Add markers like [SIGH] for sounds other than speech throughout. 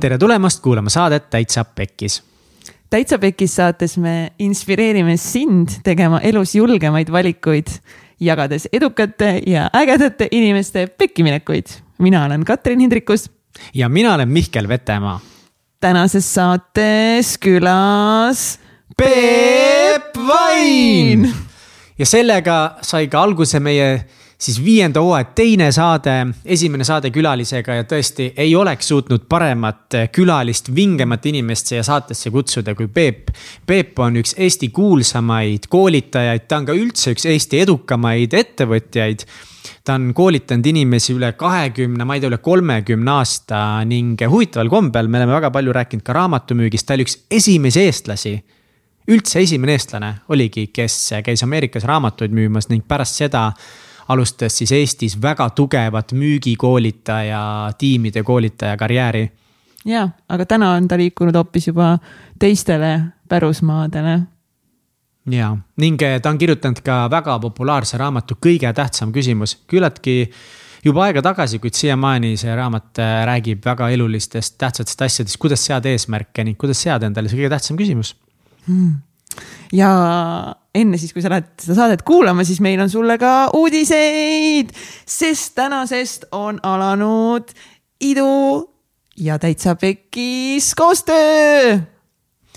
tere tulemast kuulama saadet Täitsa Pekkis. täitsa Pekkis saates me inspireerime sind tegema elus julgemaid valikuid, jagades edukate ja ägedate inimeste pekkiminekuid. mina olen Katrin Hindrikus. ja mina olen Mihkel Vetemaa. tänases saates külas Peep Vain. ja sellega sai ka alguse meie siis viienda hooaja teine saade, esimene saade külalisega ja tõesti ei oleks suutnud paremat külalist, vingemat inimest siia saatesse kutsuda kui Peep. Peep on üks Eesti kuulsamaid koolitajaid, ta on ka üldse üks Eesti edukamaid ettevõtjaid ta on koolitanud inimesi üle kahekümne, ma ei tea, üle kolmekümne aasta ning huvitaval kombel me oleme väga palju rääkinud ka raamatumüügist, ta oli üks esimesi eestlasi üldse esimene eestlane oligi, kes käis Ameerikas raamatuid müümas ning pärast seda alustas siis Eestis väga tugevat müügikoolitaja, tiimide koolitaja karjääri. ja, aga täna on ta liikunud hoopis juba teistele pärusmaadele. ja, ning eh, ta on kirjutanud ka väga populaarse raamatu Kõige tähtsam küsimus, küllaltki juba aega tagasi, kuid siiamaani see raamat eh, räägib väga elulistest tähtsatest asjadest, kuidas seada eesmärke ning kuidas seada endale see kõige tähtsam küsimus hmm ja enne siis, kui sa lähed seda saadet kuulama, siis meil on sulle ka uudiseid, sest tänasest on alanud Idu ja Täitsa Pekkis koostöö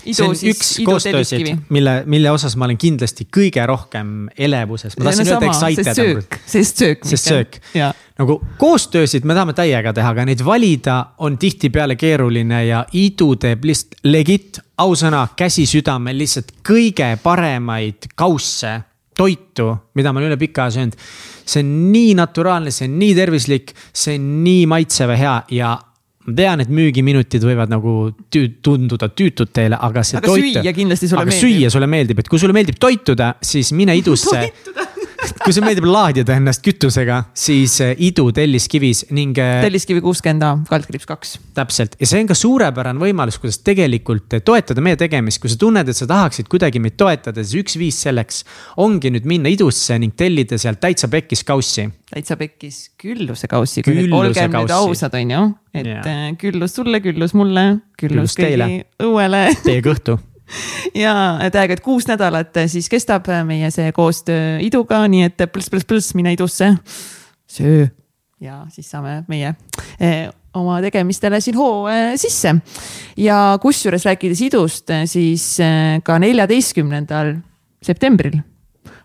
see on üks koostöösid, mille, mille osas ma olen kindlasti kõige rohkem elevuses. ma tahtsin öelda excited. sest söök. sest söök. nagu koostöösid me tahame täiega teha, aga neid valida on tihtipeale keeruline ja Idu teeb lihtsalt legit, ausõna, käsi südamel lihtsalt kõige paremaid kausse toitu, mida ma olen üle pika aja söönud. see on nii naturaalne, see on nii tervislik, see on nii maitsev ja hea ja ma tean, et müügiminutid võivad nagu tüü, tunduda tüütud teile, aga see aga toit. süüa kindlasti sulle aga meeldib. süüa sulle meeldib, et kui sulle meeldib toituda, siis mine [LAUGHS] idusse kui sulle meeldib laadida ennast kütusega, siis eh, Idu telliskivis ning. Eh, telliskivi kuuskümmend A, kaldkriips kaks. täpselt ja see on ka suurepärane võimalus, kuidas tegelikult toetada meie tegemist, kui sa tunned, et sa tahaksid kuidagi meid toetada, siis üks viis selleks ongi nüüd minna Idusse ning tellida sealt täitsa pekkis kaussi. täitsa pekkis külluse kaussi, olgem nüüd ausad, on ju, et yeah. Küllus sulle, küllus mulle, küllus, küllus kõigi õuele. Teie kõhtu ja täiega, et kuus nädalat siis kestab meie see koostöö Iduga, nii et pluss, pluss, mine Idusse, söö ja siis saame meie eh, oma tegemistele siin hoo eh, sisse. ja kusjuures rääkides idust, siis eh, ka neljateistkümnendal septembril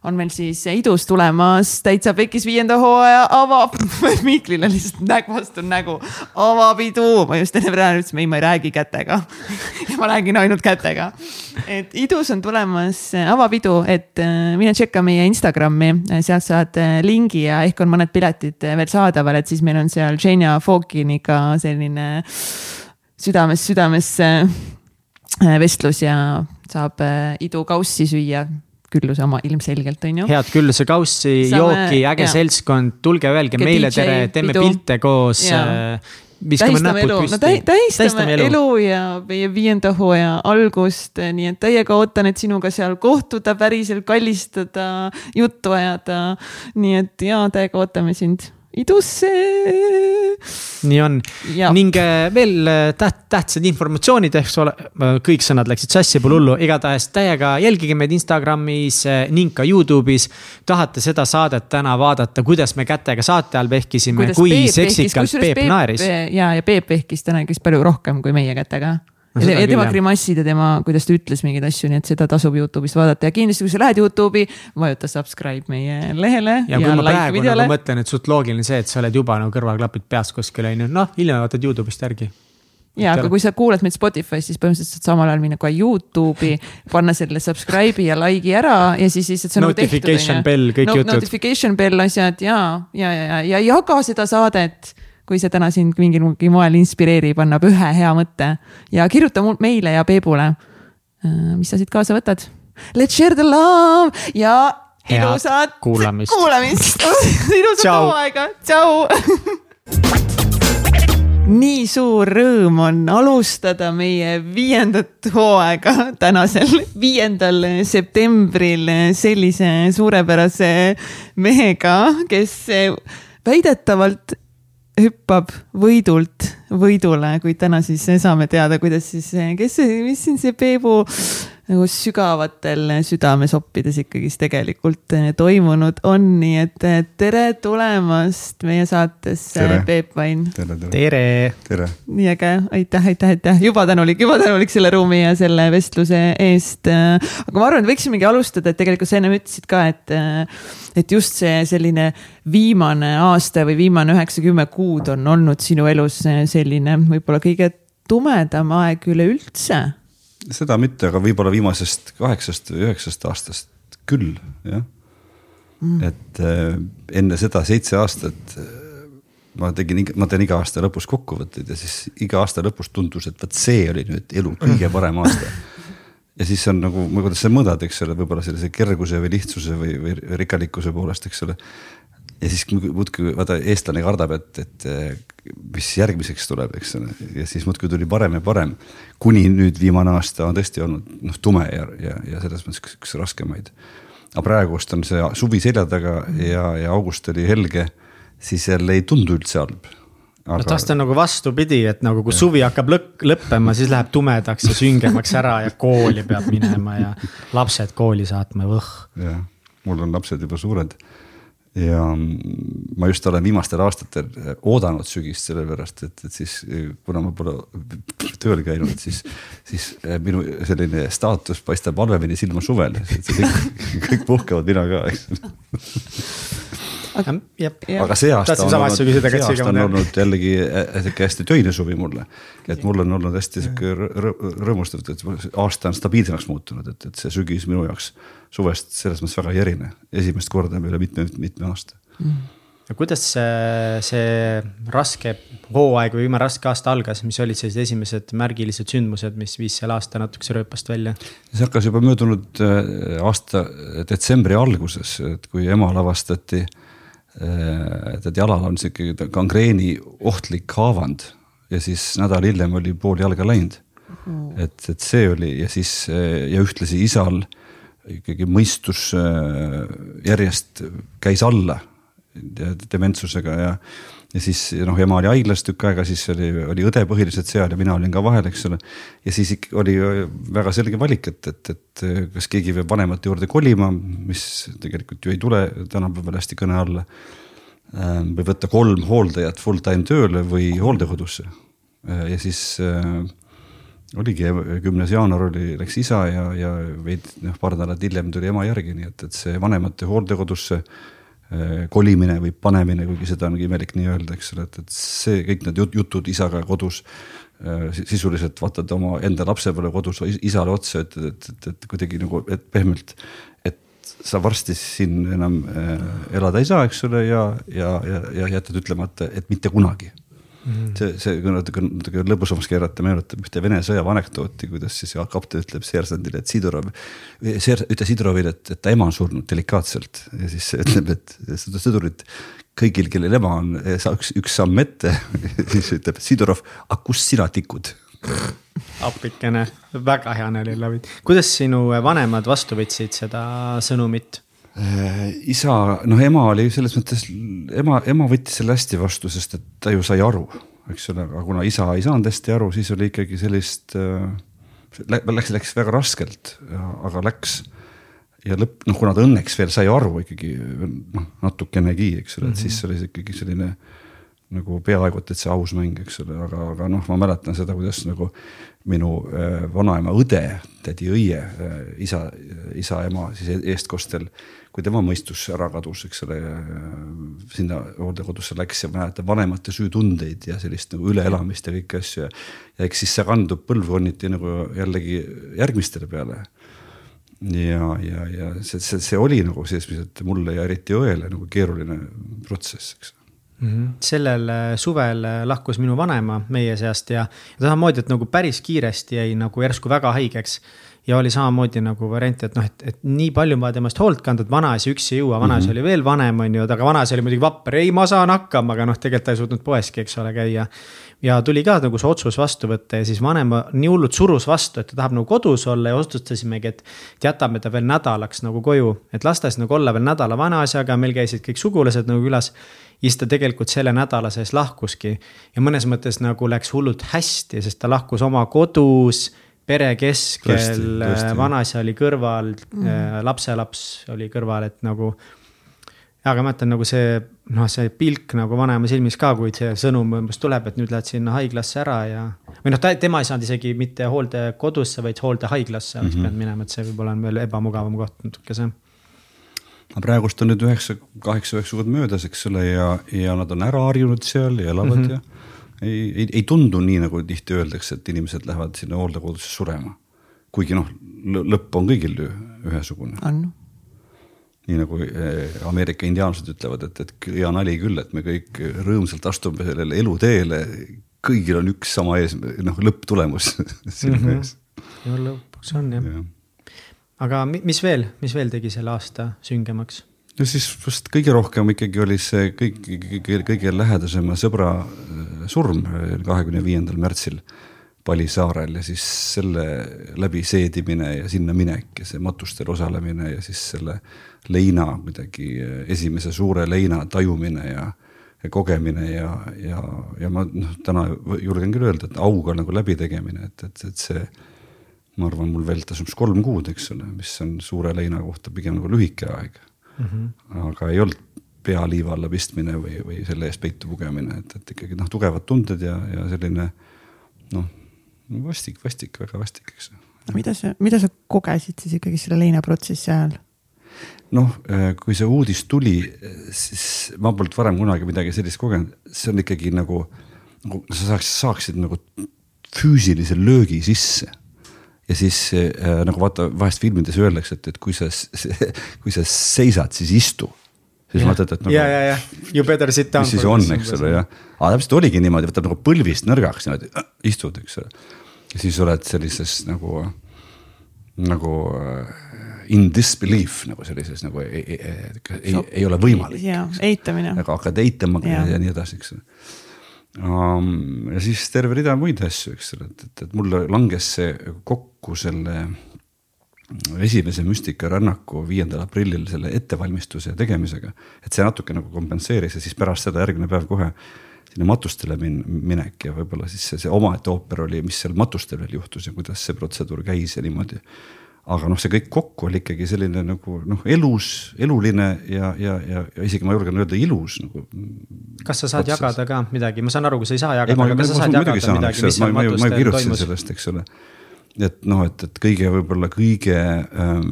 on meil siis idus tulemas täitsa pekis viienda hooaja avab [LAUGHS] Miiklile lihtsalt nägu vastu nägu, avapidu. ma just enne praegu ütlesin, ei, ma ei räägi kätega. [LAUGHS] Ma räägin ainult kätega. et idus on tulemas avapidu, et äh, mine tšekka meie Instagrami, sealt saad äh, lingi ja ehk on mõned piletid äh, veel saadaval, et siis meil on seal Xenia Fokiniga selline südamest südamesse vestlus ja saab idu kaussi süüa külluse oma ilmselgelt, on ju. head külluse kaussi, jooki, äge ja. seltskond, tulge öelge Ke meile DJ, tere, teeme pidu. pilte koos. Äh, tähistame elu, no tähistame, tähistame elu. elu ja meie viienda hooaja algust, nii et täiega ootan, et sinuga seal kohtuda, päriselt kallistada, juttu ajada. nii et ja täiega ootame sind idusse. nii on ja. ning äh, veel äh, täht-, tähtsad informatsioonid, eks ole, äh, kõik sõnad läksid sassi, pole hullu, igatahes täiega jälgige meid Instagramis ning ka Youtube'is. tahate seda saadet täna vaadata, kuidas me kätega saate all vehkisime, kui seksikalt Peep, naeris. ja, ja Peep vehkis täna ikka palju rohkem kui meie kätega no, ja tema grimassid ja tema, kuidas ta ütles mingeid asju, nii et seda tasub Youtube'ist vaadata ja kindlasti, kui sa lähed Youtube'i, vajuta subscribe meie lehele. ja, ja kui ma like praegu videole. nagu mõtlen, et suht loogiline see, et sa oled juba nagu kõrvaklapid peas kuskil on ju, noh hiljem vaatad Youtube'ist järgi ja, aga kui sa kuulad meid Spotify's, siis põhimõtteliselt saad samal ajal minna kohe Youtube'i, panna selle subscribe'i ja like'i ära ja siis lihtsalt see on nagu tehtud. Notification bell, kõik no, jutud. Notification bell asjad ja, ja, ja, ja, ja jaga seda saadet kui see täna sind mingil moel inspireerib, annab ühe hea mõtte ja kirjuta meile ja Peebule. Äh, mis sa siit kaasa võtad? Let's share the love ja Head ilusat kuulamist, kuulamist. [LAUGHS] ilusat hooaega, tšau [LAUGHS] nii suur rõõm on alustada meie viiendat hooaega tänasel viiendal septembril sellise suurepärase mehega, kes väidetavalt hüppab võidult võidule, kuid täna siis saame teada, kuidas siis, kes see, mis siin see Peebu nagu sügavatel südamesoppides ikkagist tegelikult eh, toimunud on, nii et eh, tere tulemast meie saatesse, Peep Vain. tere, tere. tere. nii äge, aitäh, aitäh, aitäh, juba tänulik, juba tänulik selle ruumi ja selle vestluse eest. aga ma arvan, et võiksimegi alustada, et tegelikult sa ennem ütlesid ka, et, eh, et just see selline viimane aasta või viimane üheksa-kümme kuud on olnud sinu elus selline võib-olla kõige tumedam aeg üleüldse seda mitte, aga võib-olla viimasest kaheksast või üheksast aastast küll, jah. Mm.. et äh, enne seda seitse aastat äh, ma tegin, ma teen iga aasta lõpus kokkuvõtteid ja siis iga aasta lõpus tundus, et vot see oli nüüd elu kõige parem [LAUGHS] aasta. ja siis on nagu, kuidas sa mõõdad, eks ole, võib-olla sellise kerguse või lihtsuse või, või rikkalikkuse poolest, eks ole ja siis muudkui vaata, eestlane kardab, et, et mis järgmiseks tuleb, eks ole, ja siis muudkui tuli parem ja parem. kuni nüüd viimane aasta on tõesti olnud noh, tume ja, ja, ja selles mõttes üks, üks raskemaid. aga praegust on see suvi selja taga ja, ja august oli helge, siis jälle ei tundu üldse halb aga.... no tast on nagu vastupidi, et nagu kui suvi hakkab lõpp, lõppema, siis läheb tumedaks ja süngemaks ära ja kooli peab minema ja lapsed kooli saatma, võh. jah, mul on lapsed juba suured ja ma just olen viimastel aastatel oodanud sügist, sellepärast et, et siis kuna ma pole tööl käinud, siis, siis minu selline staatus paistab halvemini silma suvel, kõik, kõik puhkavad, mina ka, eks. Aga see aasta on olnud, see aasta on olnud jällegi sihuke hästi töine suvi mulle. et mul on olnud hästi sihuke rõõmustav, et aasta on stabiilsemaks muutunud, et, et see sügis minu jaoks suvest selles mõttes väga ei erine, esimest korda üle mitme, mitme aasta. Mm ja kuidas see, see raske hooaeg või viimane raske aasta algas, mis olid sellised esimesed märgilised sündmused, mis viis selle aasta natukese rööpast välja? see hakkas juba möödunud äh, aasta detsembri alguses, et kui emal avastati äh, Äh, tead jalal on sihuke gangreeni ohtlik haavand ja siis nädal hiljem oli pool jalga läinud. Mm.. et, et see oli ja siis äh, ja ühtlasi isal ikkagi mõistus äh, järjest käis alla dementsusega ja ja siis noh, ema oli haiglas tükk aega, siis oli, oli õde põhiliselt seal ja mina olin ka vahel, eks ole. ja siis oli väga selge valik, et, et, et kas keegi peab vanemate juurde kolima, mis tegelikult ju ei tule tänapäeval hästi kõne alla. Ähm, või võtta kolm hooldajat full time tööle või hooldekodusse. Äh, ja siis äh, oligi kümnes jaanuar oli, läks isa ja, ja veidi noh, paar nädalat hiljem tuli ema järgi, nii et, et see vanemate hooldekodusse Äh, kolimine või panemine, kuigi seda on imelik nii öelda, eks ole, et, et see kõik need jutud isaga kodus. Äh, sisuliselt vaatad oma enda lapsepõlve kodus isale otsa, et, et, et, et kuidagi nagu, et pehmelt, et sa varsti siin enam äh, elada ei saa, eks ole, ja, ja, ja, ja jätad ütlemata, et mitte kunagi Mm. see, see kui natuke, natuke lõbusamaks keerata, meenutab ühte Vene sõjaväe anekdooti, kuidas siis kapten ütleb seersandile, et Sidorov, seer-, ütle Sidorovile, et, et ta ema on surnud delikaatselt ja siis ütleb, et seda sõdurit kõigil, kellel ema on, saa üks, üks samm ette [LAUGHS] siis ütleb Sidorov, aga kus sina tikud? appikene, väga hea nali läbi. kuidas sinu vanemad vastu võtsid seda sõnumit? Äh, isa, noh, ema oli selles mõttes, ema, ema võttis selle hästi vastu, sest et ta ju sai aru, eks ole, aga kuna isa ei saanud hästi aru, siis oli ikkagi sellist äh,. Läks, läks väga raskelt, aga läks ja lõpp, noh, kuna ta õnneks veel sai aru ikkagi noh, natukenegi, eks ole, et mm -hmm. siis oli see ikkagi selline nagu peaaegu et täitsa aus mäng, eks ole, aga, aga noh, ma mäletan seda, kuidas nagu minu äh, vanaema õde, tädi Õie äh,, isa, isa ema siis eestkostel, kui tema mõistus ära kadus, eks ole, sinna hooldekodusse läks ja mäletan vanemate süütundeid ja sellist nagu üleelamist ja kõiki asju ja. ja eks siis see kandub põlvkonniti nagu jällegi järgmistele peale. ja, ja, ja see, see, see oli nagu et mulle ja eriti õele nagu keeruline protsess, eks Mm -hmm. sellel äh, suvel äh, lahkus minu vanaema meie seast ja, samamoodi, et nagu päris kiiresti jäi nagu järsku väga haigeks. Ja oli samamoodi nagu variant, et noh, et, et nii palju on vaja temast hoolt kanda, et vanaisa üksi ei jõua, vanaisa mm -hmm. oli veel vanem, on ju, aga vanaisa oli muidugi vapper, ei, ma saan hakkama, aga noh, tegelikult ta ei suutnud poeski, eks ole, käia. ja tuli ka nagu see otsus vastu võtta ja siis vanem nii hullult surus vastu, et ta tahab nagu kodus olla ja otsustasimegi, et. et jätame ta veel nädalaks nagu koju, et las ta siis nagu olla veel nädala vanaasjaga, meil käisid kõik sugulased nagu külas ja siis ta tegelikult selle nädala sees lahkuski. ja mõnes mõttes nagu läks hullult hästi, sest ta lahkus oma kodus pere keskel, vanaisa oli kõrval mm., lapselaps oli kõrval, et nagu. aga ma mõtlen nagu see, noh, see pilk nagu vanema silmis ka, kui see sõnum umbes tuleb, et nüüd lähed sinna haiglasse ära ja. või noh, tema ei saanud isegi mitte hooldekodusse, vaid hooldehaiglasse oleks mm -hmm. pidanud minema, et see võib-olla on veel ebamugavam koht natukese aga praegust on nüüd üheksa, kaheksa-üheksa kuud möödas, eks ole, ja, ja nad on ära harjunud seal ja elavad mm -hmm. ja ei, ei, ei tundu nii, nagu tihti öeldakse, et inimesed lähevad sinna hooldekodusse surema. kuigi noh, lõpp on kõigil ühesugune. on. nii nagu eh, Ameerika indiaanlased ütlevad, et, et hea nali küll, et me kõik rõõmsalt astume sellele eluteele. kõigil on üks sama ees, noh lõpptulemus [LAUGHS] silme mhm. ees. no lõpuks on jah ja. aga mis veel, mis veel tegi selle aasta süngemaks? No siis vast kõige rohkem ikkagi oli see kõik, kõige, kõige lähedasema sõbra äh, surm kahekümne viiendal märtsil Palisaarel ja siis selle läbi seedimine ja sinna minek ja see matustel osalemine ja siis selle leina kuidagi äh, esimese suure leina tajumine ja, ja kogemine ja, ja, ja ma noh, täna julgen küll öelda, et auga nagu läbitegemine, et, et, et see ma arvan, mul veel tasub kolm kuud, eks ole, mis on suure leina kohta pigem nagu lühike aeg mm. -hmm. aga ei olnud pea liiva alla pistmine või, või selle eest peitu pugemine, et, et ikkagi noh, tugevad tunded ja, ja selline noh, vastik, vastik, väga vastik, eks. mida sa, mida sa kogesid siis ikkagi selle leinaprotsessi ajal? noh, äh, kui see uudis tuli, siis ma polnud varem kunagi midagi sellist kogenud, see on ikkagi nagu, nagu sa saaks, saaksid nagu füüsilise löögi sisse ja siis äh, nagu vaata, vahest filmides öeldakse, et, et kui sa, [LAUGHS] kui sa seisad, siis istu. siis mõtled, et nagu. ja, ja, ja you better sit down. mis siis on, eks ole, jah. aga täpselt oligi niimoodi, võtab nagu põlvist nõrgaks niimoodi äh,, istud, eks ole. ja siis oled sellises nagu, nagu äh, in disbelief nagu sellises nagu ei, ei, ei, ei, ei ole võimalik. eitamine. aga hakkad eitama ja, ja nii edasi, eks ole um,. Ja siis terve rida muid asju, eks ole, et, et, et mul langes see kokku selle esimese müstikarännaku viiendal aprillil selle ettevalmistuse tegemisega. et see natuke nagu kompenseeris ja siis pärast seda järgmine päev kohe sinna matustele min-, minek ja võib-olla siis see, see omaette ooper oli, mis seal matustel veel juhtus ja kuidas see protseduur käis ja niimoodi aga noh, see kõik kokku oli ikkagi selline nagu noh, elus, eluline ja, ja, ja, ja isegi ma julgen öelda ilus nagu. kas sa saad protsess. jagada ka midagi, ma saan aru, kui sa ei saa jagada, aga kas sa saad jagada saan, midagi, mis seal matustel toimus? sellest, eks ole. et noh, et, et kõige võib-olla kõige ähm,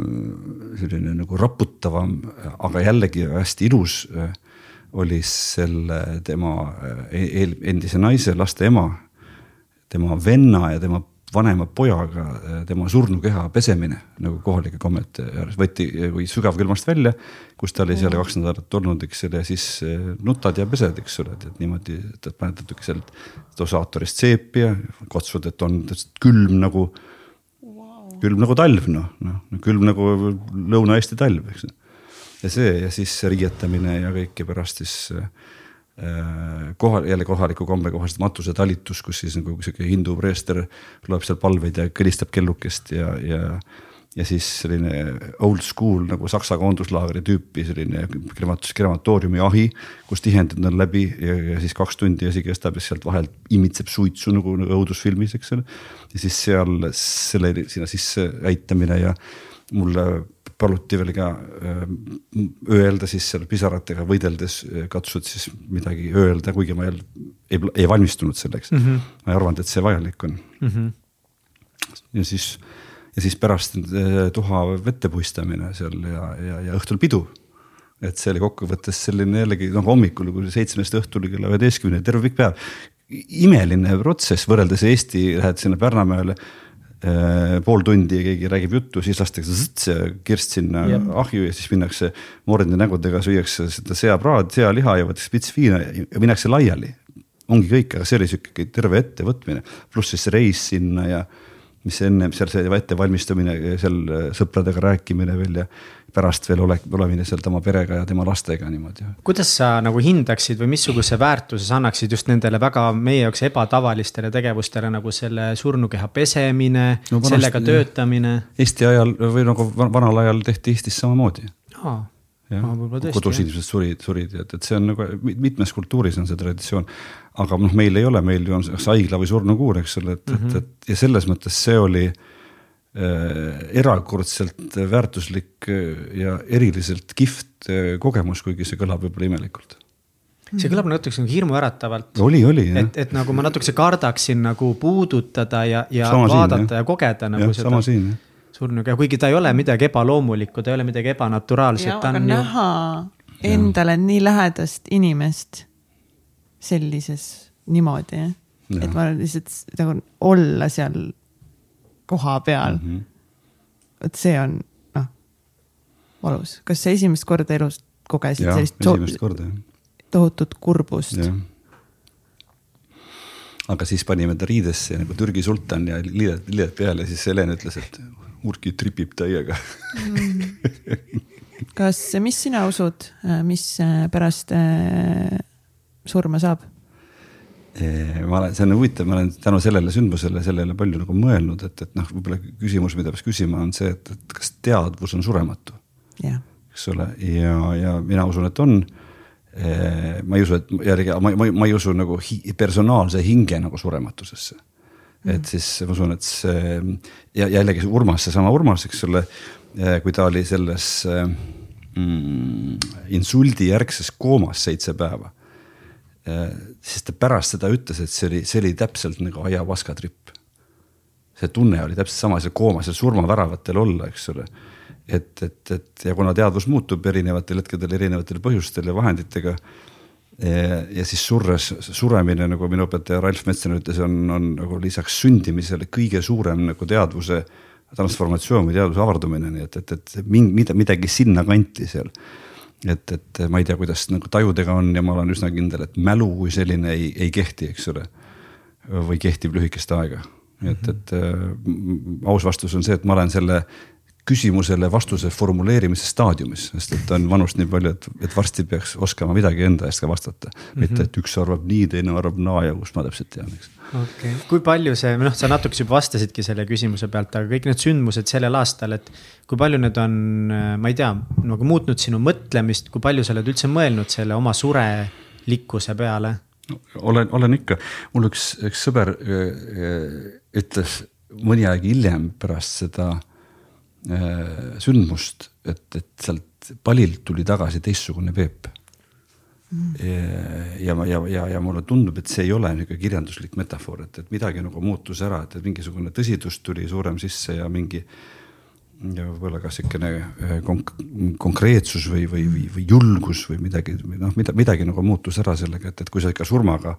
selline nagu raputavam, aga jällegi hästi ilus äh, oli selle tema äh, endise naise, laste ema, tema venna ja tema vanema pojaga äh, tema surnukeha pesemine nagu kohalike kommete ääres, võeti kui sügavkülmast välja, kus ta oli seal kaks nädalat olnud, eks ole, ja siis äh, nutad ja pesed, eks ole, et niimoodi, et paned natuke sealt dosaatorist seepi ja katsud, et on külm nagu wow., külm nagu talv, noh, noh külm nagu Lõuna-Eesti talv, eks. ja see ja siis riietamine ja kõik ja pärast siis äh, Äh, kohal, jälle kohaliku kombe kohaselt matusetalitus, kus siis nagu sihuke hindu preester loeb seal palveid ja kõlistab kellukest ja, ja. ja siis selline old school nagu saksa koonduslaagri tüüpi selline krematus, krematooriumi ahi, kus tihendid on läbi ja, ja siis kaks tundi asi kestab ja sealt vahelt imitseb suitsu nagu, nagu õudusfilmis, eks ole. ja siis seal selle sinna sisse äitamine ja mulle paluti veel ka äh, öelda siis seal pisaratega võideldes, äh, katsud siis midagi öelda, kuigi ma jälle ei, ei valmistunud selleks mm. -hmm. ma ei arvanud, et see vajalik on mm. -hmm. ja siis, ja siis pärast äh, tuha vette puistamine seal ja, ja, ja õhtul pidu et see oli kokkuvõttes selline jällegi noh, hommikul kuni seitsmest õhtuni kella üheteistkümne, terve pikk päev. imeline protsess võrreldes Eesti, lähed sinna Pärnamäele pool tundi keegi räägib juttu, siis lastakse see kirst sinna yep. ahju ja siis minnakse mooride nägudega, süüakse seda seapraad, sealiha ja võetakse pits viina ja minnakse laiali. ongi kõik, aga see oli sihuke terve ettevõtmine, pluss siis reis sinna ja, mis ennem seal see ettevalmistumine, seal äh, sõpradega rääkimine veel ja pärast veel ole, olemine sealt oma perega ja tema lastega niimoodi. kuidas sa nagu hindaksid või missuguse väärtuse sa annaksid just nendele väga meie jaoks ebatavalistele tegevustele nagu selle surnukeha pesemine no,, sellega töötamine? Eesti ajal või nagu vanal ajal tehti Eestis samamoodi. jah, kodus inimesed surid, surid, et, et see on nagu mitmes kultuuris on see traditsioon. Aga noh, meil ei ole, meil ju on kas haigla või surnukuur, eks ole, et mm, -hmm. et, et ja selles mõttes see oli Äh, erakordselt väärtuslik äh, ja eriliselt kihvt äh, kogemus, kuigi see kõlab võib-olla imelikult see kõlab natukene nagu hirmuäratavalt. oli, oli jah. et, et nagu ma natukese kardaksin nagu puudutada ja, ja sama vaadata siin, ja kogeda nagu ja, seda surnuga, kuigi ta ei ole midagi ebaloomulikku, ta ei ole midagi ebanaturaalset. aga ju... näha endale ja. nii lähedast inimest sellises niimoodi, et ma lihtsalt nagu olla seal koha peal mm. -hmm. et see on noh, valus. kas sa esimest korda elus kogesid ja, sellist esimest korda, tohutut kurbust? aga siis panime ta riidesse nagu Türgi sultan ja lilled, lilled peale siis Helen ütles, et Urki tripib täiega mm. kas, mis sina usud, mis pärast äh, surma saab? ma olen, see on huvitav, ma olen tänu sellele sündmusele sellele palju nagu mõelnud, et, et noh, võib-olla küsimus, mida peaks küsima, on see, et, et kas teadvus on surematu yeah.. eks ole, ja, ja mina usun, et on. ma ei usu, et jällegi ma, ma, ma ei usu nagu hi, personaalse hinge nagu surematusesse et siis ma usun, et see ja jällegi see Urmas, seesama Urmas, eks ole, kui ta oli selles mm, insuldi järgses koomas seitse päeva siis ta pärast seda ütles, et see oli, see oli täpselt nagu aiavaska tripp. see tunne oli täpselt sama, seal koomas ja surmaväravatel olla, eks ole. et, et, et ja kuna teadvus muutub erinevatel hetkedel erinevatel põhjustel ja vahenditega. ja siis surres, suremine, nagu minu õpetaja Ralf Metsanen ütles, on, on nagu lisaks sündimisele kõige suurem nagu teadvuse transformatsioon või teadvuse avardumine, nii et, et, et mingi, midagi sinnakanti seal et, et ma ei tea, kuidas nagu tajudega on ja ma olen üsna kindel, et mälu kui selline ei, ei kehti, eks ole. või kehtib lühikest aega, et, et äh, aus vastus on see, et ma olen selle küsimusele vastuse formuleerimise staadiumis, sest et on vanust nii palju, et, et varsti peaks oskama midagi enda eest ka vastata mm. -hmm. mitte, et üks arvab nii, teine arvab naa ja kust ma täpselt tean, eks. okei okay., kui palju see, noh, sa natukese juba vastasidki selle küsimuse pealt, aga kõik need sündmused sellel aastal, et kui palju need on, ma ei tea, nagu muutnud sinu mõtlemist, kui palju sa oled üldse mõelnud selle oma surelikkuse peale olen, olen ikka, mul üks, üks sõber ütles mõni aeg hiljem pärast seda äh, sündmust, et, et sealt palilt tuli tagasi teistsugune Peep. Mm.. ja, ja, ja, ja mulle tundub, et see ei ole niisugune kirjanduslik metafoor, et, et midagi nagu muutus ära, et, et mingisugune tõsidus tuli suurem sisse ja mingi äh, ja võib-olla ka niisugune äh, konk konkreetsus või, või, või, või julgus või midagi, noh, mida, midagi nagu muutus ära sellega, et, et kui sa ikka surmaga,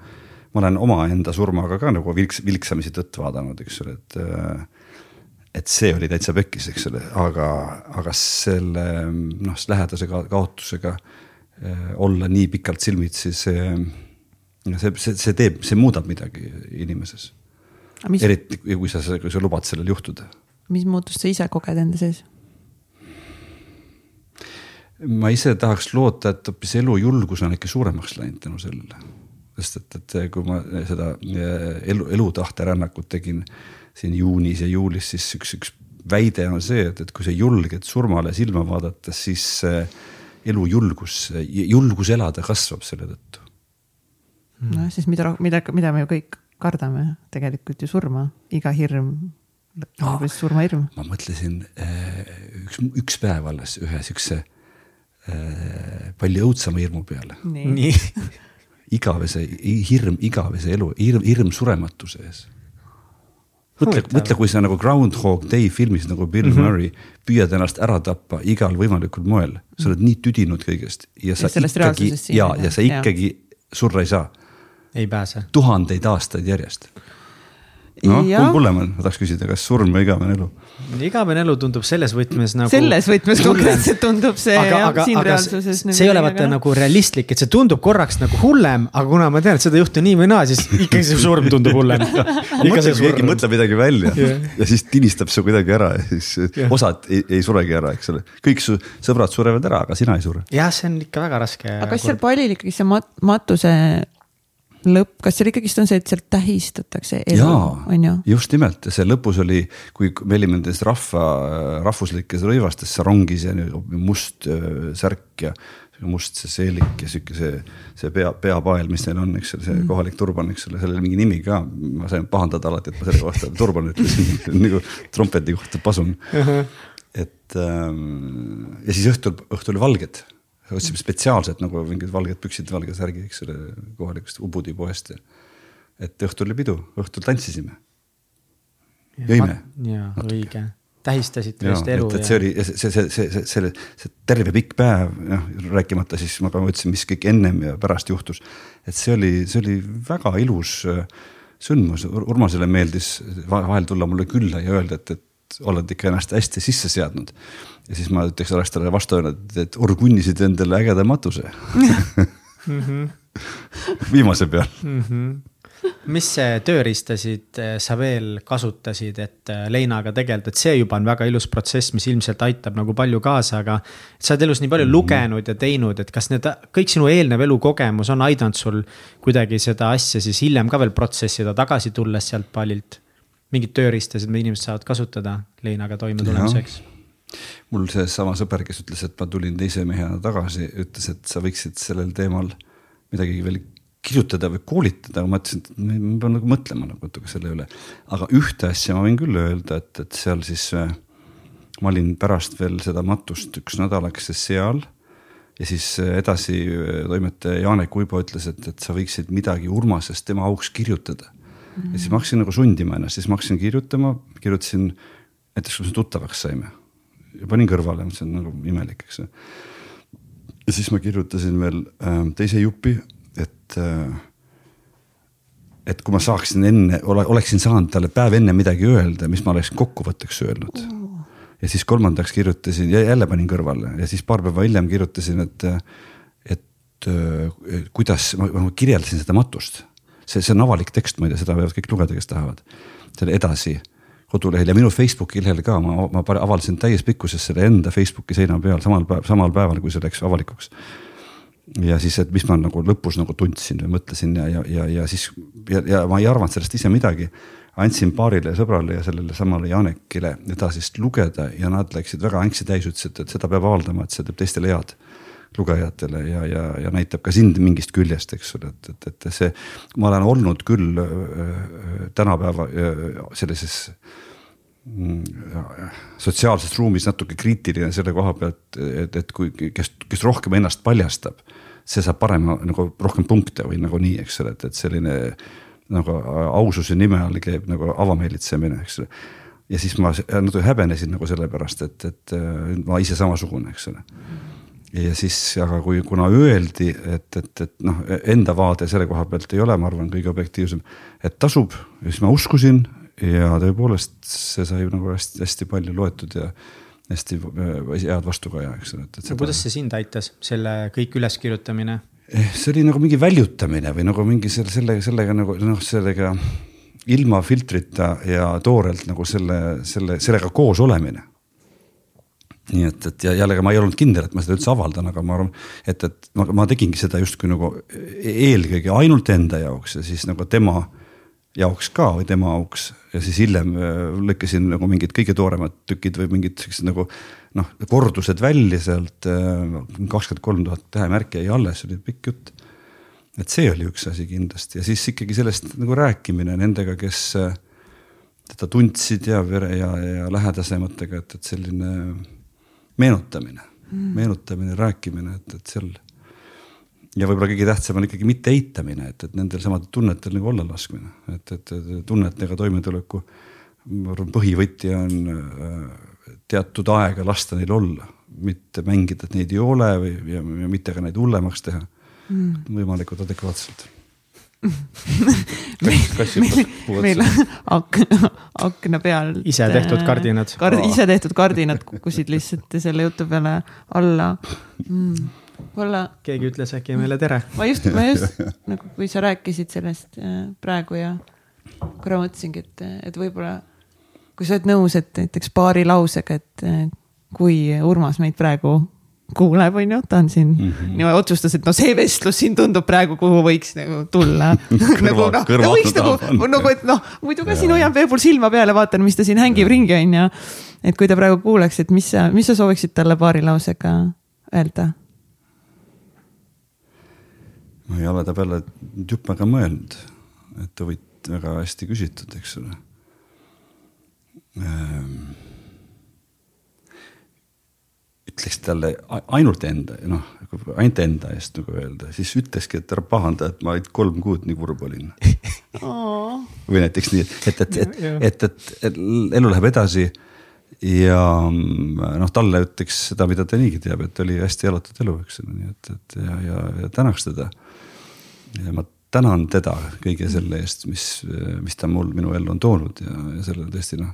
ma olen omaenda surmaga ka nagu vilks, vilksamisi tõtt vaadanud, eks ole, et äh, et see oli täitsa pekkis, eks ole, aga, aga selle noh, lähedase kaotusega äh, olla nii pikalt silmitsi, see, see, see, see teeb, see muudab midagi inimeses. eriti kui sa, kui sa lubad sellel juhtuda mis muutust sa ise koged enda sees? ma ise tahaks loota, et hoopis elujulgus on ikka suuremaks läinud tänu sellele. sest et, et kui ma seda eh, elu, elutahte rännakut tegin siin juunis ja juulis, siis üks, üks väide on see, et, et kui sa julged surmale silma vaadates, siis elujulgus, julgus elada kasvab selle tõttu. nojah, siis mida, mida, mida me ju kõik kardame, tegelikult ju surma, iga hirm oh, surmahirm. ma mõtlesin äh, üks, üks päev alles ühe siukse äh, palju õudsema hirmu peale. [LAUGHS] igavese, hirm igavese elu, hirm, hirm surematuse ees. Mõtle, mõtle, kui sa nagu Groundhog Day filmis nagu Bill mm -hmm. Murray püüad ennast ära tappa igal võimalikul moel, sa oled nii tüdinud kõigest ja sa ja ikkagi ja, ja sa ikkagi ja. surra ei saa. ei pääse. tuhandeid aastaid järjest noh, kumb hullem on, ma tahaks küsida, kas surm või igavene elu? igavene elu tundub selles võtmes nagu. selles võtmes konkreetselt tundub see aga, jah, aga, siin aga reaalsuses see ei ole vaata nagu realistlik, et see tundub korraks nagu hullem, aga kuna ma tean, et seda ei juhtu nii või naa, siis ikkagi see surm tundub hullem. [LAUGHS] keegi mõtleb midagi välja Jah. ja siis tinistab su kuidagi ära ja siis Jah. osad ei, ei suregi ära, eks ole. kõik su sõbrad surevad ära, aga sina ei sure. jah, see on ikka väga raske. aga kas seal palil ikkagi see mat-, matuse lõpp, kas seal ikkagist on see, et seal tähistatakse elu, on ju?, just nimelt ja see lõpus oli, kui me olime nendes rahva, rahvuslikes rõivastes sarongis ja must särk ja must see seelik ja sihuke see, see pea, peapael, mis neil on, eks ole, see kohalik turban, eks ole, sellel mingi nimi ka. ma sain pahandada alati, et ma selle kohta [LAUGHS] turban ütlesin nagu trompeti kohta pasun. et ähm, ja siis õhtul, õhtul valged, otsime spetsiaalselt nagu mingid valged püksid, valge särgi, eks ole, kohalikust Ubudi poest et õhtul oli pidu, õhtul tantsisime. jõime. jaa, õige, tähistasite just elu et, et see oli see, see, see, see, see, see, terve pikk päev, noh rääkimata siis ma ka mõtlesin, mis kõik ennem ja pärast juhtus. et see oli, see oli väga ilus äh, sündmus, Urmasele meeldis va- vahel tulla mulle külla ja öelda, et, et oled ikka ennast hästi sisse seadnud. Ja siis ma ütleks, oleks talle vastu öelnud, et orgunnisid endale ägeda matuse viimase peal. mis tööriistasid eh, sa veel kasutasid, et eh, leinaga tegeleda, et see juba on väga ilus protsess, mis ilmselt aitab nagu palju kaasa, aga. sa oled elus nii palju lugenud ja teinud, et kas need kõik sinu eelnev elukogemus on aidanud sul kuidagi seda asja siis hiljem ka veel protsessida, tagasi tulles sealt pallilt? mingid tööriistasid, mida inimesed saavad kasutada leinaga toimetulemiseks? Mul seesama sõber, kes ütles, et ma tulin teise mehena tagasi, ütles, et sa võiksid sellel teemal midagi veel kirjutada või koolitada, ma ütlesin, et ma pean nagu mõtlema nagu natuke selle üle. aga ühte asja ma võin küll öelda, et, et seal siis äh, ma olin pärast veel seda matust üks nädalakese seal ja siis äh, edasi äh, toimetaja Janek Uibo ütles, et, et sa võiksid midagi Urmasest tema auks kirjutada mm.. ja siis ma hakkasin nagu sundima ennast, siis ma hakkasin kirjutama, kirjutasin näiteks, kui me tuttavaks saime ja panin kõrvale, see on nagu imelik, eks ja siis ma kirjutasin veel äh, teise jupi, et äh, et kui ma saaksin enne, oleksin saanud talle päev enne midagi öelda, mis ma oleks kokkuvõtteks öelnud oh.. ja siis kolmandaks kirjutasin ja jälle panin kõrvale ja siis paar päeva hiljem kirjutasin, et, et äh, kuidas ma, ma kirjeldasin seda matust. see, see on avalik tekst, ma ei tea, seda võivad kõik lugeda, kes tahavad. selle edasi kodulehel ja minu Facebooki lehel ka, ma, ma avaldasin täies pikkuses selle enda Facebooki seina peal samal päev, samal päeval, kui see läks avalikuks. Ja siis, et mis ma nagu lõpus nagu tundsin või mõtlesin ja, ja, ja, ja siis ja, ja ma ei arvanud sellest ise midagi. andsin paarile sõbrale ja sellele samale Janekile edasist lugeda ja nad läksid väga ängsi täis, ütlesid, et seda peab avaldama, et see teeb teistele head lugejatele ja, ja, ja näitab ka sind mingist küljest, eks ole, et, et, et see, ma olen olnud küll öö, tänapäeva öö, sellises mm, sotsiaalses ruumis natuke kriitiline selle koha pealt, et, et kui, kes, kes rohkem ennast paljastab, see saab parema nagu rohkem punkte või nagu nii, eks ole, et, et selline nagu aususe nime all käib nagu avameelitsemine, eks ole. ja siis ma natuke häbenesin nagu sellepärast, et, et äh, ma ise samasugune, eks ole ja siis, aga kui, kuna öeldi, et, et, et noh, enda vaade selle koha pealt ei ole, ma arvan, kõige objektiivsem, et tasub ja siis ma uskusin ja tõepoolest see sai nagu hästi-hästi palju loetud ja hästi äh, head vastukaja, eks ole, et, et no kuidas see sind aitas, selle kõik üleskirjutamine? Eh, see oli nagu mingi väljutamine või nagu mingi selle, selle, sellega nagu noh, sellega ilma filtrita ja toorelt nagu selle, selle, sellega koos olemine nii et, et ja jällegi ma ei olnud kindel, et ma seda üldse avaldan, aga ma arvan, et, et ma, ma tegingi seda justkui nagu eelkõige ainult enda jaoks ja siis nagu tema jaoks ka või tema auks ja siis hiljem äh, lõikasin nagu mingid kõige tooremad tükid või mingid siuksed nagu noh, kordused välja sealt. kakskümmend kolm tuhat tähemärki jäi alles, oli pikk jutt. et see oli üks asi kindlasti ja siis ikkagi sellest nagu rääkimine nendega, kes äh, teda tundsid ja vere ja, ja lähedasematega, et, et selline meenutamine mm., meenutamine, rääkimine, et, et seal ja võib-olla kõige tähtsam on ikkagi mitte eitamine, et, et nendel samadel tunnetel nagu olla laskmine, et, et, et tunnetega toimetuleku ma arvan, põhivõti on äh, teatud aega lasta neil olla, mitte mängida, et neid ei ole või ja, ja mitte ka neid hullemaks teha mm.. võimalikult adekvaatselt kassi [LAUGHS] puu meil otsa. ak-, akna peal. Ise tehtud kardinad. kard,. ise tehtud kardinad kukkusid lihtsalt selle jutu peale alla mm.. võib-olla keegi ütles äkki meile tere. ma just, ma just [LAUGHS] nagu, kui sa rääkisid sellest äh, praegu ja korra mõtlesingi, et, et võib-olla kui sa oled nõus, et näiteks paari lausega, et äh, kui Urmas meid praegu kuuleb, on ju, ta on siin mm. -hmm. niimoodi otsustas, et no see vestlus siin tundub praegu, kuhu võiks nagu tulla [LAUGHS] nagu noh, kõrva võiks nagu, nagu, et noh, muidu ka siin hoian veepul silma peal ja vaatan, mis ta siin hängib ringi, on ju. et kui ta praegu kuuleks, et mis sa, mis sa sooviksid talle paari lausega öelda? ma ei ole ta peale jupp aega mõelnud, et huvit-, väga hästi küsitud, eks ole ähm,. Ütleks talle ainult enda, noh, ainult enda eest nagu öelda, siis ütleski, et ära pahanda, et ma ainult kolm kuud nii kurb olin. või näiteks nii, et, et, et, et, et, et elu läheb edasi ja noh, talle ütleks seda, mida ta niigi teab, et oli hästi elatud elu, eks ole, nii et, et ja, ja, ja tänaks teda. ja ma tänan teda kõige selle eest, mis, mis ta mul minu ellu on toonud ja, ja selle tõesti noh.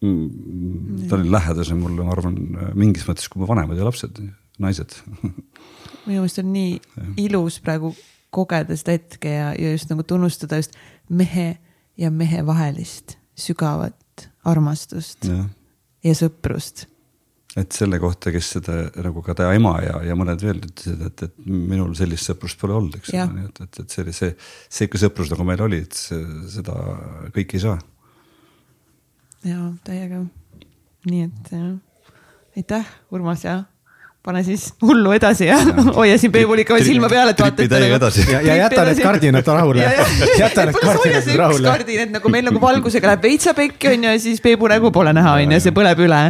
Ta oli lähedasem mulle, ma arvan, mingis mõttes kui mu vanemad ja lapsed, naised. minu meelest on nii ilus praegu kogeda seda hetke ja, ja just nagu tunnustada just mehe ja mehe vahelist sügavat armastust jah ja sõprust. et selle kohta, kes seda nagu ka ta ema ja, ja mõned veel ütlesid, et, et minul sellist sõprust pole olnud, eks ole, nii et, et, et see oli see, sihuke sõprus nagu meil oli, et see, seda kõik ei saa. Ja täiega. nii et äh, aitäh, Urmas ja pane siis hullu edasi ja [LAUGHS] hoia siin veel silma peal, et vaata. edasi. ja, ja jäta need kardinad rahule. jäta need kardinad üks rahule. kardin, et nagu meil nagu valgusega läheb veitsa pekki onju ja siis Peebu nägu pole näha onju, see põleb üle.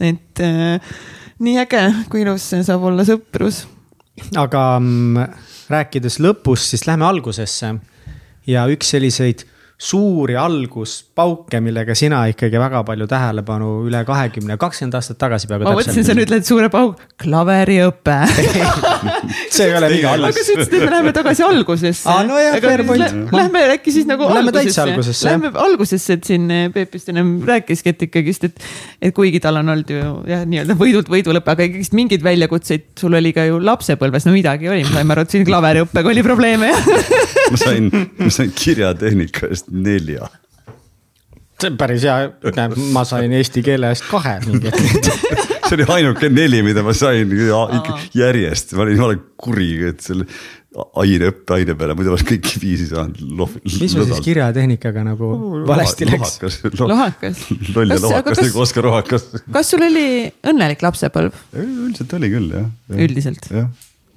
et äh, nii äge, kui ilus see saab olla sõprus. aga mm, rääkides lõpust, siis lähme algusesse. ja üks selliseid suuri alguspauke, millega sina ikkagi väga palju tähelepanu üle kahekümne, kakskümmend aastat tagasi peaaegu ma mõtlesin, sa nüüd ütled suure pauk, klaveriõpe. [LAUGHS] see ei ole mingi aga algus. sa ütlesid, et me läheme tagasi algusesse. Aa, no jah, point. Lähme äkki siis nagu Lähme algusesse, jah. Lähme algusesse, et siin Peep just ennem rääkiski, et ikkagist, et, et kuigi tal on olnud ju jah, nii-öelda võidult võidulõpe, aga ikkagist mingeid väljakutseid sul oli ka ju lapsepõlves, no midagi oli, me saime aru, et siin klaveriõppega oli probleeme ma sain, ma sain kirjatehnika eest nelja. see on päris hea, ma sain eesti keele eest kahe mingi hetk. [LAUGHS] see oli ainuke neli, mida ma sain ja, järjest, ma olin jumala kuri, et selle aine, õppeaine peale, muidu oleks kõiki viisi saanud. mis sul siis? kirjatehnikaga nagu valesti läks? lohakas. loll ja lohakas kas- nagu Oskar Rohakas. kas sul oli õnnelik lapsepõlv? üldiselt oli küll jah. Üldiselt? jah,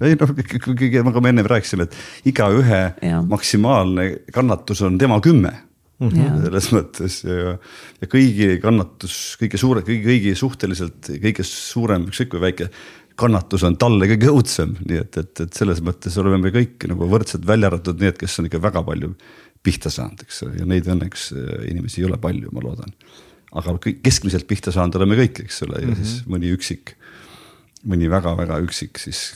ei noh, kõige, nagu ma ennem rääkisin, et igaühe maksimaalne kannatus on tema kümme. Jaa. selles mõttes ja, ja kõigi kannatus, kõige suure, kõigi, kõigi suhteliselt kõige suurem, ükskõik kui väike kannatus on talle kõige õudsem, nii et, et, et selles mõttes oleme me kõik nagu võrdsed, välja arvatud need, kes on ikka väga palju pihta saanud, eks ja neid õnneks äh, inimesi ei ole palju, ma loodan. aga keskmiselt pihta saanud oleme kõik, eks ole, ja mm -hmm. siis mõni üksik, mõni väga-väga üksik siis,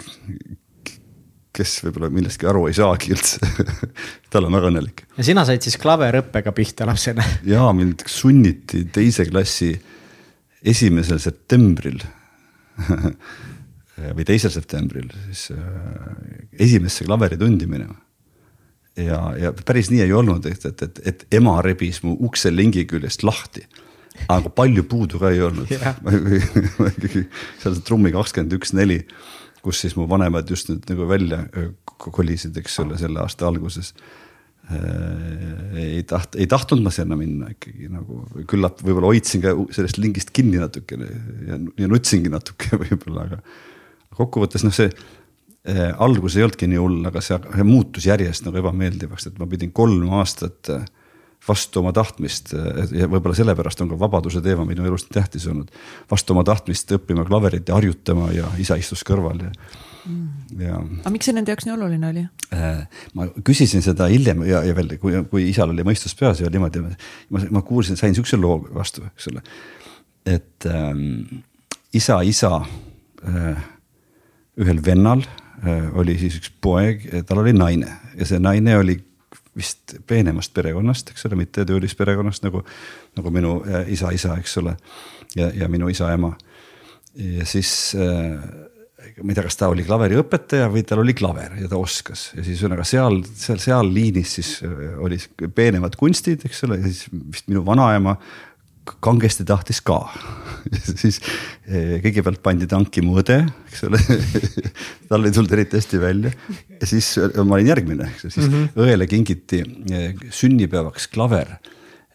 kes võib-olla millestki aru ei saagi üldse [LAUGHS] tal on väga õnnelik ja sina said siis klaverõppega pihta lapsena. [LAUGHS] ja mind sunniti teise klassi esimesel septembril [LAUGHS] või teisel septembril siis äh, esimesse klaveritundi minema. ja, ja päris nii ei olnud, et, et, et, et ema rebis mu ukselingi küljest lahti. Aga palju puudu ka ei olnud Jah. [LAUGHS] ma ikkagi seal trummi kakskümmend üks neli, kus siis mu vanemad just nüüd nagu välja öö, kolisid, eks ole, selle aasta alguses Äh, ei taht-, ei tahtnud ma sinna minna ikkagi nagu küllap võib-olla hoidsin ka sellest lingist kinni natukene ja, ja nutsingi natuke [LAUGHS] võib-olla, aga kokkuvõttes noh, see äh, algus ei olnudki nii hull, aga see, muutus järjest nagu ebameeldivaks, et ma pidin kolm aastat äh, vastu oma tahtmist ja võib-olla sellepärast on ka vabaduse teema minu elus tähtis olnud. vastu oma tahtmist õppima klaverit ja harjutama ja isa istus kõrval ja mm., ja aga miks see nende jaoks nii oluline oli? Äh, ma küsisin seda hiljem ja, ja veel, kui, kui isal oli mõistus peas ja niimoodi, ma, ma kuulsin, sain siukse loo vastu, eks ole. et ähm, isa, isa äh, ühel vennal äh, oli siis üks poeg, tal oli naine ja see naine oli vist peenemast perekonnast, eks ole, mitte töölisperekonnast nagu, nagu minu äh, isa, isa, eks ole. ja, ja minu isa-ema. ja siis äh, ma ei tea, kas ta oli klaveriõpetaja või tal oli klaver ja ta oskas ja siis ühesõnaga seal, seal, seal liinis siis äh, oli peenemad kunstid, eks ole, ja siis vist minu vanaema kangesti tahtis ka [LAUGHS] siis eh, kõigepealt pandi tanki mu õde, eks ole [LAUGHS] tal ei tulnud eriti hästi välja ja siis eh, ma olin järgmine, siis mm -hmm. õele kingiti eh, sünnipäevaks klaver.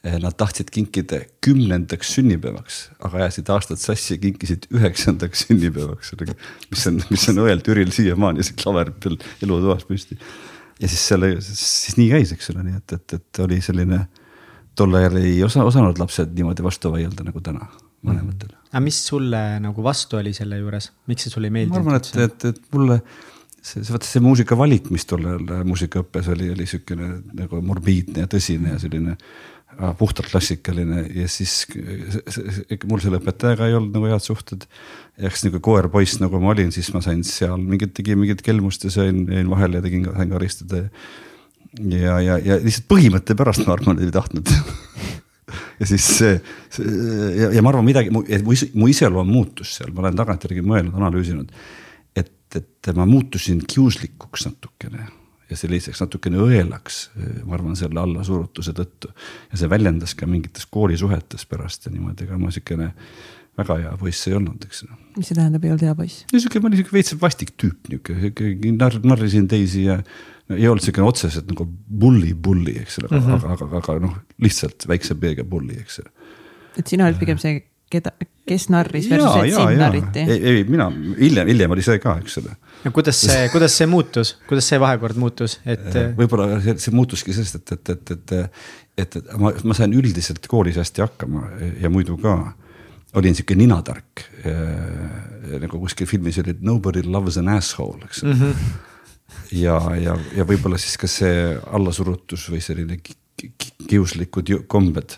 Nad tahtsid kinkida kümnendaks sünnipäevaks, aga ajasid aastad sassi ja kinkisid üheksandaks sünnipäevaks, mis on, mis on õel Türil siiamaani see klaver veel elutoas püsti. ja siis selle, siis nii käis, eks ole, nii et, et, et oli selline tol ajal ei osa, osanud lapsed niimoodi vastu vaielda nagu täna vanematel. aga mis sulle nagu vastu oli selle juures, miks see sulle ei meeldinud? ma arvan, et, et, et mulle see, see vaata see muusikavalik, mis tol ajal muusikaõppes oli, oli siukene nagu morbiidne ja tõsine ja selline äh, puhtalt klassikaline ja siis mul selle õpetajaga ei olnud nagu head suhted. ja eks nagu koer-poiss, nagu ma olin, siis ma sain seal mingit, tegin mingit kelmust ja sain, jäin vahele ja tegin, sain karistada ja, ja, ja lihtsalt põhimõtte pärast ma arvan, ei tahtnud ja siis see, see ja, ja ma arvan midagi, mu, mu iseloom muutus seal, ma olen tagantjärgi mõelnud, analüüsinud. et, et ma muutusin kiuslikuks natukene ja selliseks natukene õelaks, ma arvan, selle allasurutuse tõttu. ja see väljendas ka mingites koolisuhetes pärast ja niimoodi, ega ma siukene väga hea poiss ei olnud, eks. mis see tähendab, ei olnud hea poiss? niisugune, ma olin siuke veits vastik tüüp, niuke, narr, narrisin teisi ja ei olnud siukene otseselt nagu bully, bully, eks ole mm, -hmm. aga, aga, aga noh, lihtsalt väikse B-ga bully, eks ole. et sina olid pigem see, keda, kes narris versus, et sind narriti? ei, ei mina hiljem, hiljem oli see ka, eks ole. no kuidas see, kuidas see muutus, kuidas see vahekord muutus, et? võib-olla see, see muutuski sellest, et, et, et, et, et, et ma, ma sain üldiselt koolis hästi hakkama ja muidu ka olin sihuke ninatark äh,. nagu kuskil filmis oli nobody loves an asshole, eks mm. -hmm ja, ja, ja võib-olla siis ka see allasurutus või selline kiuslikud kombed.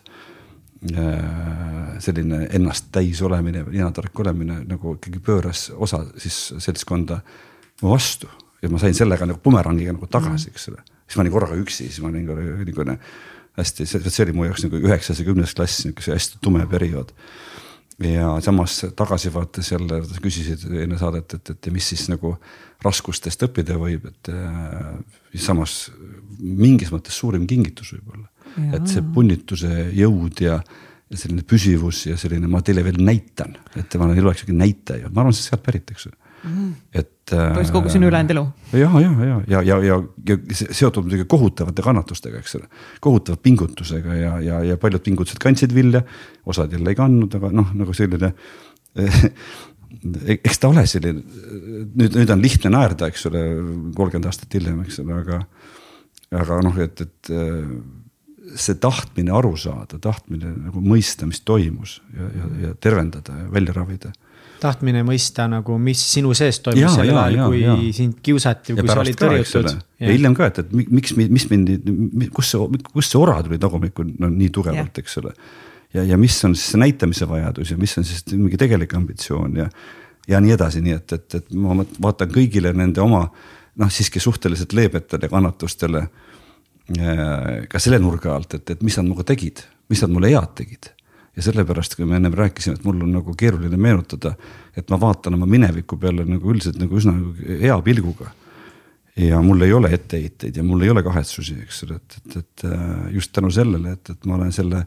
Äh, selline ennast täis olemine, ninatark olemine nagu ikkagi pööras osa siis seltskonda vastu ja ma sain sellega nagu bumerangiga nagu tagasi, mm. eks ole. siis ma olin korraga üksi, siis ma olin niisugune hästi, see oli mu jaoks nagu üheksas ja kümnes klass, niisugune hästi tume periood ja samas tagasivaates jälle küsisid enne saadet, et, et mis siis nagu raskustest õppida võib, et äh, samas mingis mõttes suurim kingitus võib-olla. et see punnituse jõud ja, ja selline püsivus ja selline, ma teile veel näitan, et ma olen eluaeg sihuke näitaja, ma arvan, see sealt pärit, eks ju mm.. et. päris kogu sinu ülejäänud elu. ja, ja, ja, ja, ja, ja, ja seotud muidugi kohutavate kannatustega, eks ole. kohutava pingutusega ja, ja, ja paljud pingutused kandsid vilja, osad jälle ei kandnud, aga noh, nagu selline eks ta ole selline, nüüd, nüüd on lihtne naerda, eks ole, kolmkümmend aastat hiljem, eks ole, aga, aga noh, et, et see tahtmine aru saada, tahtmine nagu mõista, mis toimus ja, ja, ja tervendada ja välja ravida tahtmine mõista nagu, mis sinu sees toimus sel ajal, kui ja. sind kiusati või kui sa olid tõrjutud. ja hiljem ka, et, et miks, mis mind, kust see, kust see ora tuli tagumikku no, nii tugevalt, eks ole. ja, ja mis on siis see näitamise vajadus ja mis on siis mingi tegelik ambitsioon ja, ja nii edasi, nii et, et, et ma vaatan kõigile nende oma noh, siiski suhteliselt leebetele kannatustele. Äh, ka selle nurga alt, et, et mis nad minuga tegid, mis nad mulle head tegid ja sellepärast, kui me ennem rääkisime, et mul on nagu keeruline meenutada, et ma vaatan oma mineviku peale nagu üldiselt nagu üsna nagu hea pilguga. ja mul ei ole etteheiteid ja mul ei ole kahetsusi, eks ole, et, et, et äh, just tänu sellele, et, et ma olen selle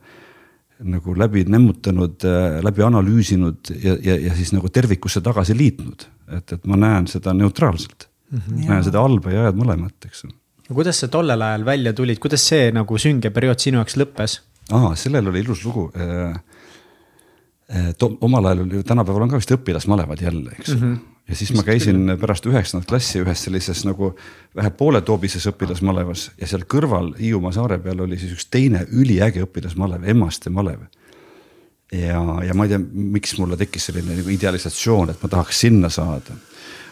nagu läbi nemmutanud, äh, läbi analüüsinud ja, ja, ja siis nagu tervikusse tagasi liitnud. et, et ma näen seda neutraalselt mm, -hmm. näen seda halba ja head mõlemat, eks ole. kuidas sa tollel ajal välja tulid, kuidas see nagu sünge periood sinu jaoks lõppes? Aa, sellel oli ilus lugu äh, äh,. omal ajal oli, tänapäeval on ka vist õpilasmalevad jälle, eks mm. -hmm. ja siis ma käisin pärast üheksandat klassi ühes sellises nagu vähe pooletoobises õpilasmalevas ja seal kõrval Hiiumaa saare peal oli siis üks teine üliäge õpilasmalev, Emmaste malev. ja, ja ma ei tea, miks mulle tekkis selline nagu idealisatsioon, et ma tahaks sinna saada.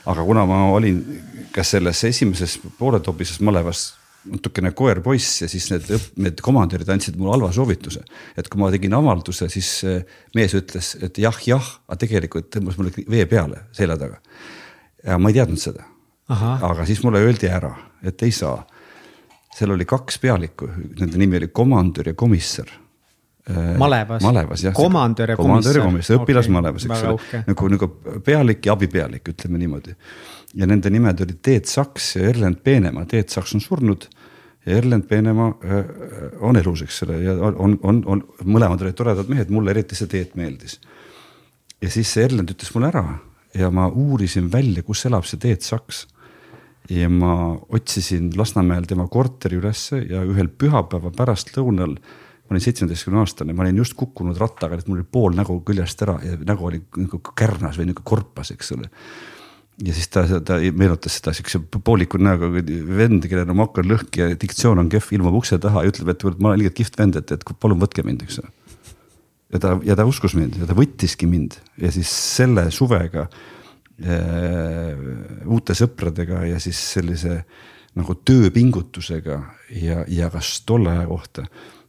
aga kuna ma olin ka selles esimeses pooletoobises malevas natukene koer-poiss ja siis need, need komandörid andsid mulle halva soovituse. et kui ma tegin avalduse, siis eh, mees ütles, et jah, jah, aga tegelikult tõmbas mulle vee peale selja taga. ja ma ei teadnud seda. aga siis mulle öeldi ära, et ei saa. seal oli kaks pealikku, nende nimi oli komandör ja komissar malevas? malevas jah. komandör ja komissar. komandör ja komissar, õpilasmalevas okay., eks ole, nagu, nagu pealik ja abipealik, ütleme niimoodi. Ja nende nimed olid Teet Saks ja Erlend Peenemaa, Teet Saks on surnud ja Erlend Peenemaa on elus, eks ole, ja on, on, on, mõlemad olid toredad mehed, mulle eriti see Teet meeldis. ja siis see Erlend ütles mulle ära ja ma uurisin välja, kus elab see Teet Saks. ja ma otsisin Lasnamäel tema korteri ülesse ja ühel pühapäeva pärastlõunal ma olin seitsmeteistkümne aastane, ma olin just kukkunud rattaga, et mul oli pool nägu küljest ära ja nägu oli nagu kärnas või nagu korpas, eks ole ja siis ta, ta meenutas seda siukse pooliku näoga vend, kellel on on lõhki ja diktsioon on kehv, ilmub ukse taha ja ütleb, et ma olen liiga kihvt vend, et, et palun võtke mind, eks ole. ja ta, ja ta uskus mind ja ta võttiski mind ja siis selle suvega äh, uute sõpradega ja siis sellise nagu tööpingutusega ja, ja kas tolle aja kohta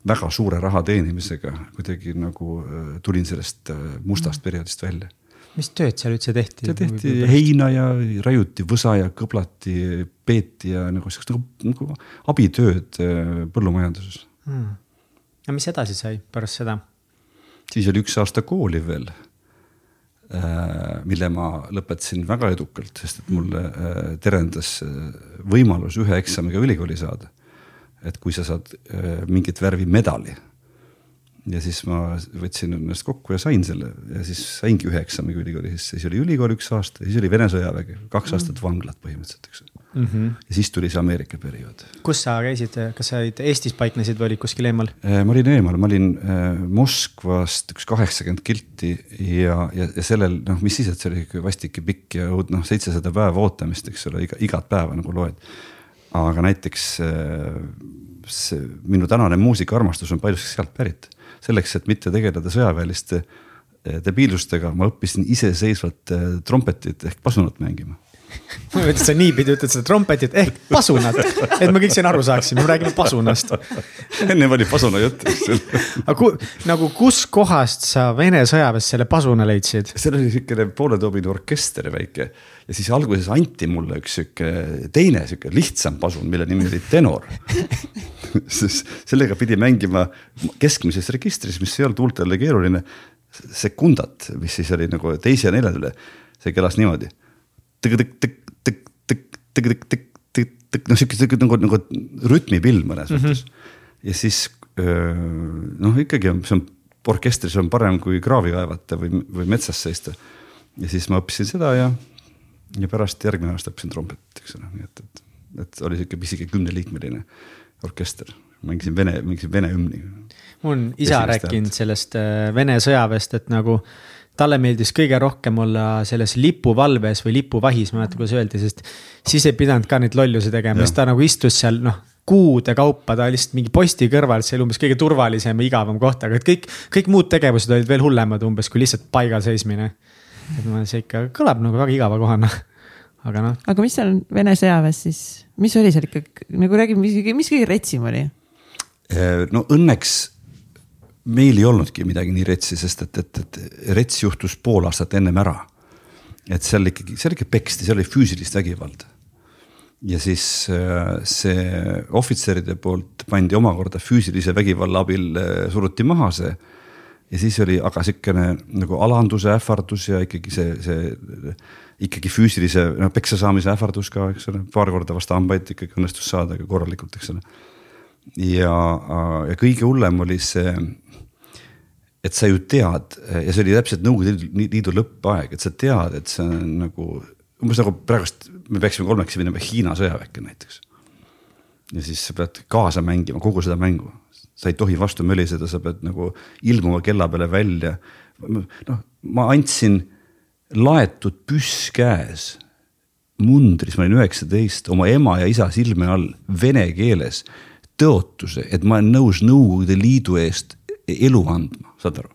väga suure raha teenimisega kuidagi nagu äh, tulin sellest äh, mustast perioodist välja. Mis tööd seal üldse tehti? seal tehti heina ja raiuti võsa ja kõblati, peeti ja nagu siukest nagu, nagu abitööd äh, põllumajanduses hmm.. ja mis edasi sai pärast seda? siis oli üks aasta kooli veel mille ma lõpetasin väga edukalt, sest et mulle terendas võimalus ühe eksamiga ülikooli saada et kui sa saad äh, mingit värvi medali. Ja siis ma võtsin ennast kokku ja sain selle ja siis saingi ühe eksamiga ülikooli sisse, siis oli ülikool üks aasta, siis oli Vene sõjavägi, kaks mm. aastat vanglat põhimõtteliselt, eks mm. -hmm. ja siis tuli see Ameerika periood. kus sa käisid, kas sa olid Eestis paiknesid või olid kuskil eemal? Äh, ma olin eemal, ma olin äh, Moskvast üks kaheksakümmend kilti ja, ja, ja sellel noh, mis siis, et see oli ikka vastik ja pikk ja noh, seitsesada päeva ootamist, eks ole, iga, igat päeva nagu loed aga näiteks äh, see minu tänane muusikaarmastus on paljuski sealt pärit. Selleks, et mitte tegeleda sõjaväeliste äh, debiilustega, ma õppisin iseseisvalt äh, trompetit ehk pasunat mängima [LAUGHS] ma mõtlesin, et sa niipidi ütled seda trompetit ehk pasunat, et me kõik siin aru saaksime, me räägime pasunast. enne oli pasuna jutt aga ku, nagu kuskohast sa Vene sõjaväes selle pasuna leidsid? seal oli siukene pooletobine orkester väike ja siis alguses anti mulle üks sihuke teine sihuke lihtsam pasun, mille nimi oli tenor. [LAUGHS] Sellega pidi mängima keskmises registris, mis ei olnud huultele keeruline, sekundat, mis siis oli nagu teise ja neljanda üle, see kõlas niimoodi noh, sihuke, nagu, nagu rütmipill mõnes mm -hmm. mõttes. ja siis noh, ikkagi on, see on orkestris on parem kui kraavi kaevata või, või metsas seista. ja siis ma õppisin seda ja, ja pärast järgmine aasta õppisin trompetit, eks ole, nii et, et, et oli sihuke pisike kümneliikmeline orkester, mängisin vene, mängisin vene hümni. mul on isa rääkinud sellest Vene sõjaväest, et nagu talle meeldis kõige rohkem olla selles lipuvalves või lipuvahis, ma ei mäleta, kuidas öeldi, sest siis ei pidanud ka neid lollusi tegema, siis ta nagu istus seal noh kuude kaupa, ta lihtsalt mingi posti kõrval, see oli umbes kõige turvalisem ja igavam koht, aga et kõik, kõik muud tegevused olid veel hullemad umbes kui lihtsalt paigal seismine. et ma, see ikka kõlab nagu väga igava kohana, aga noh. aga mis seal Vene sõjaväes siis, mis oli seal ikka, nagu räägime, mis, mis kõige retsim oli? no õnneks meil ei olnudki midagi nii retsi, sest et, et, et rets juhtus pool aastat ennem ära. et seal ikkagi, seal ikka peksti, seal oli füüsilist vägivalda. ja siis äh, see ohvitseride poolt pandi omakorda füüsilise vägivalla abil, äh, suruti maha see. ja siis oli aga sihukene nagu alanduse ähvardus ja ikkagi see, see ikkagi füüsilise noh peksa saamise ähvardus ka, eks ole, paar korda vastu hambaid ikkagi õnnestus saada ka korralikult, eks ole ja, ja kõige hullem oli see et sa ju tead ja see oli täpselt Nõukogude Liidu lõppaeg, et sa tead, et see on nagu umbes nagu praegust me peaksime kolmekesi minema Hiina sõjaväkke näiteks. ja siis sa pead kaasa mängima kogu seda mängu, sa ei tohi vastu möliseda, sa pead nagu ilmuma kella peale välja. noh, ma andsin laetud püss käes, mundris, ma olin üheksateist, oma ema ja isa silme all vene keeles tõotuse, et ma olen nõus Nõukogude Liidu eest elu andma, saad aru?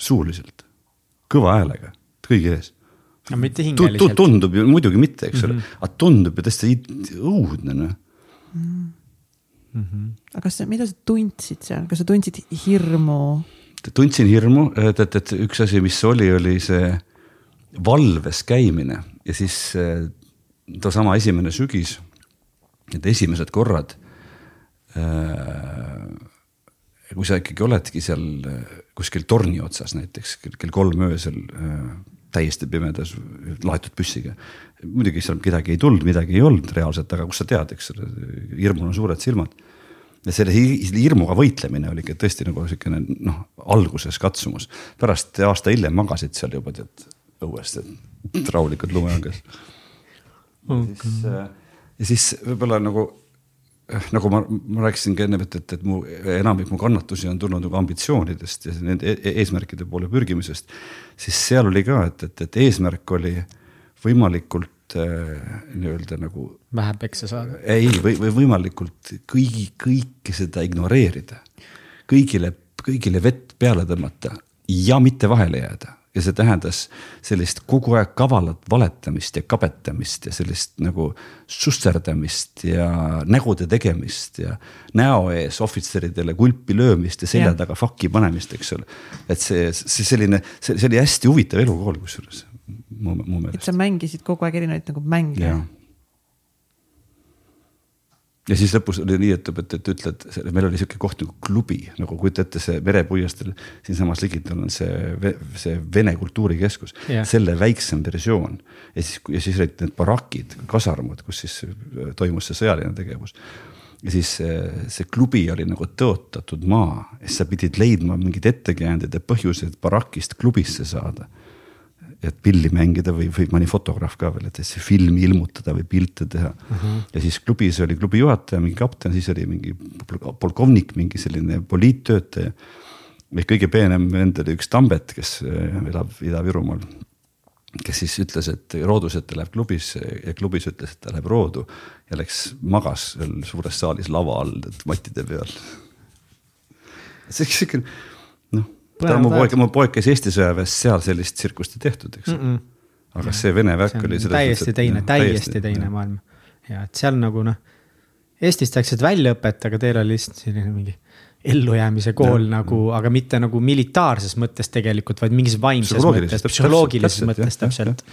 suuliselt, kõva häälega, kõigi ees. no mitte hingeliselt. tundub ju muidugi mitte, eks ole mm -hmm., aga tundub ju täiesti õudne noh mm -hmm.. aga kas sa, mida sa tundsid seal, kas sa tundsid hirmu? tundsin hirmu, et, et, et üks asi, mis oli, oli see valves käimine ja siis eh, toosama esimene sügis need esimesed korrad äh, kui sa ikkagi oledki seal äh, kuskil torni otsas näiteks kell kolm öösel äh, täiesti pimedas, laetud püssiga. muidugi seal kedagi ei tulnud, midagi ei olnud reaalselt, aga kust sa tead, eks ole, hirmul on suured silmad. ja selle hirmuga võitlemine oli ikka tõesti nagu siukene noh, alguses katsumus, pärast aasta hiljem magasid seal juba tead õues, et rahulikult lumehanges okay.. siis, äh, ja siis võib-olla nagu Eh, nagu ma, ma rääkisin ka ennem, et, et, et mu enamik mu kannatusi on tulnud nagu ambitsioonidest ja nende e-, eesmärkide poole pürgimisest. siis seal oli ka, et, et, et eesmärk oli võimalikult äh, nii-öelda nagu. vähe peksa saada. ei, või, või võimalikult kõigi, kõike seda ignoreerida. kõigile, kõigile vett peale tõmmata ja mitte vahele jääda ja see tähendas sellist kogu aeg kavalat valetamist ja kabetamist ja sellist nagu susserdamist ja nägude tegemist ja näo ees ohvitseridele kulpi löömist ja selja taga fakki panemist, eks ole. et see, see selline, see, oli hästi huvitav elukool kusjuures mu, mu meelest. et sa mängisid kogu aeg erinevaid nagu mänge ja siis lõpus oli nii, et, et, ütled, meil oli sihuke koht nagu klubi, nagu kujuta ette, see Merepuiesteel siinsamas ligidal on see, see Vene kultuurikeskus yeah., selle väiksem versioon. ja siis, ja siis olid need barakid, kasarmud, kus siis äh, toimus see sõjaline tegevus. ja siis see, see klubi oli nagu tõotatud maa, siis sa pidid leidma mingid ettekäänded ja põhjused barakist klubisse saada et pilli mängida või, või mõni fotograaf ka veel, et siis filmi ilmutada või pilte teha uh. -huh. ja siis klubis oli klubi juhataja, mingi kapten, siis oli mingi polkovnik, mingi selline poliittöötaja. ehk kõige peenem vend oli üks Tambet, kes äh, elab Ida-Virumaal. kes siis ütles, et roodus, et ta läheb klubisse ja klubis ütles, et ta läheb roodu ja läks, magas seal suures saalis lava all mattide peal. see sihuke täna mu poeg, mu poeg käis Eesti sõjaväes, seal sellist tsirkust ei tehtud, eks mm. -mm. aga see Vene värk oli. täiesti teine, täiesti teine jah. maailm. ja et seal nagu noh, Eestist läksid väljaõpet, aga teil oli lihtsalt selline mingi ellujäämise kool ja, nagu, aga mitte nagu militaarses mõttes tegelikult, vaid mingis vaimses mõttes, psühholoogilises mõttes täpselt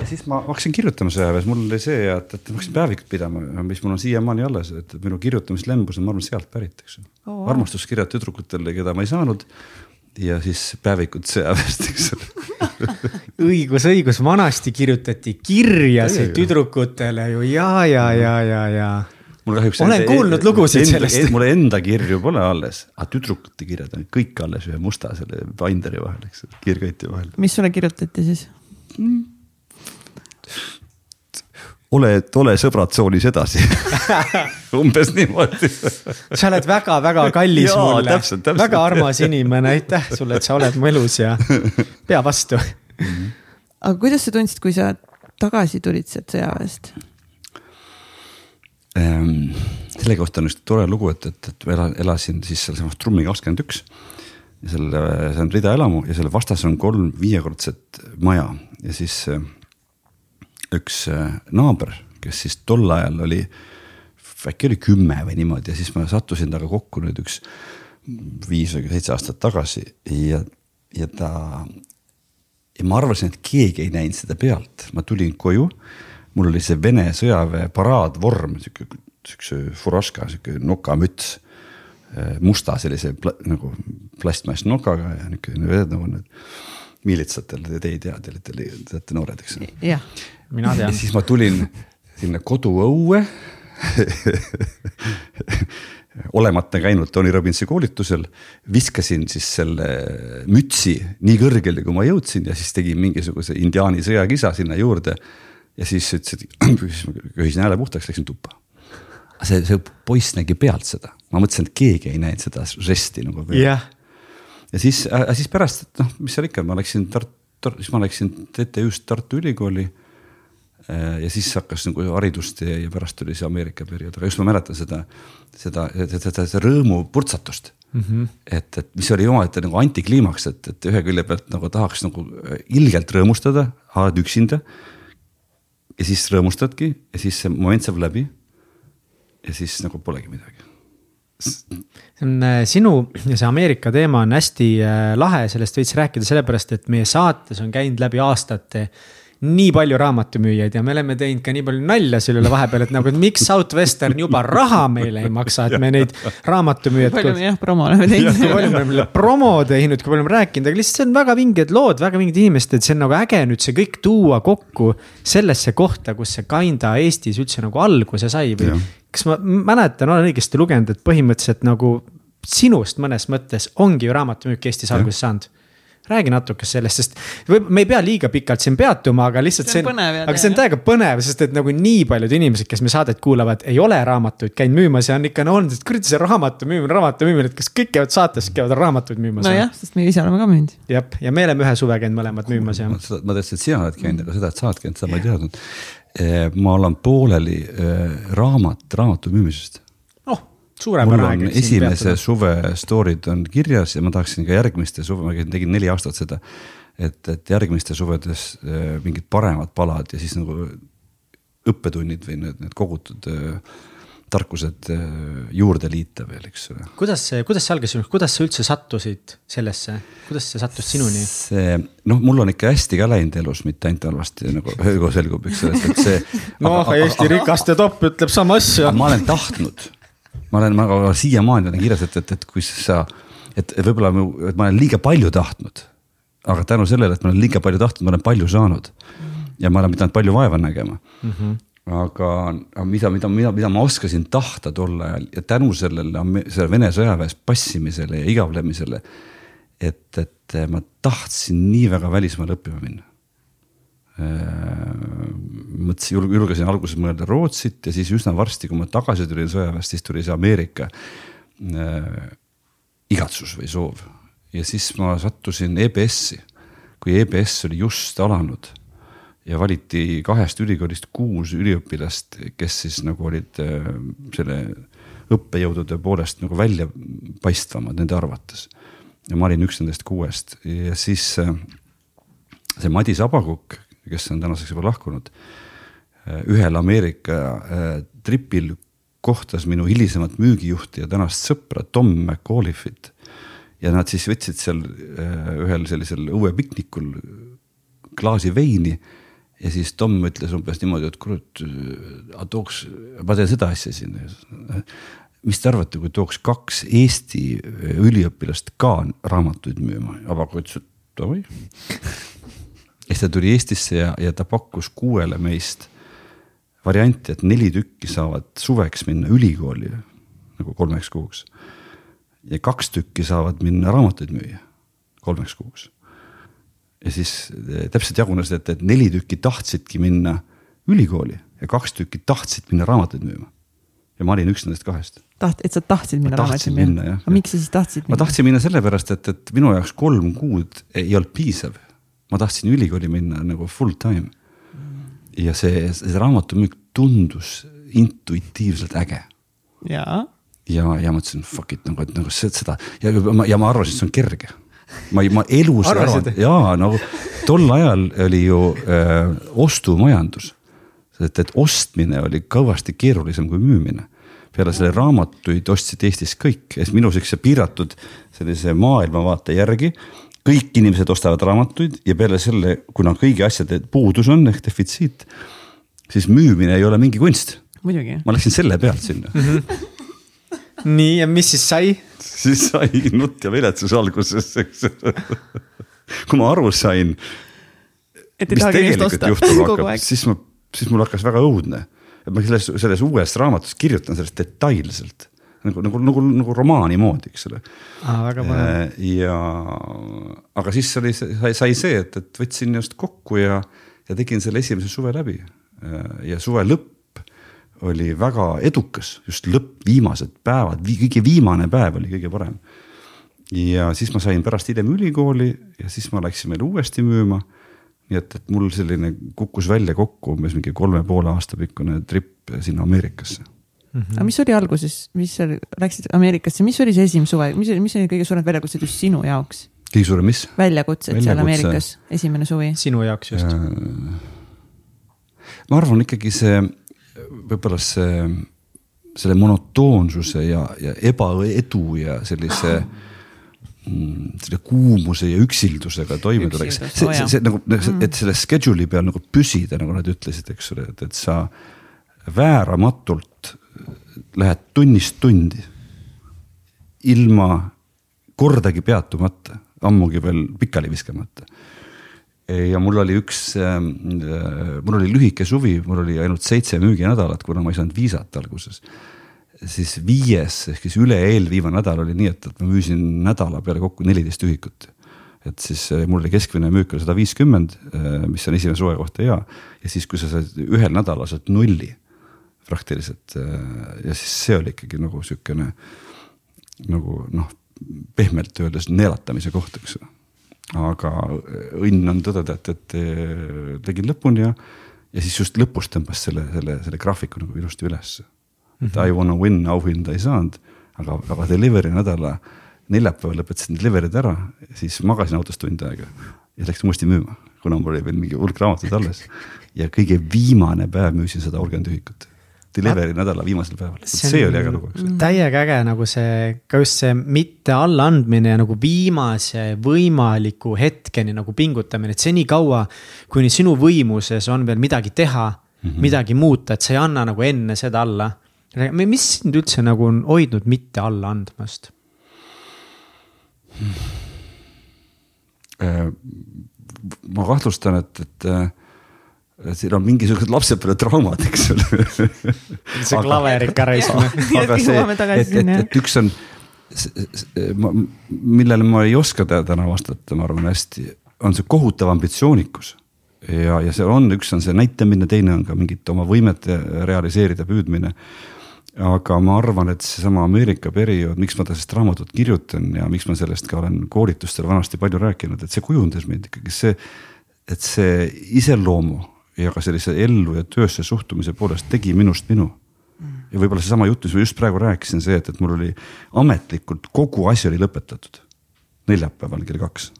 ja siis ma hakkasin kirjutama sõjaväes, mul oli see, et, et ma hakkasin päevikut pidama, mis mul on siiamaani alles, et minu kirjutamislembus on, ma arvan, sealt pärit, eks ju oh,. armastuskirjad tüdrukutele, keda ma ei saanud. ja siis päevikud sõjaväest, eks ole [LAUGHS] õigus, õigus, vanasti kirjutati kirjasid tüdrukutele ju ja, ja, ja, ja, ja olen enda, kuulnud lugusid enda, sellest. mul enda kirju pole alles, aga tüdrukute kirjad on kõik alles ühe musta selle binderi vahel, eks, kiirkõiti vahel. mis sulle kirjutati siis mm.? Ole, ole sõbrad tsoonis edasi [LAUGHS] umbes niimoodi sa oled väga-väga kallis Jaa, mulle, väga armas inimene, aitäh sulle, et sa oled mu elus ja pea vastu mm. -hmm. aga kuidas sa tundsid, kui sa tagasi tulid sealt sõjaväest ähm,? selle kohta on üks tore lugu, et, et, et ma elasin siis sealsamas Trummi kakskümmend üks. ja selle, see on ridaelamu ja selle vastas on kolm viiekordset maja ja siis äh, üks äh, naaber, kes siis tol ajal oli, äkki oli kümme või niimoodi ja siis ma sattusin temaga kokku nüüd üks viis või seitse aastat tagasi ja, ja ta. ja ma arvasin, et keegi ei näinud seda pealt, ma tulin koju. mul oli see Vene sõjaväe paraadvorm, sihuke, siukse furaška, sihuke nokamüts äh, musta sellise pla, nagu plastmassnokaga ja niisugune nagu need miilitsatel, te ei tea, te olete, te olete noored, eks. jah mina tean. ja siis ma tulin sinna koduõue olemata käinud Tony Robbinsi koolitusel, viskasin siis selle mütsi nii kõrgele, kui ma jõudsin ja siis tegin mingisuguse indiaani sõjakisa sinna juurde. ja siis ütles, et [CLEARS THROAT] köhisin hääle puhtaks, läksin tuppa. see, see poiss nägi pealt seda, ma mõtlesin, et keegi ei näinud seda žesti nagu pealt yeah.. Ja siis äh,, siis pärast, et noh, mis seal ikka, ma läksin Tartu, siis ma läksin TTÜ-st Tartu Ülikooli Äh, ja siis hakkas nagu haridustee ja pärast tuli see Ameerika periood, aga just ma mäletan seda, seda, seda, seda, seda rõõmu purtsatust mm. -hmm. et, et mis oli omaette nagu antikliimaks, et, et ühe külje pealt nagu tahaks nagu ilgelt rõõmustada, oled üksinda. ja siis rõõmustadki ja siis see moment saab läbi. ja siis nagu polegi midagi see on äh, sinu ja see Ameerika teema on hästi äh, lahe, sellest võiks rääkida sellepärast, et meie saates on käinud läbi aastate nii palju raamatumüüjaid ja me oleme teinud ka nii palju nalja selle üle vahepeal, et nagu, et miks Southwestern juba raha meile ei maksa, et me neid raamatumüüjaid. palju me jah, promo oleme teinud. kui palju me oleme promo teinud, kui palju oleme rääkinud, aga lihtsalt see on väga vinged lood, väga vinged inimesed, et see on nagu äge nüüd see kõik tuua kokku sellesse kohta, kus see Kinda Eestis üldse nagu alguse sai või. kas ma mäletan, olen õigesti lugenud, et põhimõtteliselt nagu sinust mõnes mõttes ongi ju raamatumüük Eestis alguse saanud räägi natuke sellest, sest võib, me ei pea liiga pikalt siin peatuma, aga lihtsalt see on, aga see on täiega põnev, sest et nagu nii paljud inimesed, kes me saadet kuulavad, ei ole raamatuid käinud müümas ja on ikka no olnud, et kuradi see raamatu müümine, raamatu müümine, et kas kõik käivad saates, käivad raamatuid müümas? nojah, sest me ise oleme ka müünud. jah, ja me oleme ühe suve käinud mõlemad müümas ja. ma teadsin, et sina oled käinud, aga seda, et sa oled käinud, seda ma ei teadnud. Eh, ma olen pooleli eh, raamat, raamatu müümisest suurepärane aeg. esimese suve story'd on kirjas ja ma tahaksin ka järgmiste suve, ma tegin neli aastat seda. et, et järgmiste suvedes äh, mingid paremad palad ja siis nagu õppetunnid või need, need kogutud äh, tarkused äh, juurde liita veel, eks ole. kuidas see, kuidas see algas, kuidas sa üldse sattusid sellesse, kuidas see sattus sinuni? see noh, mul on ikka hästi ka läinud elus, mitte ainult halvasti nagu ööga selgub, eks ole, et see. [LAUGHS] noh, Eesti rikaste topp ütleb sama asja. ma olen tahtnud ma olen, ma siiamaani olen kirjas, et, et, et kui sa, et võib-olla ma olen liiga palju tahtnud. aga tänu sellele, et ma olen liiga palju tahtnud, ma olen palju saanud. ja ma olen pidanud palju vaeva nägema mm. -hmm aga, aga mida, mida, mida, mida ma oskasin tahta tol ajal ja tänu sellele, selle Vene sõjaväes passimisele ja igavlemisele. et, et ma tahtsin nii väga välismaale õppima minna mõtlesin, julgesin alguses mõelda Rootsit ja siis üsna varsti, kui ma tagasi tulin sõjaväest, siis tuli see Ameerika äh, igatsus või soov. ja siis ma sattusin EBS-i, kui EBS oli just alanud ja valiti kahest ülikoolist kuus üliõpilast, kes siis nagu olid äh, selle õppejõudude poolest nagu väljapaistvamad nende arvates. ja ma olin üks nendest kuuest ja siis äh, see Madis Abakukk, kes on tänaseks juba lahkunud, äh, ühel Ameerika äh, tripil kohtas minu hilisemat müügijuhti ja tänast sõpra Tom McAuliffe'it. ja nad siis võtsid seal äh, ühel sellisel õuepiknikul klaasi veini ja siis Tom ütles umbes niimoodi, et kurat, tooks, ma teen seda asja siin. mis te arvate, kui tooks kaks Eesti üliõpilast ka raamatuid müüma, Abaku ütles, et davai ja siis ta tuli Eestisse ja, ja ta pakkus kuuele meist varianti, et neli tükki saavad suveks minna ülikooli nagu kolmeks kuuks. ja kaks tükki saavad minna raamatuid müüa kolmeks kuuks. ja siis eh, täpselt jagunes, et, et neli tükki tahtsidki minna ülikooli ja kaks tükki tahtsid minna raamatuid müüma. ja ma olin üks nendest kahest. taht-, et sa tahtsid minna raamatuid müüma? aga miks sa siis tahtsid minna? ma tahtsin minna sellepärast, et, et minu jaoks kolm kuud ei olnud piisav ma tahtsin ülikooli minna nagu full time. ja see, see raamatumüük tundus intuitiivselt äge. ja, ja, ja mõtlesin fuck it nagu, et nagu seda ja ma, ja ma arvasin, et see on kerge. ma ei, ma elus ei arvanud, jaa nagu tol ajal oli ju äh, ostumajandus. et, et ostmine oli kõvasti keerulisem kui müümine peale selle raamatuid ostsid Eestis kõik, et minu siukse piiratud sellise maailmavaate järgi kõik inimesed ostavad raamatuid ja peale selle, kuna kõigi asjade puudus on ehk defitsiit, siis müümine ei ole mingi kunst. ma läksin selle pealt sinna mm. -hmm. nii ja mis siis sai? siis sai nutt ja viletsus alguses, eks kui ma aru sain, mis tegelikult juhtuma hakkab, siis ma, siis mul hakkas väga õudne. et ma selles, selles uues raamatus kirjutan sellest detailselt nagu, nagu, nagu, nagu romaani moodi, eks ole. Äh, ja, aga siis oli, sai, sai see, et, et võtsin just kokku ja, ja tegin selle esimese suve läbi. Äh, ja suve lõpp oli väga edukas, just lõpp, viimased päevad, kõige viimane päev oli kõige parem. ja siis ma sain pärast hiljem ülikooli ja siis ma läksin veel uuesti müüma nii et, et mul selline kukkus välja kokku umbes mingi kolme poole aasta pikkune trip sinna Ameerikasse Mm -hmm. aga mis oli alguses, mis seal, läksid Ameerikasse, mis oli see esimene suve, mis mis oli kõige suuremad väljakutsed just sinu jaoks? kõige suurem mis? väljakutsed Väljakutse. seal Ameerikas, esimene suvi. sinu jaoks just. ma arvan ikkagi see, võib-olla see, selle monotoonsuse ja, ja ebaedu ja sellise mm, selle kuumuse ja üksildusega toime tuleks. Üksildus, see, see, see nagu mm., et selle schedule'i peal nagu püsida, nagu nad ütlesid, eks ole, et, et sa vääramatult lähed tunnist tundi. ilma kordagi peatumata, ammugi veel pikali viskamata. ja mul oli üks, mul oli lühike suvi, mul oli ainult seitse müüginädalat, kuna ma ei saanud viisat alguses siis viies ehk siis üle-eelviimane nädal oli nii, et, et ma müüsin nädala peale kokku neliteist ühikut. et siis eh, mul oli keskmine müük oli sada viiskümmend, mis on esimese suve kohta hea. ja siis, kui sa saad ühel nädalal saad nulli praktiliselt eh, ja siis see oli ikkagi nagu sihukene nagu noh, pehmelt öeldes neelatamise koht, eks aga õnn on tõdeda, et, et eh, tegin lõpuni ja, ja siis just lõpus tõmbas selle, selle, selle graafiku nagu ilusti ülesse et I wanna win auhinda ei saanud, aga, aga delivery nädala neljapäeval lõpetasin delivery'd ära, siis magasin autos tund aega ja läksin uuesti müüma, kuna mul oli veel mingi hulk raamatuid alles. ja kõige viimane päev müüsin sada kolmkümmend ühikut. Delivery nädala viimasel päeval, see oli äge lugu, täiega äge nagu see, ka just see mitte allaandmine ja nagu viimase võimaliku hetkeni nagu pingutamine, et senikaua, kuni sinu võimuses on veel midagi teha mm, -hmm. midagi muuta, et sa ei anna nagu enne seda alla mis sind üldse nagu on hoidnud mitte alla andmast? ma kahtlustan, et, et siin on mingisugused lapsepõlvetraumad, eks ole. [LAUGHS] see klaverika raisk. aga [LAUGHS] see, et, et, et üks on, millele ma ei oska täna vastata, ma arvan hästi, on see kohutav ambitsioonikus ja, ja see on, üks on see näitamine, teine on ka mingite oma võimete realiseerida püüdmine aga ma arvan, et seesama Ameerika periood, miks ma sellest raamatut kirjutan ja miks ma sellest ka olen koolitustel vanasti palju rääkinud, et see kujundas mind ikkagi see, et see iseloomu ja ka sellise ellu ja töösse suhtumise poolest tegi minust minu. ja võib-olla seesama jutt, mis ma just praegu rääkisin, see, et, et mul oli ametlikult kogu asi oli lõpetatud. neljapäeval kell kaks.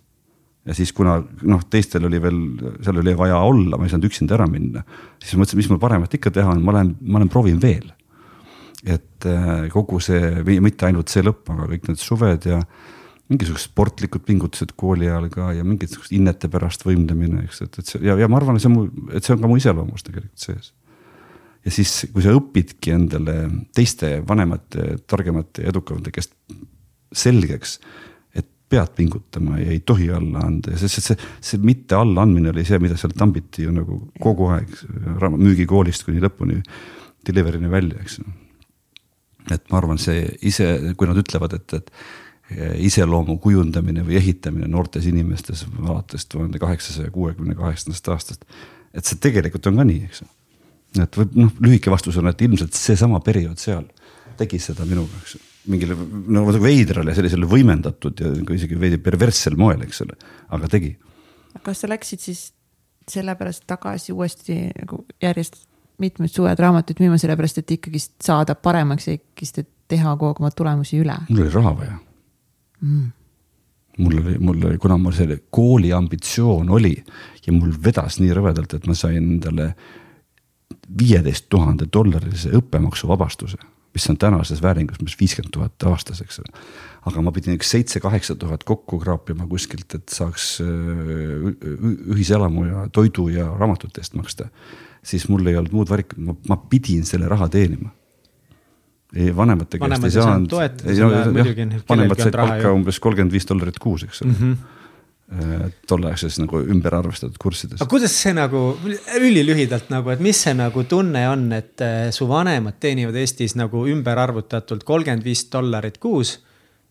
ja siis, kuna noh, teistel oli veel, seal oli vaja olla, ma ei saanud üksinda ära minna, siis mõtlesin, mis mul paremat ikka teha on, ma lähen, ma lähen proovin veel. et äh, kogu see, mitte ainult see lõpp, aga kõik need suved ja mingisugused sportlikud pingutused kooli ajal ka ja mingid siuksed innete pärast võimlemine, eks, et, et see ja, ja ma arvan, et see on mu, et see on ka mu iseloomus tegelikult sees. ja siis, kui sa õpidki endale teiste vanemate, targemate, edukamate käest selgeks, et pead pingutama ja ei tohi alla anda ja see, see, see, see mitte allaandmine oli see, mida seal tambiti ju nagu kogu aeg müügikoolist kuni lõpuni delivery'ni välja, eks et ma arvan, see ise, kui nad ütlevad, et, et iseloomu kujundamine või ehitamine noortes inimestes alates tuhande kaheksasaja kuuekümne kaheksandast aastast. et see tegelikult on ka nii, eks et võib noh, lühike vastus on, et ilmselt seesama periood seal tegi seda minuga, eks ju. mingile no nagu veidral ja sellisel võimendatud ja nagu isegi veidi perverssel moel, eks ole, aga tegi. kas sa läksid siis sellepärast tagasi uuesti nagu järjest mitmed suved raamatuid müüma, sellepärast et ikkagist saada paremaks ja ikkagist, et teha kogu aeg oma tulemusi üle. mul oli raha vaja mm.. mul oli, mul oli, kuna mul selle kooli ambitsioon oli ja mul vedas nii rõvedalt, et ma sain endale viieteist tuhande dollarilise õppemaksuvabastuse, mis on tänases vääringus umbes viiskümmend tuhat aastas, eks ole. aga ma pidin üks seitse-kaheksa tuhat kokku kraapima kuskilt, et saaks ühiselamu ja toidu ja raamatute eest maksta siis mul ei olnud muud valikut, ma pidin selle raha teenima. Vanemate käest ei saanud. vanemad said palka umbes kolmkümmend viis dollarit kuus, eks ole mm -hmm tolleaegses nagu ümber arvestatud kurssides. aga kuidas see nagu ülilühidalt nagu, et mis see nagu tunne on, et äh, su vanemad teenivad Eestis nagu ümber arvutatult kolmkümmend viis dollarit kuus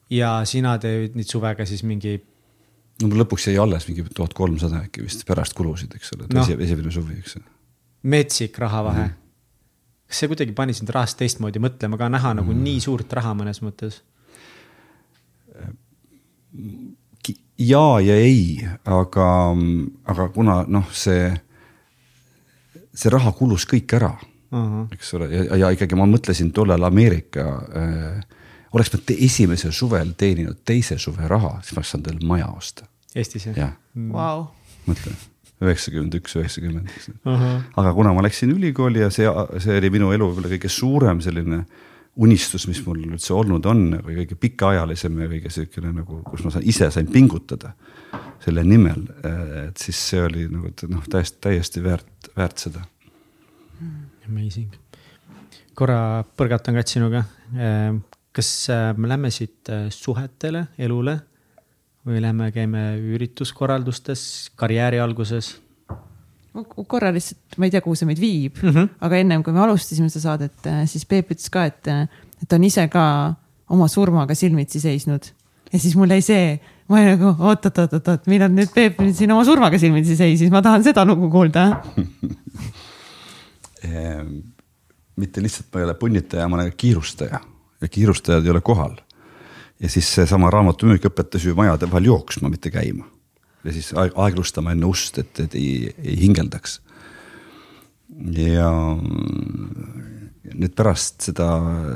ja sina teed nüüd suvega siis mingi no lõpuks jäi alles mingi tuhat kolmsada äkki vist pärast kulusid, eks ole, no. esimene suvi, eks metsik rahavahe mm. -hmm. Kas see kuidagi pani sind rahast teistmoodi mõtlema ka, näha nagu mm nii suurt raha mõnes mõttes? ja ja ei, aga, aga kuna noh, see, see raha kulus kõik ära uh, -huh. eks ole, ja, ja ikkagi ma mõtlesin tollal Ameerika äh,. oleks ma esimesel suvel teeninud teise suve raha, siis ma oleks saanud veel maja osta. Eestis jah? jah. Wow. mõtle üheksakümmend üks, üheksakümmend, eks. -huh. aga kuna ma läksin ülikooli ja see, see oli minu elu võib-olla kõige suurem selline unistus, mis mul üldse olnud on, või kõige pikaajalisem ja kõige sihukene nagu, kus ma sain, ise sain pingutada selle nimel, et siis see oli nagu noh, täiesti, täiesti väärt, väärt seda. Amazing. korra põrgatan Kats sinuga. kas me lähme siit suhetele, elule või lähme, käime ürituskorraldustes, karjääri alguses? korra lihtsalt, ma ei tea, kuhu see meid viib mm, -hmm. aga ennem kui me alustasime seda saadet, siis Peep ütles ka, et, et ta on ise ka oma surmaga silmitsi seisnud. ja siis mul jäi see, ma olin nagu oot-oot-oot-oot, millal nüüd Peep nüüd siin oma surmaga silmitsi seisis, ma tahan seda lugu kuulda [LAUGHS] ehm, mitte lihtsalt ma ei ole punnitaja, ma olen kiirustaja ja kiirustajad ei ole kohal. Ja siis seesama raamatumüük õpetas ju majade vahel jooksma, mitte käima ja siis aeglustama enne ust, et, et ei, ei hingeldaks. ja nüüd pärast seda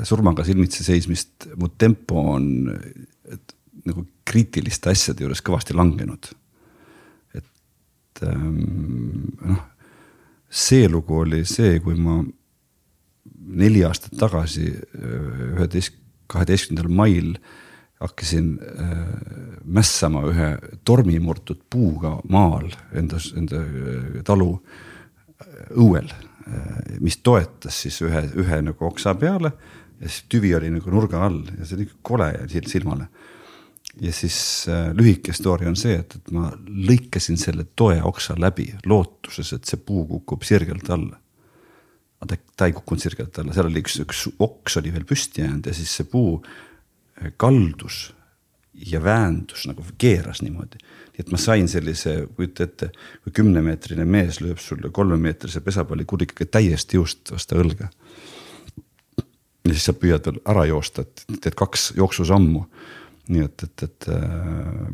surmaga silmitsi seismist mu tempo on et, nagu kriitiliste asjade juures kõvasti langenud. et ähm, noh, see lugu oli see, kui ma neli aastat tagasi üheteist, kaheteistkümnendal mail hakkasin äh, mässama ühe tormimurtud puuga maal enda, enda äh, talu äh, õuel, mis toetas siis ühe, ühe nagu oksa peale ja siis tüvi oli nagu nurga all ja see oli kole silmale. ja siis äh, lühike story on see, et, et ma lõikasin selle toe oksa läbi lootuses, et see puu kukub sirgelt alla. aga ta, ta ei kukkunud sirgelt alla, seal oli üks, üks oks oli veel püsti jäänud ja siis see puu kaldus ja väändus nagu keeras niimoodi. nii et ma sain sellise, kujuta ette, kui kümnemeetrine mees lööb sulle kolmemeetrise pesapallikurikaga täiesti juust vastu õlga. ja siis sa püüad veel ära joosta, et teed kaks jooksusammu. nii et, et, et äh,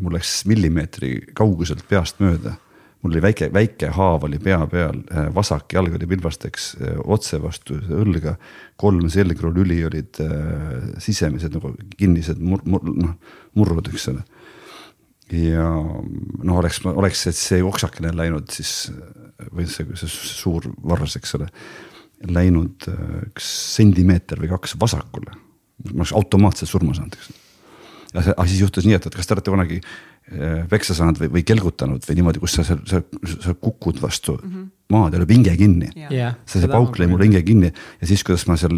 mul läks millimeetri kauguselt peast mööda mul oli väike, väike haav oli pea peal, äh, vasak jalg oli pilbasteks äh, otse vastu õlga. kolm selgrolüli olid äh, sisemised nagu kinnised mur-, mur, noh murrud, eks ole. ja noh, oleks, oleks see oksakene läinud siis või see, see suur varvas, eks ole. Läinud üks sentimeeter või kaks vasakule, ma oleks automaatselt surma saanud, eks. Aga siis juhtus nii, et, et kas te olete kunagi Äh, peksa saanud või, või kelgutanud või niimoodi, kus sa seal, sa, sa kukud vastu mm -hmm. maad ja lööb hinge kinni yeah.. see, see pauk lõi mul hinge kinni ja siis, kuidas ma seal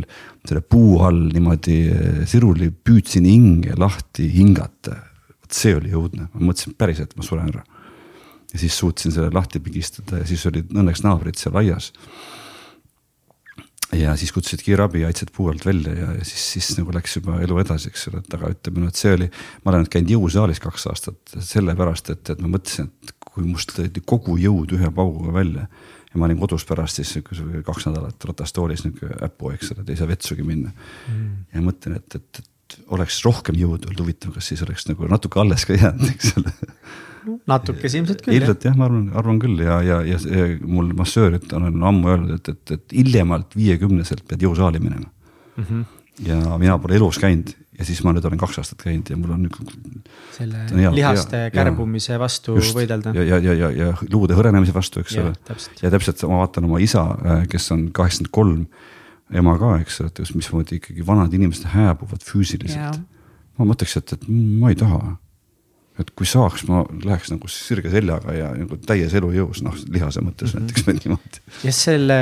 selle puu all niimoodi äh, siruli püüdsin hinge lahti hingata. vot see oli õudne, ma mõtlesin päriselt, et ma suren ära. ja siis suutsin selle lahti pigistada ja siis olid õnneks naabrid seal aias ja siis kutsusid kiirabi aitasid puu alt välja ja, ja siis, siis nagu läks juba elu edasi, eks ole, et aga ütleme noh, et see oli. ma olen käinud jõusaalis kaks aastat sellepärast, et, et ma mõtlesin, et kui must lõidi kogu jõud ühe pauguga välja. ja ma olin kodus pärast siis sihuke kaks nädalat ratastoolis nihuke äpu, eks ole, et ei saa vetsugi minna mm.. ja mõtlen, et, et, et oleks rohkem jõudu olnud, huvitav, kas siis oleks nagu natuke alles ka jäänud, eks ole natukese ilmselt küll. ilmselt jah, ma arvan, arvan küll ja, ja, ja, ja mul massöörid on ammu öelnud, et, et, et hiljemalt viiekümneselt pead jõusaali minema mm. -hmm. ja mina pole elus käinud ja siis ma nüüd olen kaks aastat käinud ja mul on nüüd. selle hea, lihaste ja, kärbumise vastu just, võidelda. ja, ja, ja, ja, ja luude hõrenemise vastu, eks ole. ja täpselt ma vaatan oma isa, äh, kes on kaheksakümmend kolm, ema ka, eks ole, et mismoodi ikkagi vanad inimesed hääbuvad füüsiliselt. ma mõtleks, et, et ma ei taha et kui saaks, ma läheks nagu sirge seljaga ja nagu täies elujõus, noh lihase mõttes mm -hmm. näiteks [LAUGHS] või niimoodi. ja selle